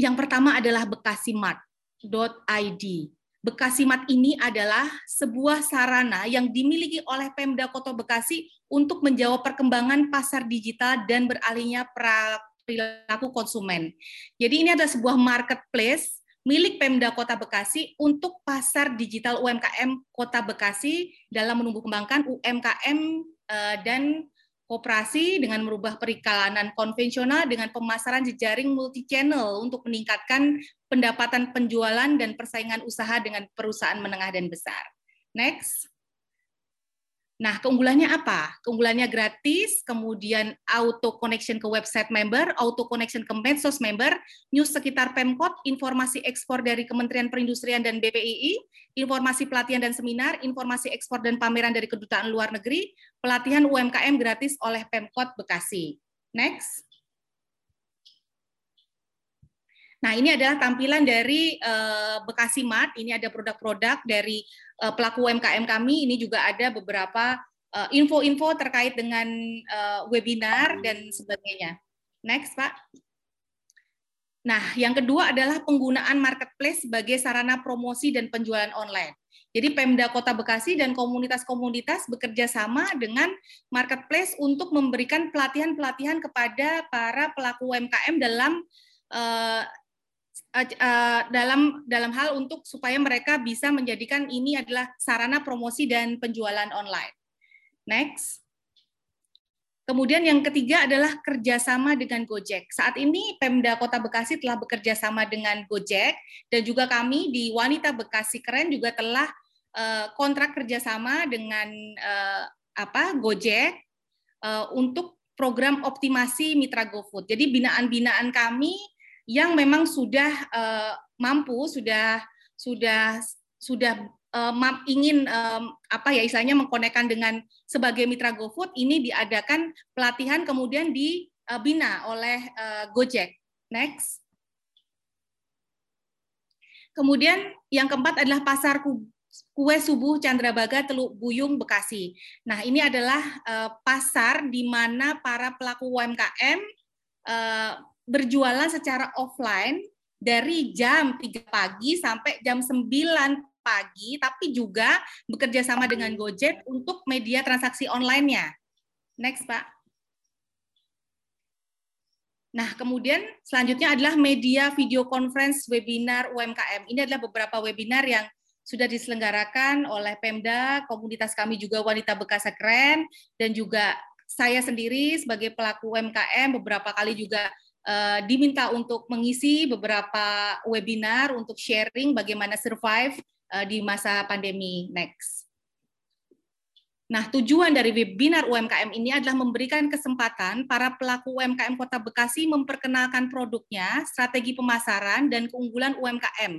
Yang pertama adalah bekasimat.id. Bekasimat ini adalah sebuah sarana yang dimiliki oleh Pemda Kota Bekasi untuk menjawab perkembangan pasar digital dan beralihnya perilaku konsumen. Jadi ini adalah sebuah marketplace milik Pemda Kota Bekasi untuk pasar digital UMKM Kota Bekasi dalam menumbuh kembangkan UMKM eh, dan kooperasi dengan merubah perikalanan konvensional dengan pemasaran jejaring multi channel untuk meningkatkan pendapatan penjualan dan persaingan usaha dengan perusahaan menengah dan besar. Next. Nah, keunggulannya apa? Keunggulannya gratis, kemudian auto connection ke website member, auto connection ke medsos member, news sekitar Pemkot, informasi ekspor dari Kementerian Perindustrian dan BPII, informasi pelatihan dan seminar, informasi ekspor dan pameran dari kedutaan luar negeri, pelatihan UMKM gratis oleh Pemkot Bekasi. Next. Nah, ini adalah tampilan dari uh, Bekasi Mart. Ini ada produk-produk dari uh, pelaku UMKM kami. Ini juga ada beberapa eh, info-info terkait dengan webinar dan sebagainya. Next, Pak. Nah, yang kedua adalah penggunaan marketplace sebagai sarana promosi dan penjualan online. Jadi Pemda Kota Bekasi dan komunitas-komunitas bekerja sama dengan marketplace untuk memberikan pelatihan-pelatihan kepada para pelaku UMKM dalam uh, dalam dalam hal untuk supaya mereka bisa menjadikan ini adalah sarana promosi dan penjualan online. Next. Kemudian yang ketiga adalah kerjasama dengan Gojek. Saat ini Pemda Kota Bekasi telah bekerja sama dengan Gojek dan juga kami di Wanita Bekasi Keren juga telah uh, kontrak kerjasama dengan apa Gojek untuk program optimasi Mitra GoFood. Jadi binaan-binaan kami yang memang sudah uh, mampu, sudah sudah sudah um, ingin um, apa ya istilahnya mengkonekkan dengan sebagai mitra GoFood ini diadakan pelatihan kemudian dibina oleh uh, Gojek. Next. Kemudian yang keempat adalah pasar kue subuh Chandrabaga Teluk Buyung Bekasi. Nah, ini adalah uh, pasar di mana para pelaku UMKM uh, berjualan secara offline dari jam 3 pagi sampai jam 9 pagi, tapi juga bekerja sama dengan Gojek untuk media transaksi online-nya. Next, Pak. Nah, kemudian selanjutnya adalah media video conference webinar UMKM. Ini adalah beberapa webinar yang sudah diselenggarakan oleh Pemda, komunitas kami juga Wanita Bekasi Keren, dan juga saya sendiri sebagai pelaku UMKM beberapa kali juga uh, diminta untuk mengisi beberapa webinar untuk sharing bagaimana survive uh, di masa pandemi next. Nah, tujuan dari webinar UMKM ini adalah memberikan kesempatan para pelaku UMKM Kota Bekasi memperkenalkan produknya, strategi pemasaran, dan keunggulan UMKM.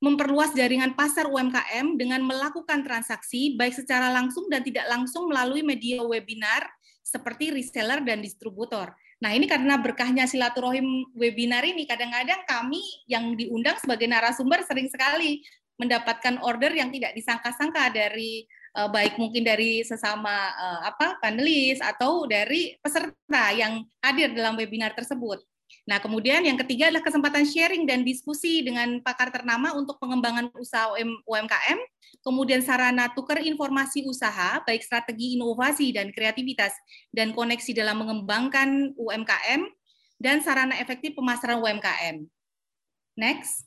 Memperluas jaringan pasar UMKM dengan melakukan transaksi baik secara langsung dan tidak langsung melalui media webinar seperti reseller dan distributor. Nah, ini karena berkahnya silaturahim webinar ini, kadang-kadang kami yang diundang sebagai narasumber sering sekali mendapatkan order yang tidak disangka-sangka dari uh, baik mungkin dari sesama uh, apa panelis atau dari peserta yang hadir dalam webinar tersebut. Nah, kemudian yang ketiga adalah kesempatan sharing dan diskusi dengan pakar ternama untuk pengembangan usaha UMKM, kemudian sarana tukar informasi usaha, baik strategi inovasi dan kreativitas, dan koneksi dalam mengembangkan UMKM, dan sarana efektif pemasaran UMKM. Next.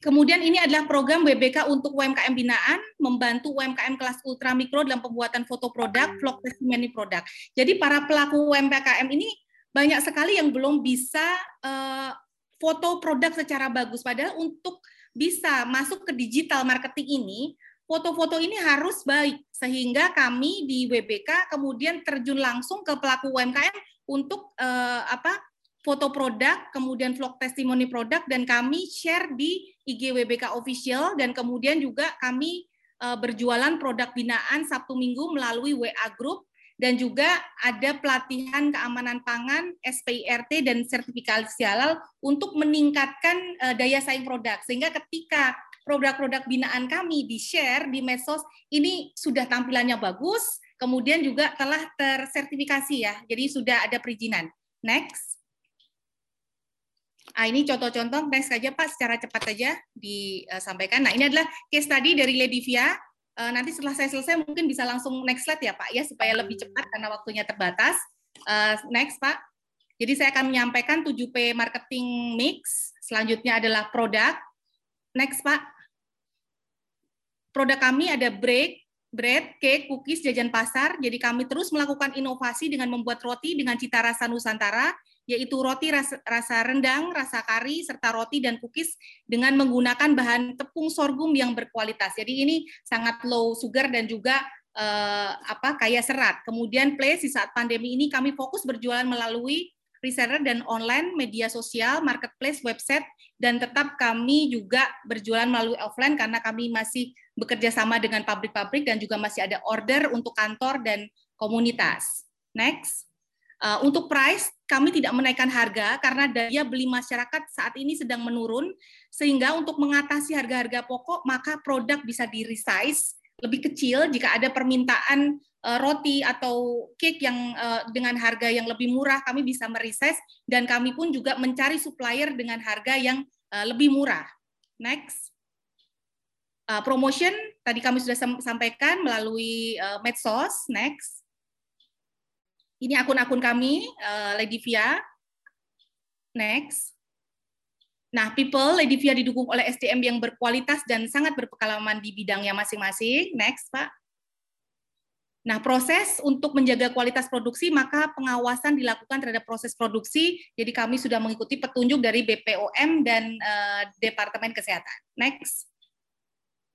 Kemudian ini adalah program WBK untuk UMKM binaan, membantu UMKM kelas ultra mikro dalam pembuatan foto produk, vlog testimoni produk. Jadi para pelaku UMKM ini banyak sekali yang belum bisa uh, foto produk secara bagus. Padahal untuk bisa masuk ke digital marketing ini, foto-foto ini harus baik. Sehingga kami di WBK kemudian terjun langsung ke pelaku UMKM untuk uh, apa foto produk, kemudian vlog testimoni produk, dan kami share di IG WBK Official, dan kemudian juga kami uh, berjualan produk binaan Sabtu Minggu melalui WA Group, dan juga ada pelatihan keamanan pangan, SPIRT, dan sertifikasi halal untuk meningkatkan uh, daya saing produk. Sehingga ketika produk-produk binaan kami di-share di medsos, ini sudah tampilannya bagus, kemudian juga telah tersertifikasi ya, jadi sudah ada perizinan. Next. Ah, ini contoh-contoh next saja Pak secara cepat saja disampaikan. Nah, ini adalah case tadi dari Ledivia. Uh, nanti setelah saya selesai mungkin bisa langsung next slide ya Pak ya supaya lebih cepat karena waktunya terbatas. Uh, next Pak. Jadi saya akan menyampaikan 7P marketing mix. Selanjutnya adalah produk. Next Pak. Produk kami ada break, bread, cake, cookies, jajan pasar. Jadi kami terus melakukan inovasi dengan membuat roti dengan cita rasa Nusantara yaitu roti rasa, rendang, rasa kari, serta roti dan cookies dengan menggunakan bahan tepung sorghum yang berkualitas. Jadi ini sangat low sugar dan juga eh, apa kaya serat. Kemudian place di saat pandemi ini kami fokus berjualan melalui reseller dan online, media sosial, marketplace, website, dan tetap kami juga berjualan melalui offline karena kami masih bekerja sama dengan pabrik-pabrik dan juga masih ada order untuk kantor dan komunitas. Next. Uh, untuk price, kami tidak menaikkan harga karena daya beli masyarakat saat ini sedang menurun, sehingga untuk mengatasi harga-harga pokok, maka produk bisa di-resize lebih kecil jika ada permintaan uh, roti atau cake yang uh, dengan harga yang lebih murah, kami bisa meresize dan kami pun juga mencari supplier dengan harga yang lebih murah. Next. Promotion tadi kami sudah sampaikan melalui medsos. Next. Ini akun-akun kami, uh, Lady Via. Next. Nah, People, Lady Via didukung oleh SDM yang berkualitas dan sangat berpengalaman di bidangnya masing-masing. Next, Pak. Nah, proses untuk menjaga kualitas produksi, maka pengawasan dilakukan terhadap proses produksi. Jadi kami sudah mengikuti petunjuk dari BPOM dan uh, Departemen Kesehatan. Next.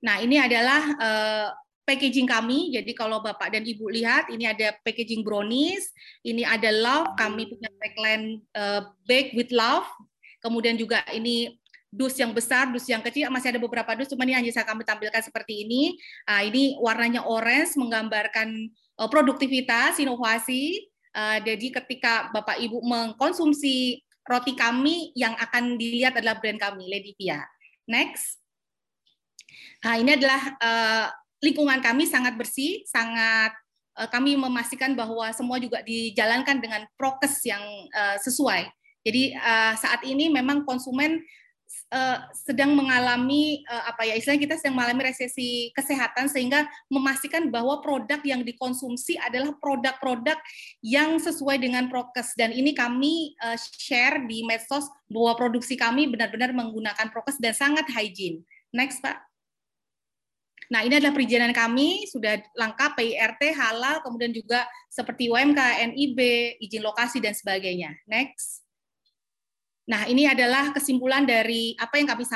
Nah, ini adalah uh, packaging kami. Jadi kalau Bapak dan Ibu lihat, ini ada packaging brownies, ini ada love, kami punya tagline uh, bake with love. Kemudian juga ini dus yang besar, dus yang kecil, masih ada beberapa dus, cuma ini hanya saya kami tampilkan seperti ini. Nah, ini warnanya orange, menggambarkan uh, produktivitas, inovasi. Uh, jadi ketika Bapak Ibu mengkonsumsi roti kami, yang akan dilihat adalah brand kami, Lady Pia. Next. Nah, ini adalah uh, lingkungan kami sangat bersih, sangat uh, kami memastikan bahwa semua juga dijalankan dengan prokes yang uh, sesuai. Jadi uh, saat ini memang konsumen sedang mengalami apa ya istilahnya kita sedang mengalami resesi kesehatan sehingga memastikan bahwa produk yang dikonsumsi adalah produk-produk yang sesuai dengan prokes dan ini kami share di medsos bahwa produksi kami benar-benar menggunakan prokes dan sangat hygiene. Next, Pak. Nah, ini adalah perizinan kami, sudah lengkap PIRT, halal, kemudian juga seperti UMK, NIB, izin lokasi, dan sebagainya. Next. Nah, ini adalah kesimpulan dari apa yang kami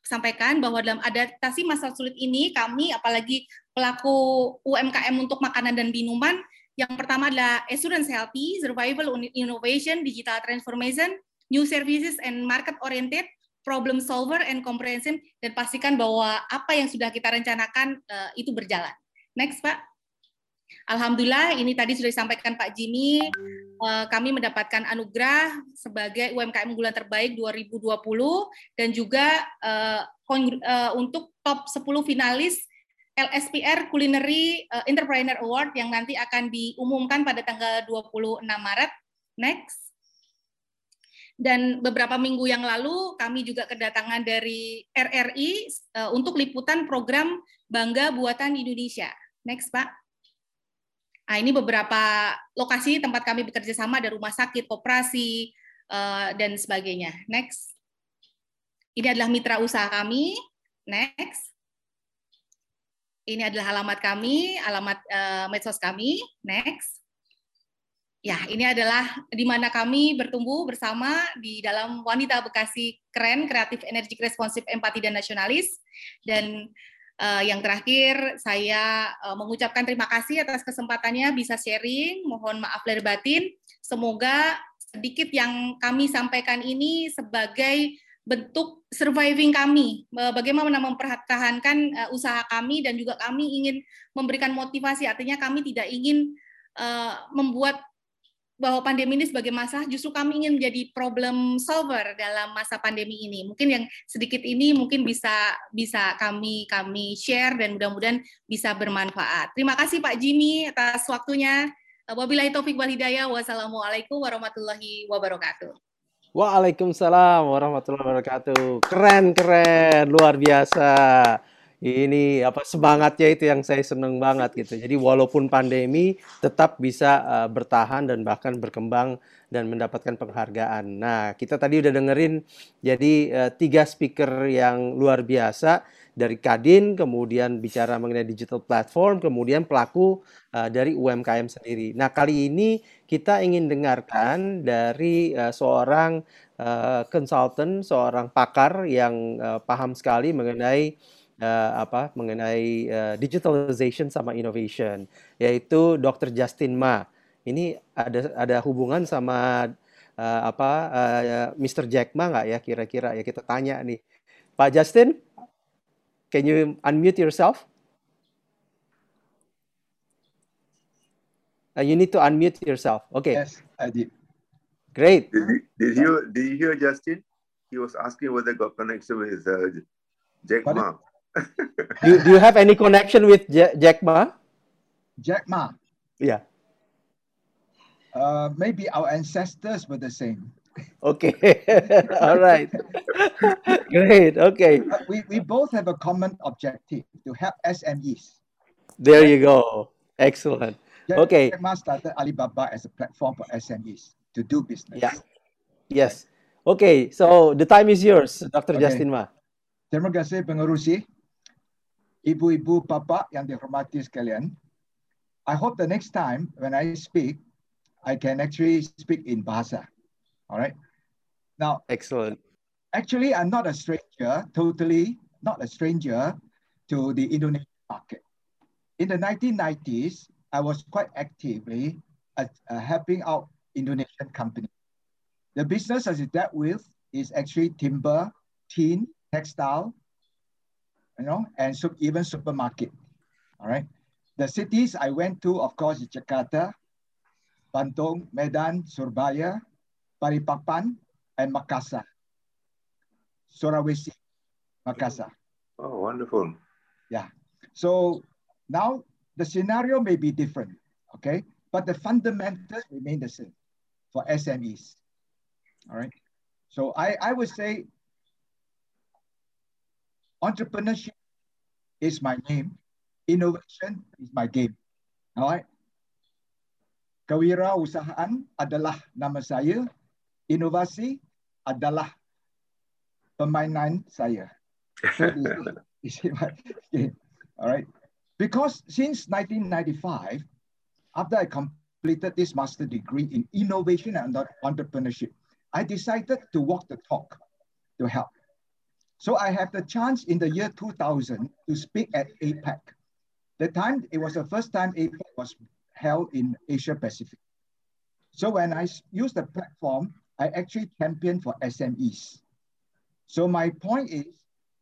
sampaikan bahwa dalam adaptasi masa sulit ini kami apalagi pelaku UMKM untuk makanan dan minuman yang pertama adalah assurance healthy, survival innovation, digital transformation, new services and market oriented, problem solver and comprehensive dan pastikan bahwa apa yang sudah kita rencanakan uh, itu berjalan. Next, Pak. Alhamdulillah ini tadi sudah disampaikan Pak Jimmy, eh, kami mendapatkan anugerah sebagai UMKM unggulan terbaik 2020 dan juga eh, untuk top 10 finalis LSPR Culinary Entrepreneur Award yang nanti akan diumumkan pada tanggal 26 Maret. Next. Dan beberapa minggu yang lalu kami juga kedatangan dari RRI untuk liputan program Bangga Buatan Indonesia. Next, Pak. Nah, ini beberapa lokasi tempat kami bekerja sama ada rumah sakit, koperasi, uh, dan sebagainya. Next. Ini adalah mitra usaha kami. Next. Ini adalah alamat kami, alamat uh, medsos kami. Next. Ya, ini adalah di mana kami bertumbuh bersama di dalam wanita Bekasi keren, kreatif, energik, responsif, empati, dan nasionalis. Dan uh, yang terakhir saya uh, mengucapkan terima kasih atas kesempatannya bisa sharing. Mohon maaf lahir batin. Semoga sedikit yang kami sampaikan ini sebagai bentuk surviving kami, bagaimana mempertahankan usaha kami dan juga kami ingin memberikan motivasi. Artinya kami tidak ingin membuat bahwa pandemi ini sebagai masalah justru kami ingin menjadi problem solver dalam masa pandemi ini. Mungkin yang sedikit ini mungkin bisa bisa kami kami share dan mudah-mudahan bisa bermanfaat. Terima kasih Pak Jimmy atas waktunya. Wabillahi taufik wal hidayah. Wassalamualaikum warahmatullahi wabarakatuh. Waalaikumsalam warahmatullahi wabarakatuh. Keren keren, luar biasa ini apa semangatnya itu yang saya seneng banget gitu. Jadi walaupun pandemi tetap bisa uh, bertahan dan bahkan berkembang dan mendapatkan penghargaan. Nah, kita tadi udah dengerin jadi uh, tiga speaker yang luar biasa dari Kadin, kemudian bicara mengenai digital platform, kemudian pelaku uh, dari UMKM sendiri. Nah, kali ini kita ingin dengarkan dari uh, seorang uh, consultant, seorang pakar yang uh, paham sekali mengenai uh, apa mengenai uh, digitalization sama innovation yaitu Dr. Justin Ma. Ini ada ada hubungan sama uh, apa uh, Mr. Jack Ma nggak ya kira-kira ya kita tanya nih. Pak Justin, can you unmute yourself? Uh, you need to unmute yourself. Okay. Yes, I did. Great. Did you, did you, did you hear Justin? He was asking whether got connection with uh, Jack Ma. Do, do you have any connection with Jack Ma? Jack Ma. Yeah. Uh, maybe our ancestors were the same. Okay. All right. Great. Okay. We, we both have a common objective to help SMEs. There you go. Excellent. Jack, okay. Jack Ma started Alibaba as a platform for SMEs to do business. Yeah. Yes. Okay. So the time is yours, Dr. Okay. Justin Ma. Terima kasih pengerusi. Ibu-ibu, bapak yang dihormati sekalian, I hope the next time when I speak, I can actually speak in Bahasa. All right. Now, excellent. Actually, I'm not a stranger, totally not a stranger to the Indonesian market. In the 1990s, I was quite actively uh, uh, helping out Indonesian companies. The business as it dealt with is actually timber, tin, textile, you know, and so even supermarket. All right. The cities I went to, of course, is Jakarta, Bandung, Medan, Surabaya, Balikpapan, and Makassar. Sulawesi, Makassar. Oh, wonderful. Yeah. So now the scenario may be different, okay? But the fundamentals remain the same for SMEs. All right. So I, I would say entrepreneurship is my name, innovation is my game. All right. Kewirausahaan adalah nama saya, inovasi adalah permainan saya. So is my game. All right. Because since 1995, after I completed this master degree in innovation and entrepreneurship, I decided to walk the talk to help. So I had the chance in the year 2000 to speak at APEC. The time, it was the first time APEC was held in Asia Pacific. So when I used the platform, I actually championed for SMEs. So my point is,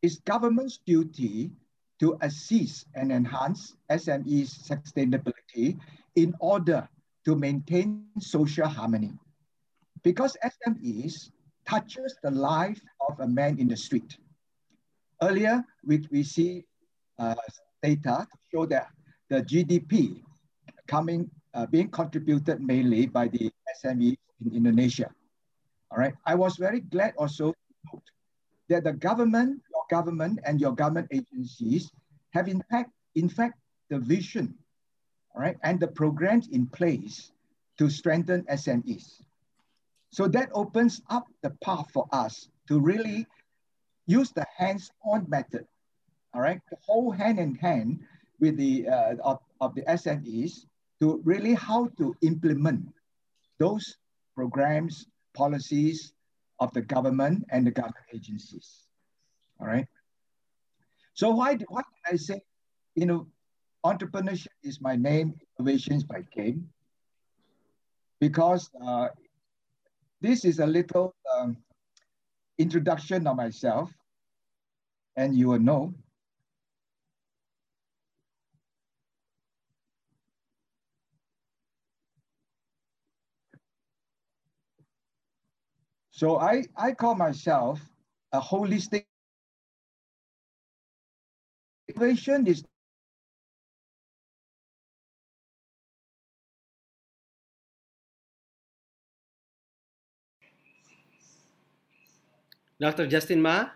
it's government's duty to assist and enhance SMEs sustainability in order to maintain social harmony. Because SMEs touches the life of a man in the street. Earlier, we, we see uh, data to show that the GDP coming, uh, being contributed mainly by the SMEs in Indonesia. All right. I was very glad also to note that the government, your government and your government agencies have in fact, in fact, the vision, all right, and the programs in place to strengthen SMEs. So that opens up the path for us to really use the hands-on method, all right, to hold hand in hand with the uh, of, of the SMEs to really how to implement those programs, policies of the government and the government agencies. All right. So why, why did I say, you know, entrepreneurship is my name, innovations my game? Because uh, this is a little um, introduction of myself, and you will know. So I, I call myself a holistic innovation is Dr. Justin Ma?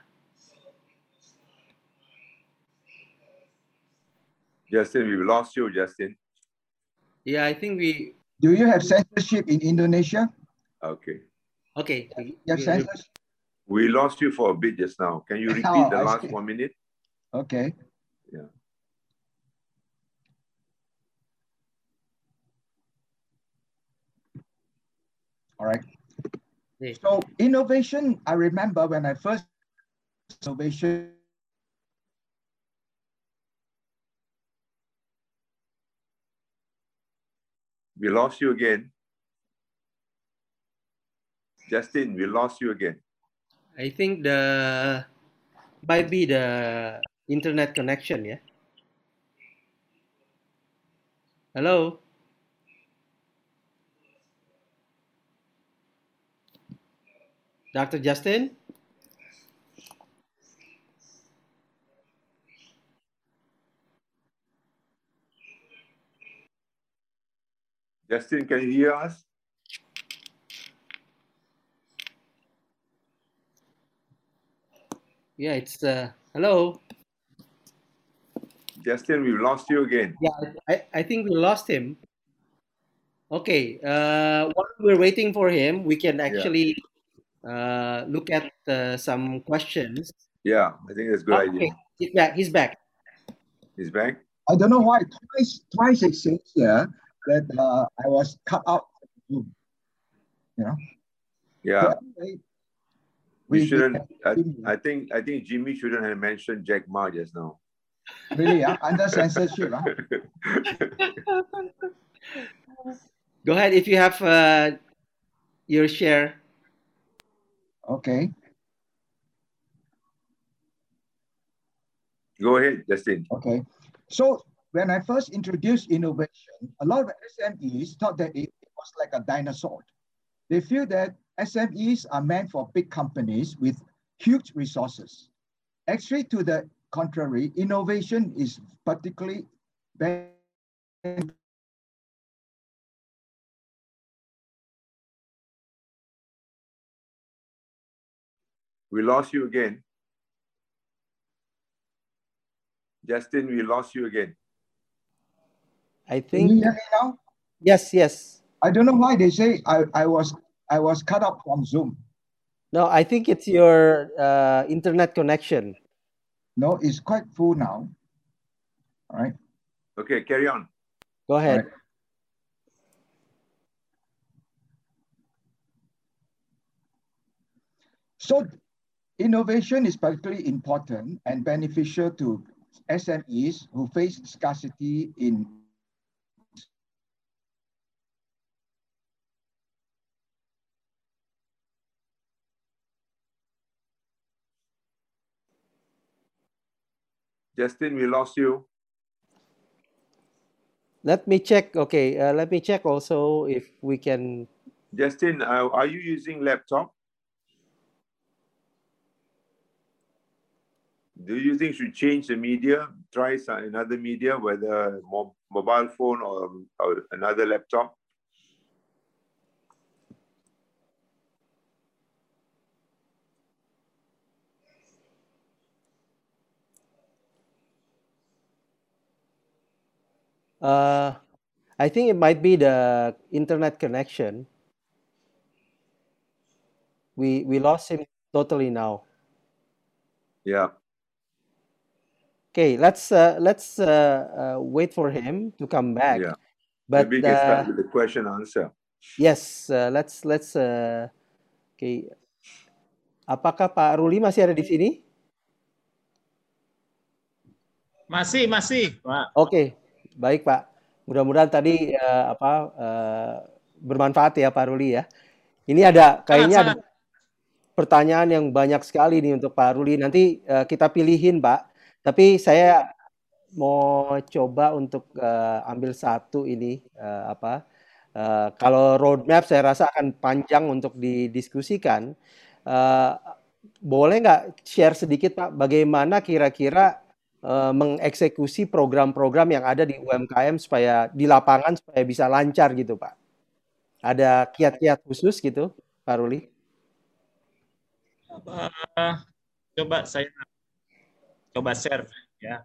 Justin, we've lost you, Justin. Yeah, I think we. Do you have censorship in Indonesia? Okay. Okay. Yes, censorship. We lost you for a bit just now. Can you oh, repeat Oh, the I last see. one minute? Okay. Yeah. All right. So innovation, I remember when I first innovation We lost you again. Justin, we lost you again. I think the might be the internet connection, yeah. Hello. Dr. Justin? Justin, can you hear us? Yeah, it's uh hello. Justin, we've lost you again. Yeah, I, I think we lost him. Okay, uh, while we're waiting for him, we can actually uh, look at uh, some questions. Yeah, I think that's a good Okay, idea. he's back. He's back. He's back? I don't know why twice twice it says here that uh, I was cut out of. You know. Yeah. So anyway, We, we- shouldn't. I, I think. I think Jimmy shouldn't have mentioned Jack Ma just now. really uh, under censorship. Uh, Go ahead if you have uh, your share. Okay. Go ahead, Justin. Okay. So when I first introduced innovation, a lot of SMEs thought that it was like a dinosaur. They feel that SMEs are meant for big companies with huge resources. Actually, to the contrary, innovation is particularly We lost you again. Justin, we lost you again. I Can think you hear me now? yes, yes. I don't know why they say I, I was I was cut off from Zoom. No, I think it's your uh, internet connection. No, it's quite full now. All right. Okay, carry on. Go ahead. So innovation is particularly important and beneficial to SMEs who face scarcity in Justin, we lost you. Let me check. Okay, uh, let me check also if we can. Justin, uh, are you using laptop? Do you think should change the media? Try some, another media, whether mo- mobile phone or, or another laptop. Uh, I think it might be the internet connection. We we lost him totally now. Yeah. Okay, let's uh, let's uh, uh, wait for him to come back. Yeah. But Maybe we can uh, start with the question answer. yes, uh, let's let's. Uh, okay, apakah Pak Ruli masih ada di sini? Masih, masih, Pak. Oke, baik Pak. Mudah-mudahan tadi eh, apa eh, bermanfaat ya Pak Ruli ya. Ini ada kayaknya ada pertanyaan yang banyak sekali nih untuk Pak Ruli. Nanti eh, kita pilihin Pak. Tapi saya mau coba untuk eh, ambil satu ini eh, apa? eh, kalau roadmap saya rasa akan panjang untuk didiskusikan. Eh, boleh nggak share sedikit Pak bagaimana kira-kira eh, mengeksekusi program-program yang ada di UMKM supaya di lapangan supaya bisa lancar gitu Pak. Ada kiat-kiat khusus gitu Pak Ruli? Coba saya coba share ya.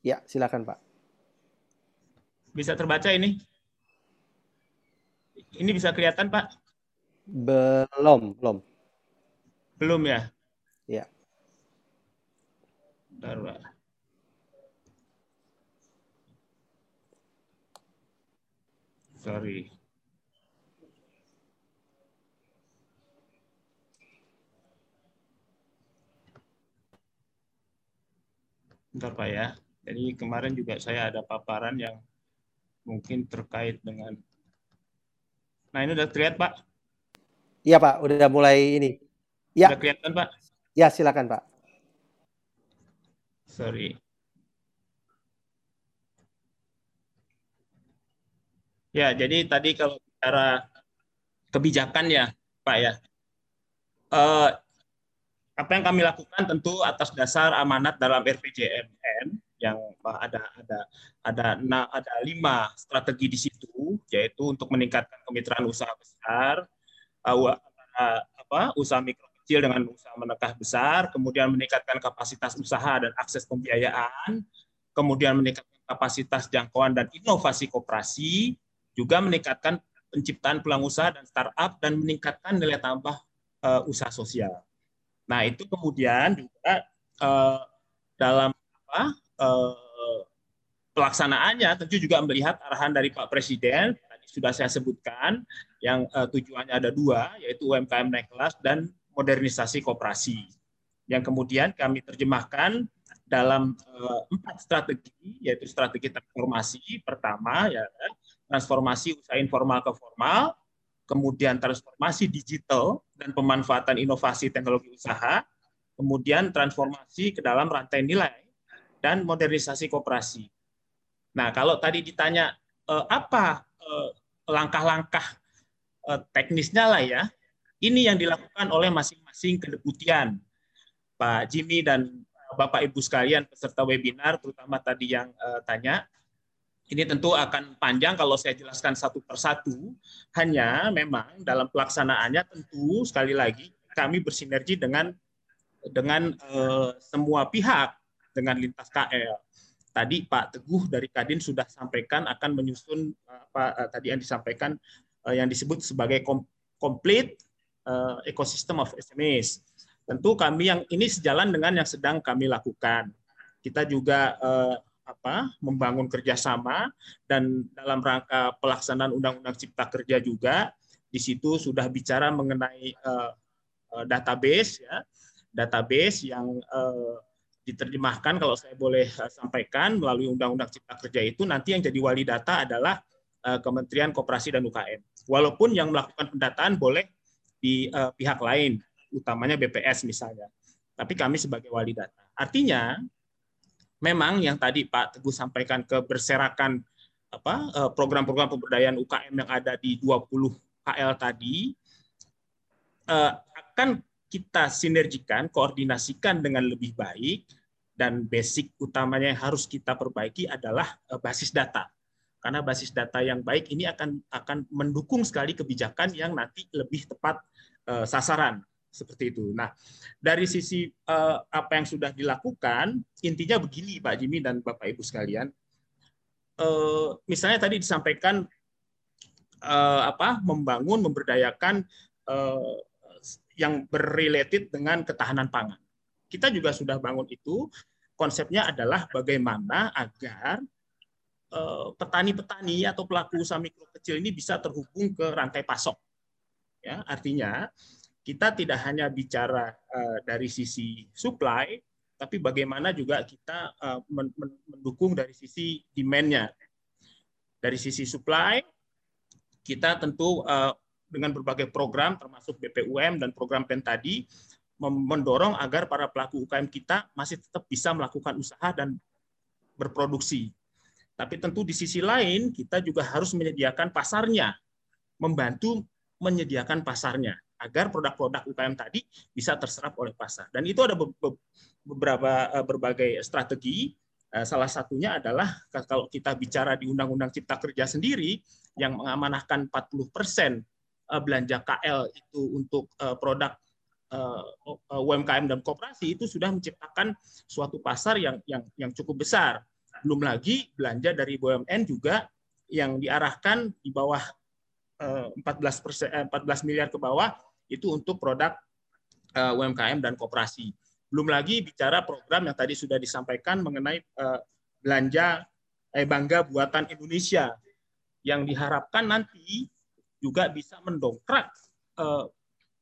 Ya, silakan Pak. Bisa terbaca ini? Ini bisa kelihatan, Pak? Belum, belum. Belum ya? Ya. Bentar, Pak. Sorry. Bentar Pak ya. Jadi kemarin juga saya ada paparan yang mungkin terkait dengan Nah, ini udah terlihat, Pak? Iya Pak, udah mulai ini. Ya, Udah kelihatan, Pak? ya silakan Pak. Sorry. Ya, jadi tadi kalau bicara kebijakan ya, Pak ya. Eh, apa yang kami lakukan tentu atas dasar amanat dalam RPJMN yang ada ada ada na- ada lima strategi di situ, yaitu untuk meningkatkan kemitraan usaha besar, eh, wa- antara apa usaha mikro kecil dengan usaha menengah besar, kemudian meningkatkan kapasitas usaha dan akses pembiayaan, kemudian meningkatkan kapasitas jangkauan dan inovasi koperasi, juga meningkatkan penciptaan peluang usaha dan startup dan meningkatkan nilai tambah eh, usaha sosial. Nah itu kemudian juga eh, dalam apa eh, pelaksanaannya tentu juga melihat arahan dari Pak Presiden tadi sudah saya sebutkan yang uh, tujuannya ada dua yaitu UMKM naik kelas dan modernisasi koperasi. Yang kemudian kami terjemahkan dalam uh, empat strategi yaitu strategi transformasi pertama ya transformasi usaha informal ke formal kemudian transformasi digital dan pemanfaatan inovasi teknologi usaha kemudian transformasi ke dalam rantai nilai dan modernisasi koperasi Nah, kalau tadi ditanya eh, apa eh, langkah-langkah eh, teknisnya lah ya, ini yang dilakukan oleh masing-masing kedeputian. Pak Jimmy dan Bapak Ibu sekalian peserta webinar, terutama tadi yang tanya, ini tentu akan panjang kalau saya jelaskan satu persatu. Hanya memang dalam pelaksanaannya tentu sekali lagi kami bersinergi dengan dengan uh, semua pihak, dengan lintas KL tadi Pak Teguh dari Kadin sudah sampaikan akan menyusun apa eh, tadi yang disampaikan eh, yang disebut sebagai complete eh, ecosystem of SMEs. Tentu kami yang ini sejalan dengan yang sedang kami lakukan. Kita juga apa membangun kerjasama dan dalam rangka pelaksanaan Undang-Undang Cipta Kerja juga di situ sudah bicara mengenai database ya database yang diterjemahkan kalau saya boleh eh, sampaikan melalui Undang-Undang Cipta Kerja itu nanti yang jadi wali data adalah eh, Kementerian Koperasi dan UKM. Walaupun yang melakukan pendataan boleh di uh, pihak lain, utamanya BPS misalnya. Tapi kami sebagai wali data. Artinya memang yang tadi Pak Teguh sampaikan keberserakan apa program-program pemberdayaan UKM yang ada di 20 KL tadi akan kita sinergikan, koordinasikan dengan lebih baik dan basic utamanya yang harus kita perbaiki adalah eh, basis data. Karena basis data yang baik ini akan akan mendukung sekali kebijakan yang nanti lebih tepat sasaran seperti itu. Nah, dari sisi uh, apa yang sudah dilakukan, intinya begini Pak Jimmy dan Bapak Ibu sekalian. Uh, misalnya tadi disampaikan uh, apa membangun memberdayakan uh, yang berrelated dengan ketahanan pangan. Kita juga sudah bangun itu konsepnya adalah bagaimana agar petani-petani atau pelaku usaha mikro kecil ini bisa terhubung ke rantai pasok. Ya, artinya kita tidak hanya bicara eh, dari sisi supply, tapi bagaimana juga kita eh, mendukung dari sisi demand-nya. Dari sisi supply, kita tentu dengan berbagai program termasuk BPUM dan program PEN tadi mendorong agar para pelaku UKM kita masih tetap bisa melakukan usaha dan berproduksi. Tapi tentu di sisi lain kita juga harus menyediakan pasarnya, membantu menyediakan pasarnya agar produk-produk UKM tadi bisa terserap oleh pasar. Dan itu ada beberapa eh, berbagai strategi. Eh, salah satunya adalah kalau kita bicara di Undang-Undang Cipta Kerja sendiri yang mengamanahkan 40 persen eh, belanja KL itu untuk produk UMKM dan koperasi itu sudah menciptakan suatu pasar yang yang yang cukup besar. Belum lagi belanja dari BUMN juga yang diarahkan di bawah 14 eh, persen, 14 miliar ke bawah itu untuk produk UMKM dan koperasi. Belum lagi bicara program yang tadi sudah disampaikan mengenai belanja eh, bangga buatan Indonesia yang diharapkan nanti juga bisa mendongkrak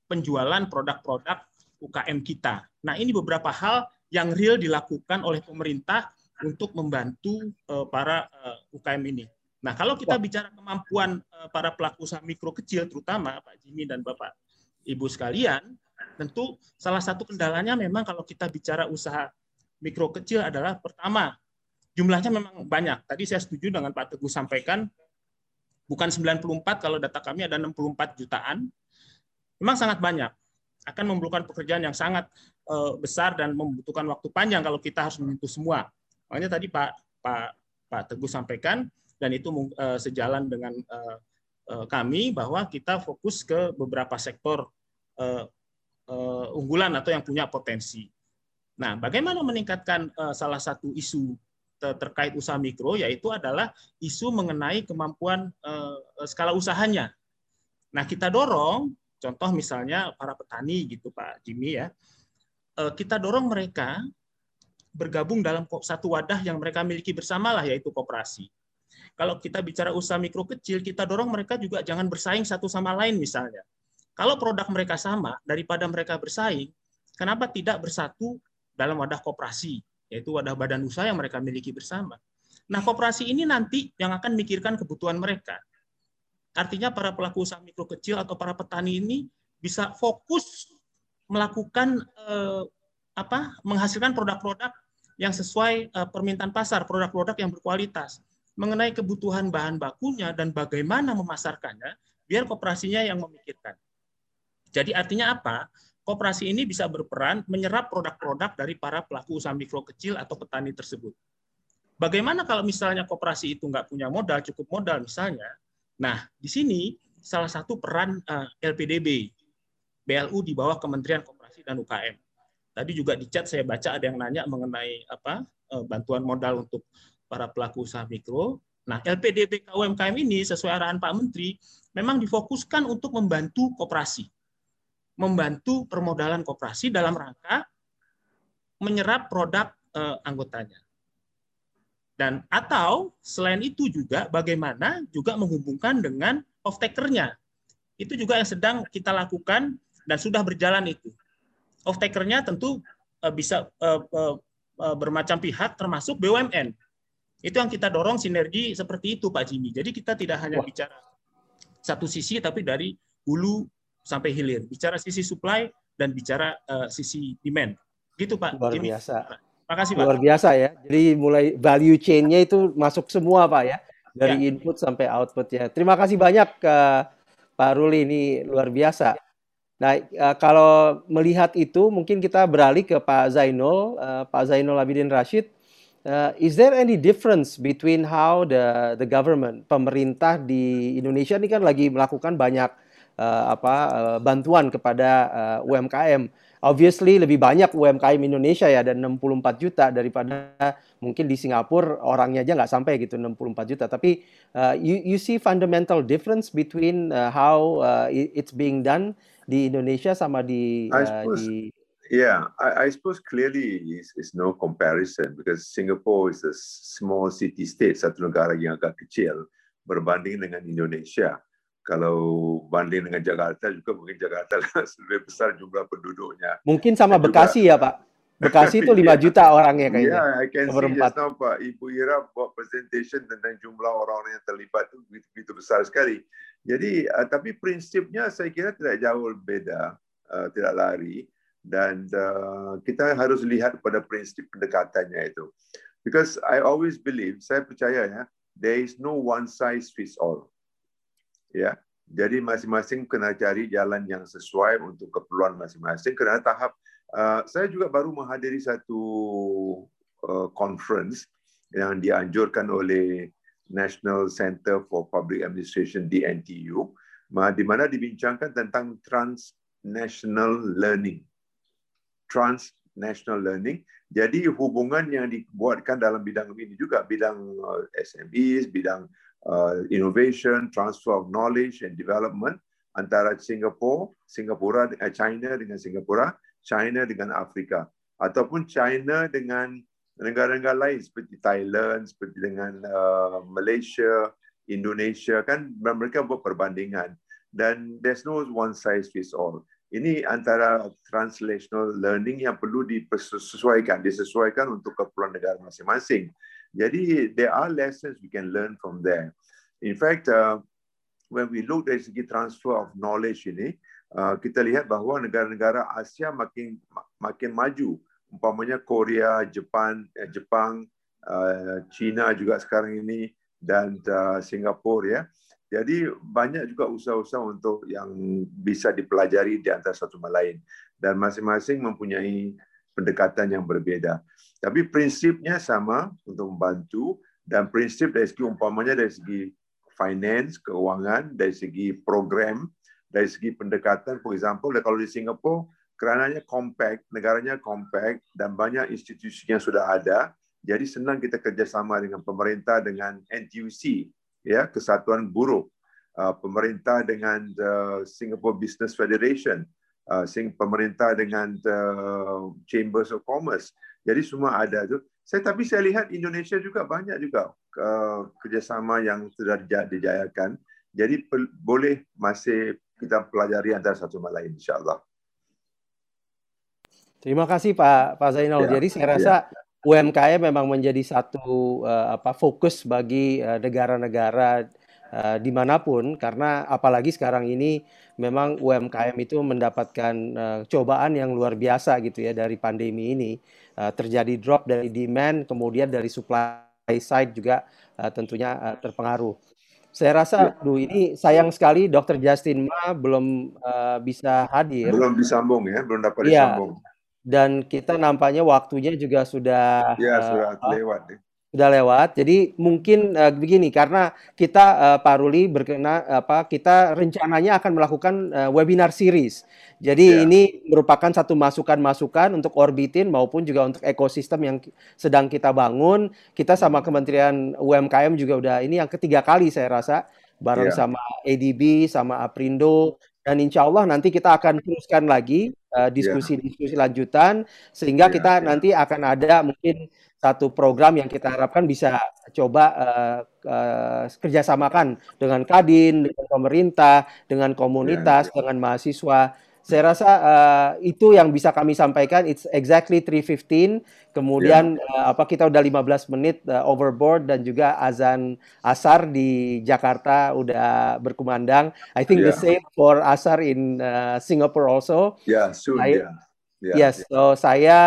penjualan produk-produk UKM kita. Nah, ini beberapa hal yang real dilakukan oleh pemerintah untuk membantu uh, para uh, eh, UKM ini. Nah, kalau kita bicara kemampuan uh, para pelaku usaha mikro kecil, terutama Pak Jimmy dan Bapak Ibu sekalian, tentu salah satu kendalanya memang kalau kita bicara usaha mikro kecil adalah pertama, jumlahnya memang banyak. Tadi saya setuju dengan Pak Teguh sampaikan, bukan 94 kalau data kami ada 64 jutaan, memang sangat banyak akan memerlukan pekerjaan yang sangat uh, besar dan membutuhkan waktu panjang kalau kita harus menyentuh semua. Makanya tadi Pak Pak Pak Teguh sampaikan dan itu uh, sejalan dengan uh, kami bahwa kita fokus ke beberapa sektor uh, uh, unggulan atau yang punya potensi. Nah, bagaimana meningkatkan uh, salah satu isu terkait usaha mikro yaitu adalah isu mengenai kemampuan skala usahanya. Nah, kita dorong Contoh misalnya para petani gitu Pak Jimmy ya, eh, kita dorong mereka bergabung dalam satu wadah yang mereka miliki bersama lah yaitu koperasi. Kalau kita bicara usaha mikro kecil, kita dorong mereka juga jangan bersaing satu sama lain misalnya. Kalau produk mereka sama, daripada mereka bersaing, kenapa tidak bersatu dalam wadah koperasi, yaitu wadah badan usaha yang mereka miliki bersama. Nah, koperasi ini nanti yang akan mikirkan kebutuhan mereka. Artinya para pelaku usaha mikro kecil atau para petani ini bisa fokus melakukan eh, apa menghasilkan produk-produk yang sesuai uh, permintaan pasar, produk-produk yang berkualitas. Mengenai kebutuhan bahan bakunya dan bagaimana memasarkannya, biar kooperasinya yang memikirkan. Jadi artinya apa? Kooperasi ini bisa berperan menyerap produk-produk dari para pelaku usaha mikro kecil atau petani tersebut. Bagaimana kalau misalnya kooperasi itu nggak punya modal, cukup modal misalnya? Nah, di sini salah satu peran eh, LPDB, BLU di bawah Kementerian Kooperasi dan UKM Tadi juga di chat saya baca ada yang nanya mengenai apa eh, bantuan modal untuk para pelaku usaha mikro. Nah, LPDB UMKM ini sesuai arahan Pak Menteri memang difokuskan untuk membantu koperasi. Membantu permodalan koperasi dalam rangka menyerap produk eh, anggotanya. Dan atau selain itu juga bagaimana juga menghubungkan dengan off-takernya. Itu juga yang sedang kita lakukan dan sudah berjalan itu off takernya tentu uh, bisa uh, uh, uh, bermacam pihak termasuk BUMN. Itu yang kita dorong sinergi seperti itu Pak Jimmy. Jadi kita tidak hanya Wah. bicara satu sisi tapi dari hulu sampai hilir. Bicara sisi supply dan bicara uh, sisi demand. Gitu Pak Luar Jimmy. biasa. Makasih Pak. Luar biasa ya. Jadi mulai value chain-nya itu masuk semua Pak ya. Dari ya. input sampai output ya. Terima kasih banyak uh, Pak Ruli ini luar biasa. Nah, uh, kalau melihat itu, mungkin kita beralih ke Pak Zainul, uh, Pak Zainul Abidin Rashid. Uh, is there any difference between how the the government, pemerintah di Indonesia ini kan lagi melakukan banyak uh, apa uh, bantuan kepada uh, UMKM. Obviously lebih banyak UMKM Indonesia ya dan 64 juta daripada mungkin di Singapura orangnya aja nggak sampai gitu 64 juta. Tapi uh, you you see fundamental difference between uh, how uh, it's being done di Indonesia sama di I uh, suppose, di Yeah, I, I suppose clearly is is no comparison because Singapore is a small city state, satu negara yang agak kecil berbanding dengan Indonesia. Kalau banding dengan Jakarta juga mungkin Jakarta lebih besar jumlah penduduknya. Mungkin sama Bekasi ya Pak. Bekasi itu 5 yeah. juta orangnya kayaknya. Yeah, I can see just now Pak Ibu Ira buat presentation tentang jumlah orang yang terlibat itu begitu, begitu besar sekali. Jadi uh, tapi prinsipnya saya kira tidak jauh beda, uh, tidak lari dan uh, kita harus lihat pada prinsip pendekatannya itu. Because I always believe, saya percaya ya, there is no one size fits all. Ya, jadi masing-masing kena cari jalan yang sesuai untuk keperluan masing-masing. Kerana tahap, uh, saya juga baru menghadiri satu uh, conference yang dianjurkan oleh National Center for Public Administration di NTU, di mana dibincangkan tentang transnational learning. Transnational learning. Jadi hubungan yang dibuatkan dalam bidang ini juga bidang uh, SMEs, bidang uh, innovation, transfer of knowledge and development antara Singapura, Singapura, eh, China dengan Singapura, China dengan Afrika, ataupun China dengan negara-negara lain seperti Thailand, seperti dengan uh, Malaysia, Indonesia kan mereka buat perbandingan dan there's no one size fits all. Ini antara translational learning yang perlu disesuaikan, disesuaikan untuk keperluan negara masing-masing. Jadi there are lessons we can learn from there. In fact, uh, when we look dari segi transfer of knowledge ini, uh, kita lihat bahawa negara-negara Asia makin makin maju umpamanya Korea, Jepang, eh, Jepang, uh, China juga sekarang ini dan uh, Singapura ya. Jadi banyak juga usaha-usaha untuk yang bisa dipelajari di antara satu sama lain dan masing-masing mempunyai pendekatan yang berbeda. Tapi prinsipnya sama untuk membantu dan prinsip dari segi umpamanya dari segi finance, keuangan, dari segi program, dari segi pendekatan, for example, kalau di Singapura kerananya compact, negaranya compact dan banyak institusi yang sudah ada, jadi senang kita kerjasama dengan pemerintah dengan NTUC, ya Kesatuan Buruh, uh, pemerintah dengan Singapore Business Federation, sing pemerintah dengan Chambers of Commerce. Jadi semua ada tu. Saya tapi saya lihat Indonesia juga banyak juga uh, kerjasama yang sudah dijayakan. Jadi boleh masih kita pelajari antara satu sama lain insyaallah. Terima kasih Pak Pak Zainal. Ya, Jadi saya ya. rasa UMKM memang menjadi satu uh, apa fokus bagi uh, negara-negara uh, di mana pun karena apalagi sekarang ini memang UMKM itu mendapatkan uh, cobaan yang luar biasa gitu ya dari pandemi ini Uh, terjadi drop dari demand kemudian dari supply side juga uh, tentunya uh, terpengaruh. Saya rasa, Ya. duh ini sayang sekali Dr. Justin Ma belum uh, bisa hadir. Belum disambung ya, belum dapat Iya, disambung. dan kita nampaknya waktunya juga sudah Ya uh, sudah apa, lewat. ya. Sudah lewat. Jadi mungkin uh, begini karena kita uh, Pak Ruli berkena apa kita rencananya akan melakukan uh, webinar series. Jadi Ya. ini merupakan satu masukan-masukan untuk orbitin maupun juga untuk ekosistem yang sedang kita bangun. Kita sama Kementerian UMKM juga udah ini yang ketiga kali saya rasa bareng Ya. sama ADB sama Aprindo dan insya Allah nanti kita akan teruskan lagi uh, Ya. diskusi-diskusi lanjutan sehingga Ya, kita ya. nanti akan ada mungkin satu program yang kita harapkan bisa coba uh, uh, kerjasamakan dengan Kadin, dengan pemerintah, dengan Ya, komunitas, ya. dengan mahasiswa. Saya rasa uh, itu yang bisa kami sampaikan. It's exactly 3:15. Ya. Kemudian uh, apa kita udah 15 menit uh, overboard dan juga azan asar di Jakarta udah berkumandang. I think the Ya. same for asar in uh, Singapore also. Ya, soon Saya, ya. Ya, yes, ya. so saya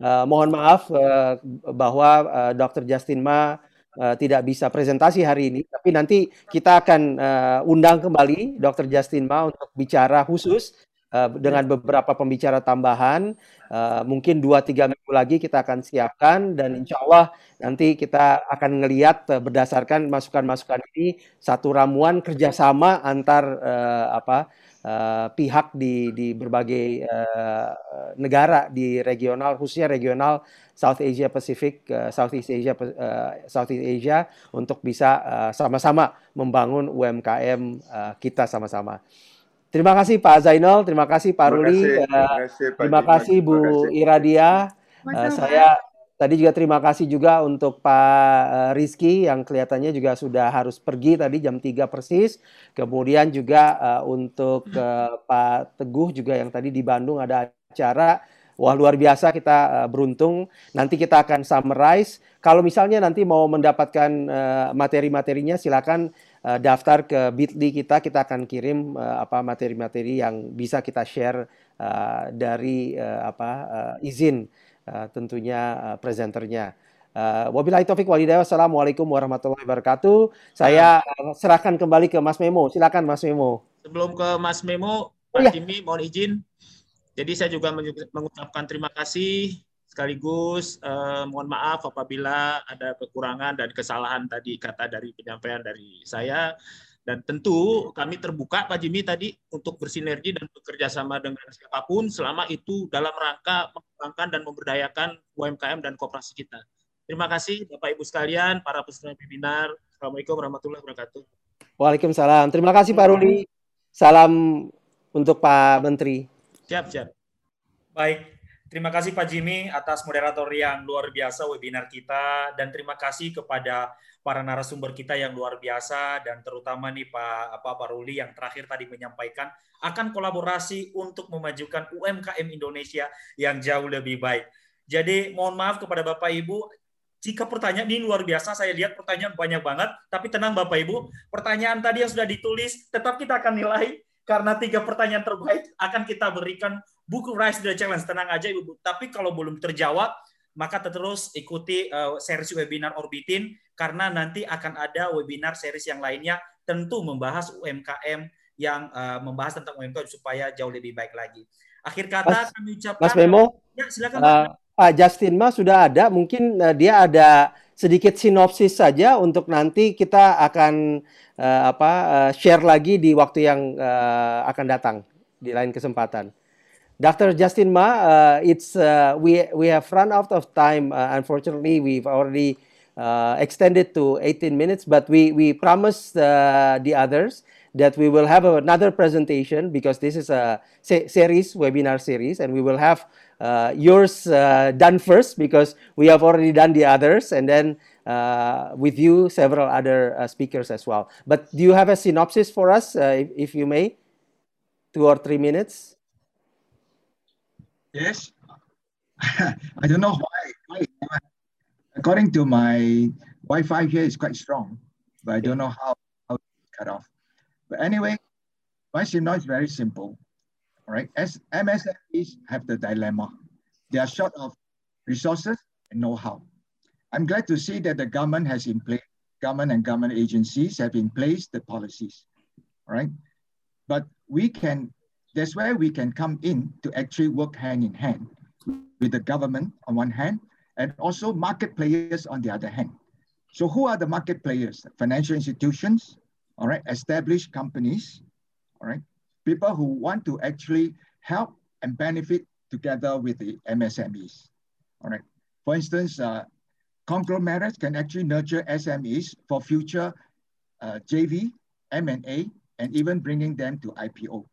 uh, mohon maaf uh, bahwa uh, Dr. Justin Ma uh, tidak bisa presentasi hari ini, tapi nanti kita akan uh, undang kembali Dr. Justin Ma untuk bicara khusus uh, dengan beberapa pembicara tambahan. Uh, mungkin 2-3 minggu lagi kita akan siapkan dan insya Allah nanti kita akan ngelihat uh, berdasarkan masukan-masukan ini satu ramuan kerjasama antar uh, apa uh, pihak di di berbagai uh, negara di regional khususnya regional South Asia Pacific, uh, Southeast Asia uh, Southeast Asia untuk bisa uh, sama-sama membangun UMKM uh, kita sama-sama. Terima kasih Pak Zainal, terima kasih Pak Terima Ruli, kasih, uh, terima kasih Pak terima kasih Bu terima kasih. Iradia. Uh, saya tadi juga terima kasih juga untuk Pak uh, Rizky yang kelihatannya juga sudah harus pergi tadi jam 3 persis. Kemudian juga uh, untuk uh, Pak Teguh juga yang tadi di Bandung ada acara. Wah luar biasa kita beruntung. Nanti kita akan summarize. Kalau misalnya nanti mau mendapatkan materi-materinya silakan daftar ke Bitly kita. Kita akan kirim apa materi-materi yang bisa kita share dari apa izin uh, tentunya uh, presenternya. Uh, wabillahi taufik walhidayah. Wassalamualaikum warahmatullahi wabarakatuh. Saya uh, serahkan kembali ke Mas Memo. Silakan Mas Memo. Sebelum ke Mas Memo, Oh Pak iya. Jimmy mohon izin. Jadi saya juga mengucapkan terima kasih sekaligus eh, mohon maaf apabila ada kekurangan dan kesalahan tadi kata dari penyampaian dari saya dan tentu kami terbuka Pak Jimmy tadi untuk bersinergi dan bekerja sama dengan siapa pun selama itu dalam rangka mengembangkan dan memberdayakan UMKM dan kooperasi kita. Terima kasih Bapak Ibu sekalian, para peserta webinar. Assalamualaikum warahmatullahi wabarakatuh. Waalaikumsalam. Terima kasih Pak Ruli. Salam untuk Pak Menteri. Siap, siap. Baik, terima kasih Pak Jimmy atas moderator yang luar biasa webinar kita. Dan terima kasih kepada para narasumber kita yang luar biasa. Dan terutama nih Pak apa Pak Ruli yang terakhir tadi menyampaikan akan kolaborasi untuk memajukan UMKM Indonesia yang jauh lebih baik. Jadi mohon maaf kepada Bapak Ibu. Jika pertanyaan ini luar biasa, saya lihat pertanyaan banyak banget, tapi tenang Bapak Ibu, pertanyaan tadi yang sudah ditulis tetap kita akan nilai. Karena tiga pertanyaan terbaik akan kita berikan buku Rise the Challenge. Tenang aja Ibu. Tapi kalau belum terjawab, maka terus ikuti uh, series webinar Orbitin karena nanti akan ada webinar series yang lainnya tentu membahas UMKM yang uh, membahas tentang UMKM supaya jauh lebih baik lagi. Akhir kata Mas, kami ucapkan Mas Memo, Ya, silakan Pak. uh, Pak Justin Ma sudah ada. Mungkin uh, dia ada sedikit sinopsis saja untuk nanti kita akan uh, apa uh, share lagi di waktu yang uh, akan datang di lain kesempatan. Dr. Justin Ma, uh, it's uh, we we have run out of time. Uh, unfortunately, we've already uh, extended to 18 minutes, but we we promised uh, the others that we will have another presentation because this is a se- series, webinar series, and we will have uh, yours done first because we have already done the others, and then with you several other speakers as well. But do you have a synopsis for us, if, if you may? Two or three minutes. Yes. I don't know why. According to my Wi-Fi here is quite strong, but I don't know how, how to cut off. But anyway, my signal is very simple. All right. As MSMEs have the dilemma. They are short of resources and know-how. I'm glad to see that the government has in place, government and government agencies have in place the policies. All right. But we can, that's where we can come in to actually work hand in hand with the government on one hand, and also market players on the other hand. So who are the market players? Financial institutions, all right, established companies, all right, people who want to actually help and benefit together with the MSMEs, all right. For instance, uh, conglomerates can actually nurture SMEs for future uh, JV, M&A, and even bringing them to IPO.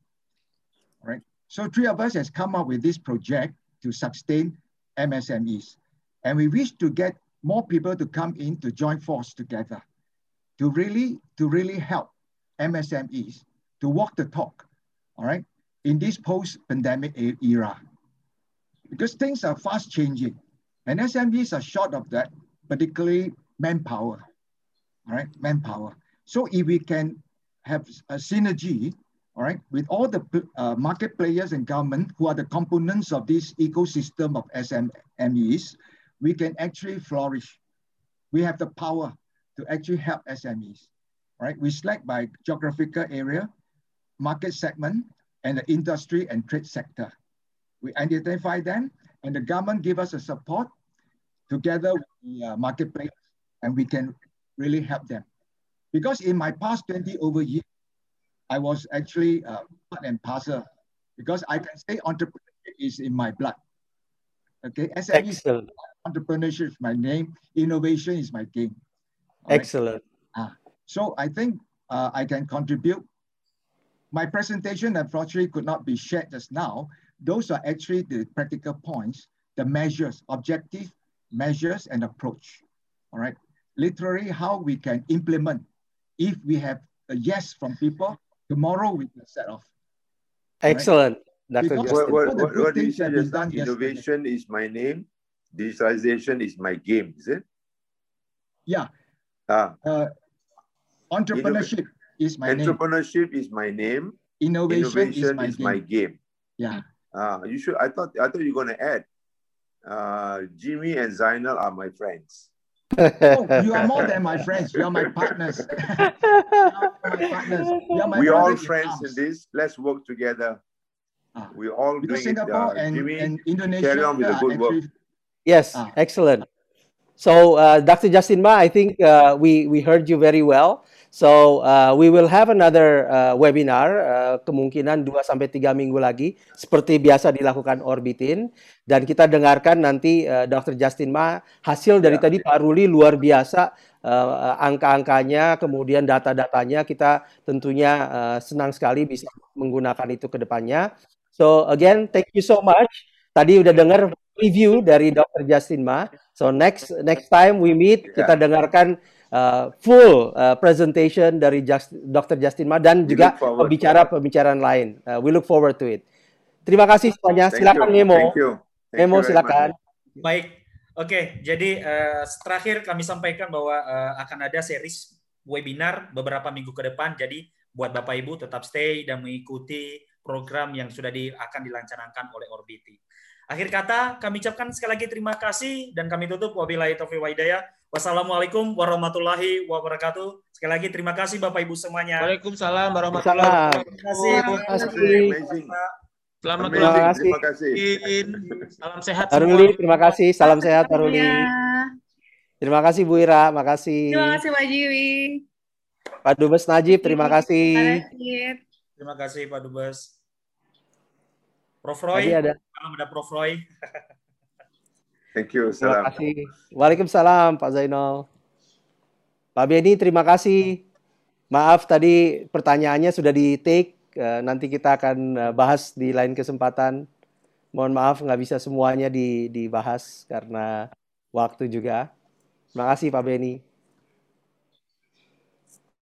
So three of us has come up with this project to sustain MSMEs. And we wish to get more people to come in to join force together to really, to really help MSMEs to walk the talk, all right, in this post-pandemic era. Because things are fast changing and SMEs are short of that, particularly manpower, all right, manpower. So if we can have a synergy, all right, with all the uh, market players and government who are the components of this ecosystem of SMEs, we can actually flourish. We have the power to actually help SMEs, right? We select by geographical area, market segment, and the industry and trade sector. We identify them, and the government give us a support together with the uh, marketplace, and we can really help them. Because in my past 20 over years, I was actually uh, part and parcel, because I can say entrepreneurship is in my blood. Okay, SME Excellent. entrepreneurship is my name, innovation is my game. All right? Excellent. Ah, so I think uh, I can contribute. My presentation unfortunately could not be shared just now. Those are actually the practical points, the measures, objective measures and approach. All right, literally how we can implement. If we have a yes from people, tomorrow we can set off. All right? Excellent, Dr. Because What, what, what, what do you things say have been just done yesterday. Innovation is my name, digitalization is my game, is it? Yeah, Ah, uh, entrepreneurship is my name. entrepreneurship is my name, Innovation, is my is game. my game. Yeah. Ah, you should. I thought. I thought you were gonna add. Uh, Jimmy and Zainal are my friends. Oh, you are more than my friends. You are my partners. you are my partners. Are my we all brothers in friends in this. Let's work together. we all Because doing it. Singapore Uh, and, Jimmy, and Indonesia carry on with the good work. Yes, Ah. excellent. So, uh, Dr. Justin Ma, I think uh, we we heard you very well. So, uh, we will have another uh, webinar uh, kemungkinan 2 sampai 3 minggu lagi seperti biasa dilakukan Orbitin dan kita dengarkan nanti uh, Dr. Justin Ma hasil dari Ya, tadi Pak Ruli luar biasa uh, angka-angkanya kemudian data-datanya kita tentunya uh, senang sekali bisa menggunakan itu ke depannya. So, again, thank you so much. Tadi udah dengar review dari Dr. Justin Ma. So next next time we meet kita dengarkan uh, full uh, presentation dari Just, Dr. Justin Ma dan We juga pembicara-pembicaraan lain. Uh, we look forward to it. Terima kasih semuanya. Silakan. Memo. Thank you. Much. silakan. Baik, oke. Jadi eh, terakhir kami sampaikan bahwa eh, akan ada series webinar beberapa minggu ke depan. Jadi buat Bapak Ibu tetap stay dan mengikuti program yang sudah di, akan dilaksanakan oleh Orbiti. Akhir kata, kami ucapkan sekali lagi terima kasih dan kami tutup wabillahi taufiq wa hidayah. Wassalamualaikum warahmatullahi wabarakatuh. Sekali lagi terima kasih Bapak Ibu semuanya. Waalaikumsalam warahmatullahi wabarakatuh. Terima kasih. Terima kasih. Amazing. Selamat Terima ulang kasih. Terima kasih. tahun. Salam sehat Pak semua. Ruli, terima kasih. Salam sehat Pak Ruli. Ya. Terima kasih Bu Ira, makasih. Terima kasih Pak Jiwi. Pak Dubes Najib, terima kasih. Terima kasih Pak Dubes. Prof Tadi Roy, ada ada Prof Roy. Thank you. Terima kasih. Waalaikumsalam Pak Zainal. Pak Beni, terima kasih. Maaf tadi pertanyaannya sudah di take, uh, nanti kita akan uh, bahas di lain kesempatan. Mohon maaf nggak bisa semuanya di, dibahas karena waktu juga. Terima kasih Pak Beni.